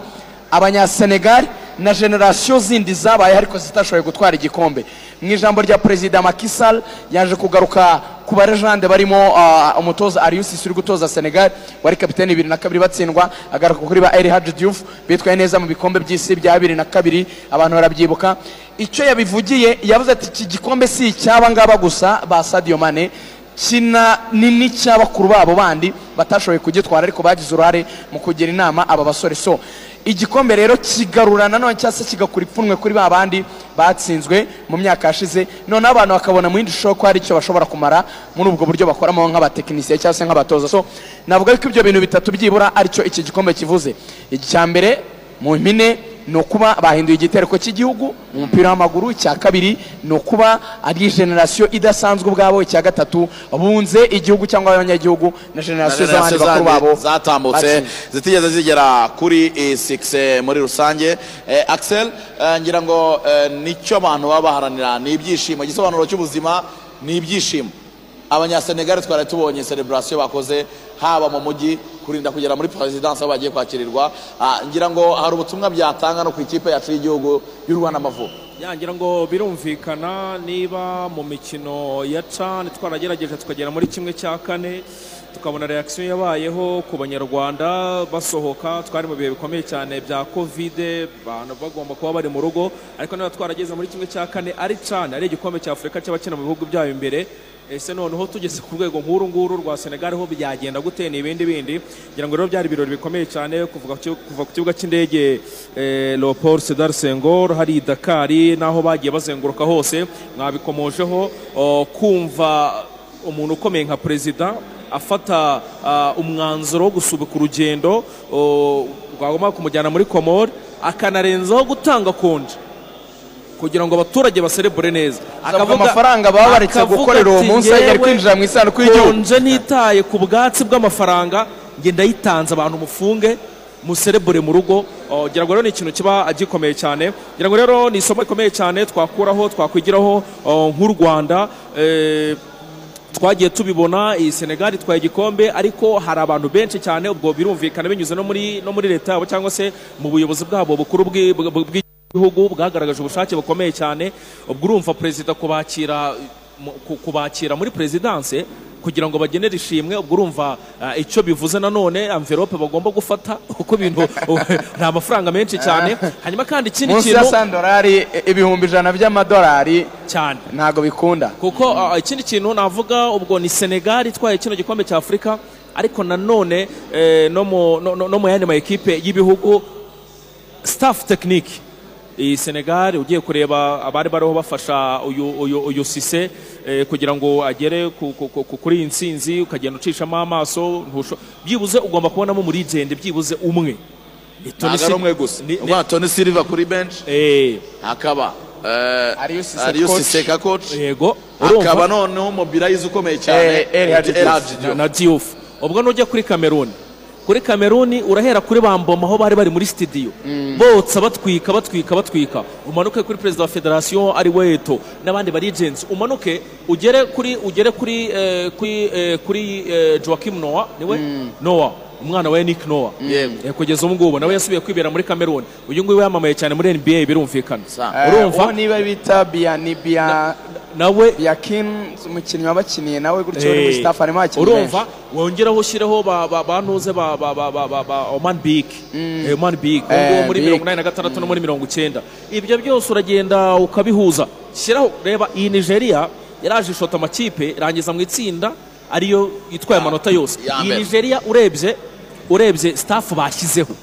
abanyasenegal na generasiyo zindi zabaye ariko zitashoboye gutwara igikombe. Mu ijambo rya perezida makisal yaje kugaruka ku barejande barimo ah, umutoza arius uri gutoza senegal wari kapiteni bibiri na kabiri batsindwa agaruka kuri ba eri haji diouf bitwaye neza mu bikombe by'isi bya bibiri na kabiri abantu barabyibuka. Icyo yabivugiye yavuze ati iki gikombe si icy'aba ngaba gusa ba sadio mane kina ni n'icy'abakuru babo bandi batashoboye kugitwara ariko bagize uruhare mu kugira inama aba basore. So igikombe rero kigarura nanone cyangwa se kigakura ipfunwe kuri ba bandi batsinzwe mu myaka yashize noneho abantu bakabona mu yindi shusho ko hari icyo bashobora kumara muri ubwo buryo bakoramo nk'abatekinisiye cyangwa se nk'abatoza. So navuga ko ibyo bintu bitatu byibura ari cyo iki gikombe kivuze. Icya mbere mu mpine ni ukuba bahinduye igitereko cy'igihugu mu mupira w'amaguru icya kabiri ni ukuba ari generasiyo idasanzwe ubwabo icya gatatu bunze igihugu cyangwa abanyagihugu na generasiyo z'abandi bakuru babo. zatambutse. Zitigeze zigera kuri six muri rusange. Eh, axel eh, ngira ngo eh, ni cyo abantu baba baharanira ni ibyishimo. Igisobanuro cy'ubuzima ni ibyishimo. Abanyasenegali twari tubonye celebration bakoze haba mu mujyi kurinda kugera muri perezidansi aho bagiye kwakirirwa. Ah, ngira ngo hari ubutumwa byatanga no ku ikipe yacu y'igihugu y'u rwanda amavubi. Yangira ngo birumvikana niba mu mikino ya cani twaragerageje tukagera muri kimwe cya kane tukabona reaction yabayeho ku banyarwanda basohoka twari mu bihe bikomeye cyane bya kovide abantu bagomba kuba bari mu rugo ariko niba twarageze muri kimwe cya kane ari cani ari igikombe cya afurika cy'abakina mu bihugu byayo imbere ese noneho tugeze ku rwego nk'uru nguru rwa senegal ho byagenda gute? Ni ibindi bindi. Ngira ngo rero byari ibirori bikomeye cyane kuva ku kibuga cy'indege eh, leopold sedar senghor hari dakari n'aho bagiye bazenguruka hose. Mwabikomojeho kumva umuntu ukomeye nka perezida afata umwanzuro wo gusubika urugendo rwagomba kumujyana muri komori akanarenzaho gutanga konje kugira ngo abaturage baserebure neza. Akavuga amafaranga baba baretse gukorera uwo munsi yari "Njyewe kwinjira mu isanduku y'igihugu." konje ntitaye ku bwatsi bw'amafaranga nge ndayitanze abantu mufunge muserebure mu rugo. Ngira ngo rero ni ikintu kiba gikomeye cyane. Ngira ngo rero ni isomo rikomeye cyane twakuraho twakwigiraho nk'u rwanda. Eh, twagiye tubibona iyi senegal itwaye igikombe ariko hari abantu benshi cyane ubwo birumvikana binyuze no muri no muri leta yabo cyangwa se mu buyobozi bwabo bukuru bw'i- bw'igihugu bwagaragaje ubushake bukomeye cyane ubwo urumva perezida kubakira kubakira muri perezidanse kugira ngo bagenere ishimwe ubwo urumva ah, icyo bivuze nanone amverope bagomba gufata kuko ibintu ni amafaranga menshi cyane. Hanyuma kandi ikindi munsi ya kintu sandorari ibihumbi ijana by'amadolari cyane. ntabwo bikunda. Kuko uh, ikindi kintu navuga ubwo ni senegal itwaye kino gikombe cya afurika ariko nanone eh, no mu yandi ma ekipe y'ibihugu staff technique. Iyi senegal ugiye kureba abari bariho bafasha uyu, uyu, uyu sise eh, kugira ngo agere ku, ku, ku, kuri iyi nsinzi ukagenda ucishamo amaso ntusho- byibuze ugomba kubonamo muri jende byibuze umwe. Ntabwo ari umwe gusa. ni- ubwo toni silva kuri bench? Hakaba eh, Aliou Cisse ka coach? Yego hakaba noneho mobilize ukomeye cyane. Hadji Diouf. na Diouf. Ubwo nujya kuri Cameroon kuri Cameroon urahera kuri bamboma aho bari bari muri studio. Botsa batwika batwika batwika. Umanuke kuri perezida wa federation ari weto n'abandi bari agents. Umanuke ugere kuri ugere kuri eh, kuri eh, kuri eh, Joachim Noah ni we Noah. Umwana wa Nick Noah. Eh, kugeza ubu ngubu nawe yasubiye kwibera muri Cameroon. Uyu nguyu yamamaye cyane muri NBA birumvikana. Urumva? Uwo niba bita biyani biya nawe? Biyakin umukinnyi wabakiniye nawe gutyo uri muri Eh, staff harimo abakinnyi urumva? wongeraho ushyireho ba- ba- bantuze ba ba ba ba ba ba Oman Big Eh, Oman Big uwo Eh, muri Big. mirongo inani na gatandatu no muri mirongo icyenda. Ibyo byose uragenda ukabihuza. Shyiraho reba iyi Nigeria yaraje ishota amakipe irangiza mu itsinda ariyo itwaye amanota yose. Iyi. Nigeria urebye urebye staff bashyizeho.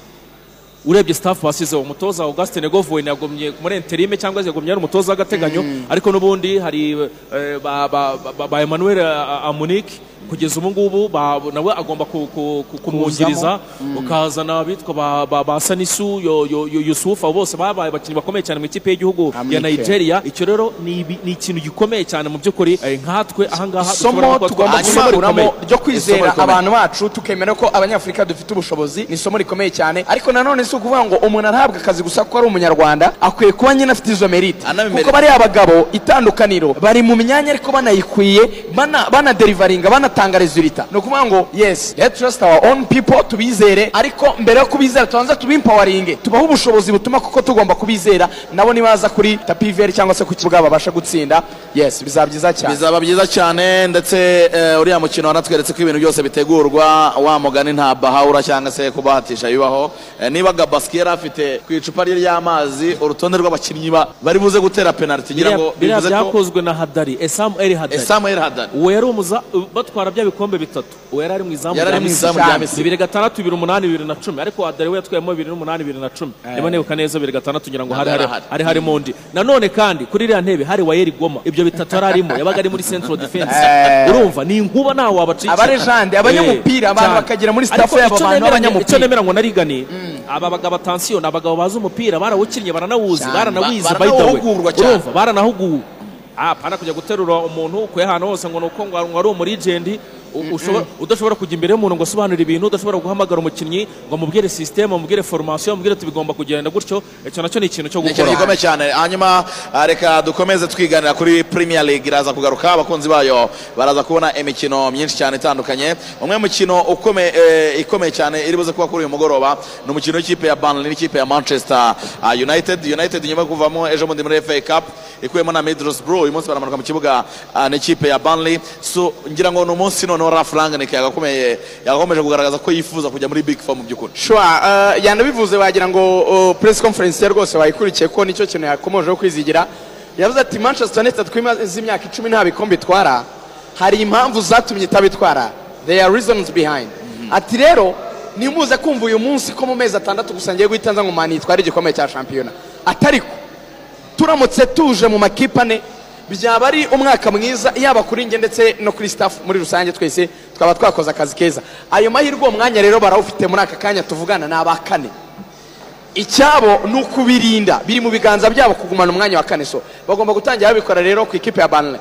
Urebye staff basizeho umutoza Augustin Govoin yagumye muri interime cyangwa se yagumye ari umutoza w'agateganyo. Ariko n'ubundi hari eh, ba, Emmanuel eh, Amunik kugeza ubu ngubu ba- nawe agomba ku- ku- ku- kumwungiriza ukazana abitwa ba, Sanisu yo, yo, yo, Yusuf abo bose babaye abakinnyi bakomeye cyane mu ikipe y'igihugu ya. Nigeria. Icyo rero ni ibi- ni ikintu gikomeye cyane mu by'ukuri eh, nkatwe ahangaha isomo dushobora kuba tugomba rikomeye. ryo kwizera abantu bacu tukemera ko abanyafurika dufite ubushobozi ni isomo rikomeye cyane. Ariko nanone si ukuvuga ngo umuntu arahabwa akazi gusa kuko ari umunyarwanda akwiye kuba nyine afite izo merite. Kuko bariya bagabo itandukaniro bari mu myanya ariko banayikwiye bana- banatanga resulita ni ukuvuga ngo yes. let trust our own people tubizere. Ariko mbere yo kubizera tubanza tubimpawaringe tubahe ubushobozi butuma kuko tugomba kubizera nabo nibaza kuri tapi veri cyangwa se ku kibuga babasha gutsinda. Yes bizaba byiza cyane. Bizaba byiza cyane ndetse eh, uriya mukino wanatweretse ko ibintu byose bitegurwa. Wa mugani nta bahawura cyangwa se kubahatisha bibaho. Eh, niba gabasiki yari afite ku icupa rye ry'amazi urutonde rw'abakinnyi ba- bari buze gutera penaliti ngira ngo bivuze ko byakozwe na hadari esamu eri hadari Esamu El Hadari. uwo yari umuza batwara bya bikombe bitatu. Uwo yari ari mu izamu rya Misiri. bibiri gatandatu bibiri umunani bibiri na cumi. Ariko hadari we yatwayemo bibiri n'umunani bibiri na cumi. Eh. niba nibuka neza bibiri gatandatu ngira ngo hari harimo undi nanone kandi kuri iriya ntebe hari wayeri goma. Ibyo bitatu yari arimo yabaga ari muri central defense. Eh. urumva ni inkuba ntawe wabacikira Abarejande, abanyamupira, Eh, abantu cyane. bakagera muri staff yabo abantu b'abanyamupira. icyo nemera ngo narigani aba bagabo atansiyo ni abagabo bazi umupira barawukinnye baranawuzi baranawize ba- by the way. urumva baranahuguwe ah pana kujya guterura umuntu ukuye ahantu hose ngo nuko ngo ngo ari umurigendi u- ushobora- udashobora kujya imbere y'umuntu ngo asobanure ibintu udashobora guhamagara umukinnyi ngo amubwire system amubwire formation amubwire ati bigomba kugenda gutyo icyo na cyo ni ikintu cyo ni ikintu gukora. gikomeye cyane. Hanyuma ah, reka dukomeze twiganira kuri premier league. Iraza kugaruka abakunzi bayo baraza kubona imikino myinshi cyane itandukanye. Umwe mukino ukomeye eh, ikomeye cyane iri buze kuba kuri uyu mugoroba ni umukino w'ikipe ya Burnley n'ikipe ya Manchester ah, United. United nyuma yo kuvamo ejo bundi muri FA Cup ikuyemo na Middlesbrough. Uyu munsi baramanuka mu kibuga ah, n'ikipe ya so ngira ngo ni umunsi noneho Rangnick yagakomeye yagakomeje kugaragaza ko yifuza kujya muri big four mu by'ukuri. Uh, yanabivuze wagira ngo uh, press conference ye rwose bayikurikiye ko ni cyo kintu yakomojeho kwizigira. Yavuze ati manchester united twimaze imyaka icumi nta bikombe itwara hari impamvu zatumye itabitwara. There are reasons behind. Ati rero nimuze kumva uyu munsi ko mu mezi atandatu gusa ngiye guhita nza ngo mani yitware igikombe cya shampiyona. Atariko. Turamutse tuje mu makipe ane byaba ari umwaka mwiza yaba kuri njye ndetse no kuri staff muri rusange twese twaba twakoze akazi keza. Ayo mahirwe uwo mwanya rero barawufite muri aka kanya tuvugana ni aba kane. Icyabo ni ukubirinda. Biri mu biganza byabo kugumana umwanya wa kane so. Bagomba gutangira babikora rero ku ikipe ya banle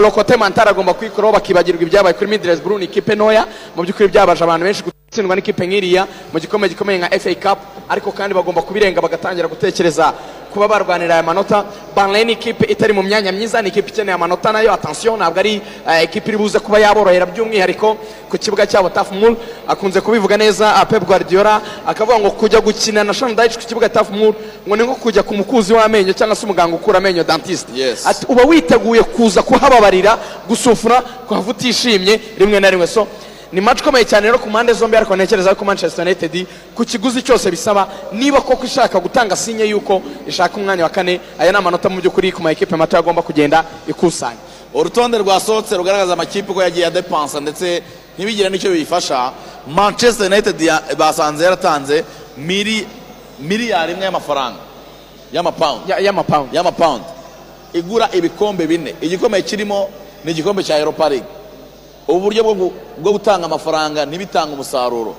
lokote mantara agomba kwikuraho bakibagirwa ibyabaye kuri midres buru ni ikipe ntoya. Mu by'ukuri byabaje abantu benshi gutsindwa n'ikipe nk'iriya mu gikombe gikomeye nka fa cup. Ariko kandi bagomba kubirenga bagatangira gutekereza kuba barwanira aya manota. Banle ni ikipe itari mu myanya myiza ni ikipe ikeneye amanota na yo. Atansiyo ntabwo ari eh, ikipe iri buze kuba yaborohera by'umwihariko ku kibuga cyabo taf mul akunze kubivuga neza ah, pep guardiola akavuga ngo kujya gukina na shan daichi ku kibuga taf mul ngo ni nko kujya ku mukuzi w'amenyo cyangwa se umuganga ukura amenyo dentiste uba witeguye kuza kuhababarira gusufura kuhava utishimye rimwe na rimwe. So ni match ikomeye cyane rero ku mpande zombi ariko ntekereza ko manchester united ku kiguzi cyose bisaba. Niba koko ishaka gutanga sinye y'uko ishaka umwanya wa kane aya ni amanota mu by'ukuri ku ma ekipe mato agomba kugenda ikusanya. Urutonde rwasohotse rugaragaza amakipe uko yagiye adepansa ndetse ntibigire n'icyo biyifasha manchester united basanze yaratanze miri miliyari imwe y'amafaranga y'amapawundi y'amapawundi y'amapawundi igura ibikombe bine. Igikombe kirimo ni igikombe cya europa league. Ubu buryo bwo gu- bwo gutanga amafaranga ntibitanga umusaruro.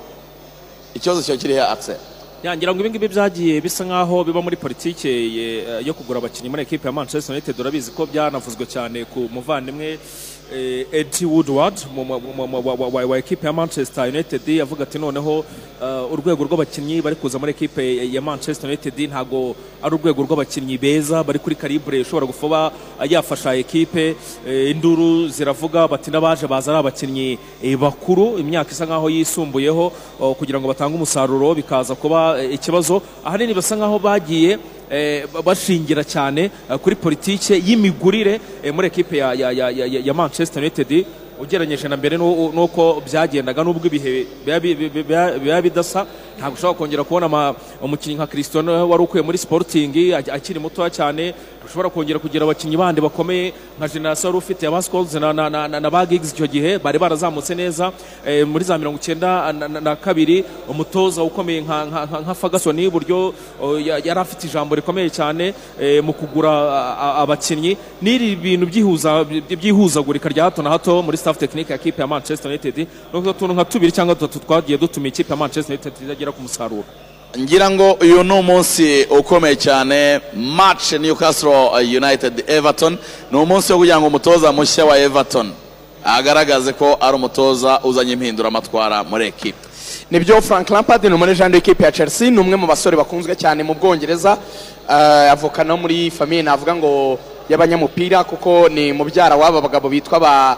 Ikibazo kiba kiri he akse yangira ngo ibingibi byagiye bisa nkaho biba muri politike ye- yo kugura abakinnyi muri ekipe ya manchester united. Urabizi ko byanavuzwe cyane ku muvandimwe eh, Eddie Woodward mu- mu- wa- ekipe ya manchester united avuga ati noneho eh, urwego rw'abakinnyi bari kuza muri ekipe ya manchester united ntabwo ari urwego rw'abakinnyi beza bari kuri calibre ishobora kuba yafasha ekipe. Eh, induru ziravuga bati n'abaje baza ari abakinnyi eh, bakuru. Imyaka isa nkaho yisumbuyeho oh, kugira ngo batange umusaruro bikaza kuba eh, ikibazo. Ahanini basa nkaho bagiye eh, ba- bashingira cyane eh, kuri politike y'imigurire eh, muri ekipe ya, manchester united. Ugereranyije na mbere n'u- n'uko byagendaga n'ubwo ibihe biba bi- bi- biba- biba bidasa ntabwo ushobora kongera kubona umukinnyi nka Cristiano wari ukuye muri sporting akiri mutoya cyane ushobora kongera kugira abakinnyi bandi bakomeye nka generasiyo wari ufite aba Scholes na, ba Giggs icyo gihe bari barazamutse neza eh, muri za mirongo icyenda na, kabiri umutoza ukomeye nka, Ferguson buryo ya- yari afite ijambo rikomeye cyane eh, mu kugura abakinnyi. N'iri bintu byihuza byihuzagurika rya hato na hato muri staff technique ya kipe ya Manchester United. N'utwo tuntu nka tubiri cyangwa dutatu twagiye dutuma ikipe ya Manchester United itagera ku musaruro. Ngira ngo uyu ni umunsi ukomeye cyane match newcastle united everton. Ni umunsi wo kugira ngo umutoza mushya wa everton agaragaze ko ari umutoza uzanye impinduramatwara muri ekipe ni byo frank lampard ni umunejandi w'ikipe ya chelsea ni umwe mu basore bakunzwe cyane mu bwongereza. Eh, avuka no muri famiye navuga ngo y'abanyamupira kuko ni mubyara w'aba bagabo bitwa ba,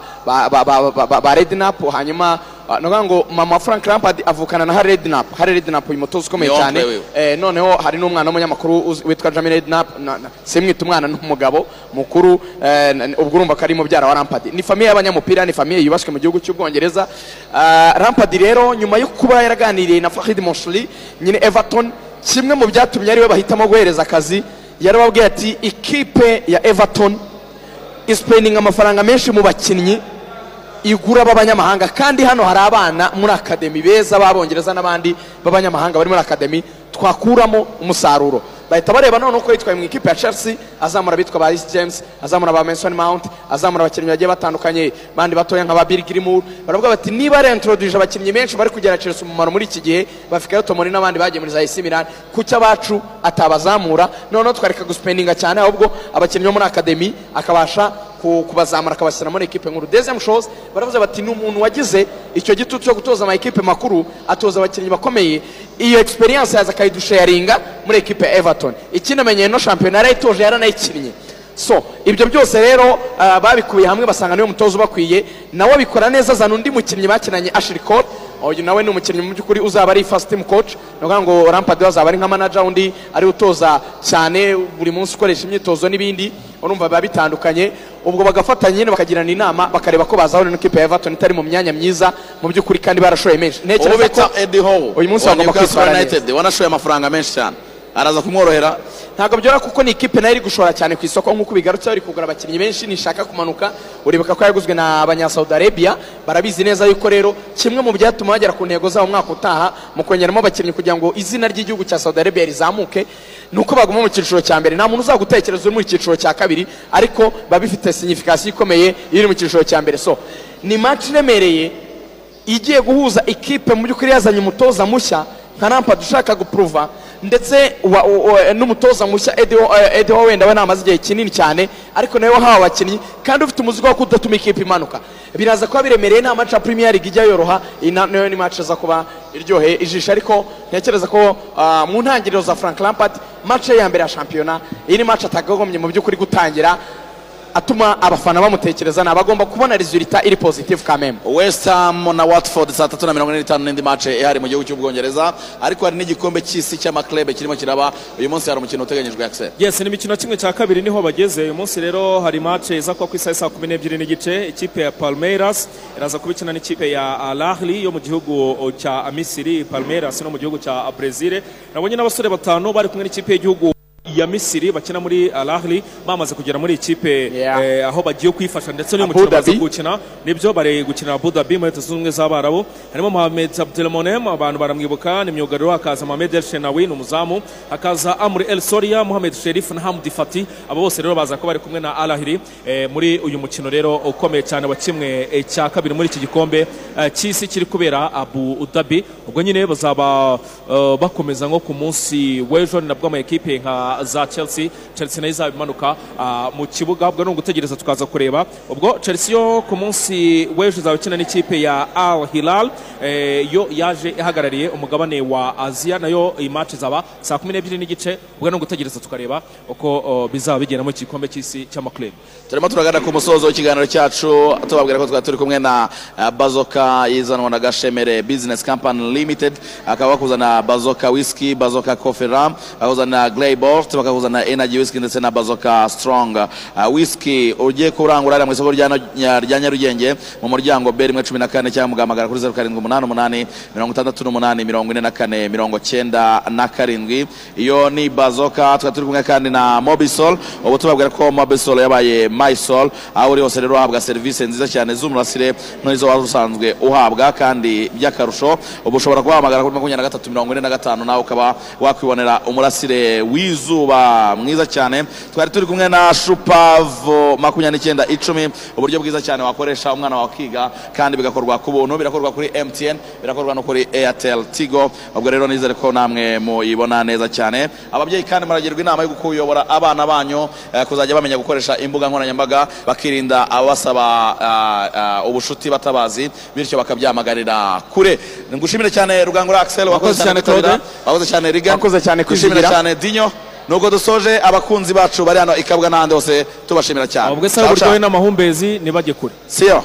rednap hanyuma ah, ngo mama frank lampard avukana na harry rednap harry rednap uyu mutoza ukomeye cyane. Eh, noneho hari n'umwana w'umunyamakuru witwa na- na- simwita umwana n'umugabo mukuru eh, ubwo urumva ko ari mubyara wa lampard. Ni famiye y'abanyamupira ni famiye yubashywe mu gihugu cy'ubwongereza. Ah, lampard rero nyuma yo kuba yaraganiriye na fahid moshli nyine everton kimwe mu byatumye ari we bahitamo guhereza akazi yarababwiye ati ikipe ya everton isipendinga amafaranga menshi mu bakinnyi igura b'abanyamahanga. Kandi hano hari abana muri akademi beza b'abongereza n'abandi b'abanyamahanga bari muri akademi twakuramo umusaruro. Bahita bareba none uko yitwaye mu ikipe ya chelsea azamura abitwa ba Reece james azamura ba mason mount azamura abakinnyi bagiye batandukanye bandi batoya nka ba bill gilmour. Baravuga bati niba reintroduce abakinnyi benshi bari kugera chelsea umumaro muri iki gihe bafikayo tomori n'abandi bagiye muri za AC Milan kuki abacu atabazamura? Noneho twareka gusipendinga cyane ahubwo abakinnyi bo muri akademi akabasha kubazamura akabashyira muri ekipe nkuru deuxième chose baravuze bati ni umuntu wagize icyo gitutu cyo gutoza ama ekipe makuru atoza abakinnyi bakomeye. Iyo experience yaza akayidusharinga muri ekipe ya everton. Ikinamenyeye no shampiyona yarayitoje yaranayikinnye so ibyo byose rero ah, babikuye hamwe basanga ni we mutoza ubakwiye. Nawe abikora neza azana undi mukinnyi bakinanye ashiri cole. Uyu nawe ni umukinnyi mu by'ukuri uzaba ari first team coach. Ni ngo rampard we azaba ari nka manager undi ari utoza cyane buri munsi ukoresha imyitozo n'ibindi urumva biba bitandukanye. Ubwo bagafatanya nyine bakagirana inama bakareba ko bazahura n'ikipe ya everton itari mu myanya myiza mu by'ukuri kandi barashoye menshi. Ntekereza ko uyu munsi bagomba kwitwara neza. Wanashoye amafaranga menshi cyane. Araza kumworohera. Ntabwo byora kuko ni ikipe na yo iri gushora cyane ku isoko. Nk'uko bigarutse bari kugura abakinnyi benshi nishaka kumanuka. Uribuka ko yaguzwe na abanyasaudi arabia. Barabizi neza yuko rero kimwe mu byatuma bagera ku ntego zabo umwaka utaha mu kongeramo abakinnyi kugira ngo izina ry'igihugu cya saudi arabia rizamuke ni uko baguma mu cyiciro cya mbere. Nta muntu uzagutekereza uri mu cyiciro cya kabiri ariko biba bifite signification ikomeye iyo uri mu cyiciro cya mbere. So ni match iremereye igiye guhuza ikipe mu by'ukuri yazanye umutoza mushya nka rampad ushaka gupuruva ndetse n'umutoza mushya edeho wenda we namaze igihe kinini cyane ariko nawe wahawe abakinnyi kandi ufite umuzigo wo kudatuma ikipe imanuka. Biraza kuba biremereye nta maca premier league ijya yoroha na yo ni match iza kuba iryoheye ijisho. Ariko ntekereza ko ah, mu ntangiriro za frank lampard match ye ya mbere ya shampiyona iyi ni match atakagombye mu by'ukuri gutangira. Atuma abafana bamutekereza ni abagomba kubona resultat iri positive kameme. West ham na watford saa tatu na mirongo ine n'itanu n'indi mace ihari mu gihugu cy'ubwongereza. Ariko hari n'igikombe cy'isi cy'amaklebe kirimo kiraba uyu munsi hari umukino uteganyijwe akiseri yes ni imikino kimwe cya kabiri ni ho bageze. Uyu munsi rero hari match iza kuba ku isaha saa kumi n'ebyiri n'igice. Ikipe ya palmeiras iraza kuba ikina n'ikipe ya al ahly yo mu gihugu cya misiri. Palmeiras no mu gihugu cya brezil nabonye n'abasore batanu bari kumwe n'ikipe y'igihugu ya misiri bakina muri al ahly bamaze kugera muri ikipe eh, aho bagiye kwifasha ndetse n'uyu mukino baza gukina ni byo bari gukinira Abu Dhabi muri leta zunze ubumwe z'abarabu harimo Mohamed Abdelmonem abantu baramwibuka ni myugariro hakaza Mohamed El Shenawi ni umuzamu hakaza Amri El Soria Mohamed Sherif na Hamdi Fati abo bose rero baza ko bari kumwe na Al Ahly eh, muri uyu mukino rero ukomeye cyane wa kimwe eh, cya kabiri muri iki gikombe cy'isi kiri kubera Abu Dhabi. Ubwo nyine bazaba bakomeza nko ku munsi w'ejo ni nabwo ama ekipe nka za Chelsea. Chelsea na yo izaba imanuka ah, mu kibuga ubwo ni ugutegereza tukaza kureba. Ubwo Chelsea yo ku munsi w'ejo izaba ikina n'ikipe ya Al Hilal eh, yo yaje ihagarariye umugabane wa Aziya na yo iyi match izaba saa kumi n'ebyiri n'igice ubwo ni ugutegereza tukareba uko oh, bizaba bigenda mu gikombe cy'isi cy'amaklub turimo turagana ku musozo w'ikiganiro cyacu tubabwira ko twari turi kumwe na eh, bazoka izanwa na gashemere business company limited akaba bakuzana bazoka whisky bazoka coffee ram bakuzana glaybort bakakuzana energy whisky ndetse na bazoka strong. Uh, whisky ugiye kurangura mu isoko rya Nya- rya nyarugenge mu muryango b rimwe cumi na kane cyangwa mugahamagara kuri zeru karindwi umunani umunani mirongo itandatu n'umunani mirongo ine na kane mirongo cyenda na karindwi. Iyo ni bazoka twari turi kumwe kandi na mobisol. Ubu tubabwira ko mobisol yabaye mysol aho uri hose rero uhabwa serivisi nziza cyane z'umurasire n'izo waba usanzwe uhabwa kandi by'akarusho. Ubu ushobora kubahamagara kuri makumyabiri na gatatu mirongo ine na gatanu nawe ukaba wakwibonera umurasire w'izuba mwiza cyane. Twari turi kumwe na shupavo makumyabiri n'icyenda icumi uburyo bwiza cyane wakoresha umwana wawe akiga kandi bigakorwa ku buntu. Birakorwa kuri mtn birakorwa no kuri airtel tigo. Ubwo rero nizere ko namwe muyibona neza cyane. Ababyeyi kandi muragirwa inama yo kuyobora abana banyu eh, kuzajya bamenya gukoresha imbuga nkoranyambaga bakirinda abasaba ah, ah, ubushuti batabazi bityo bakabyamagarira kure. Ngushimire cyane rugangura axel wakoze cyane Claude. wakoze cyane riga Wakoze cyane kwizigira. cyane dinyo. Nubwo dusoje abakunzi bacu bari hano ikabwa n'ahandi hose tubashimira cyane. Ubwo se buryohe n'amahumbezi ntibajye kure. Siyo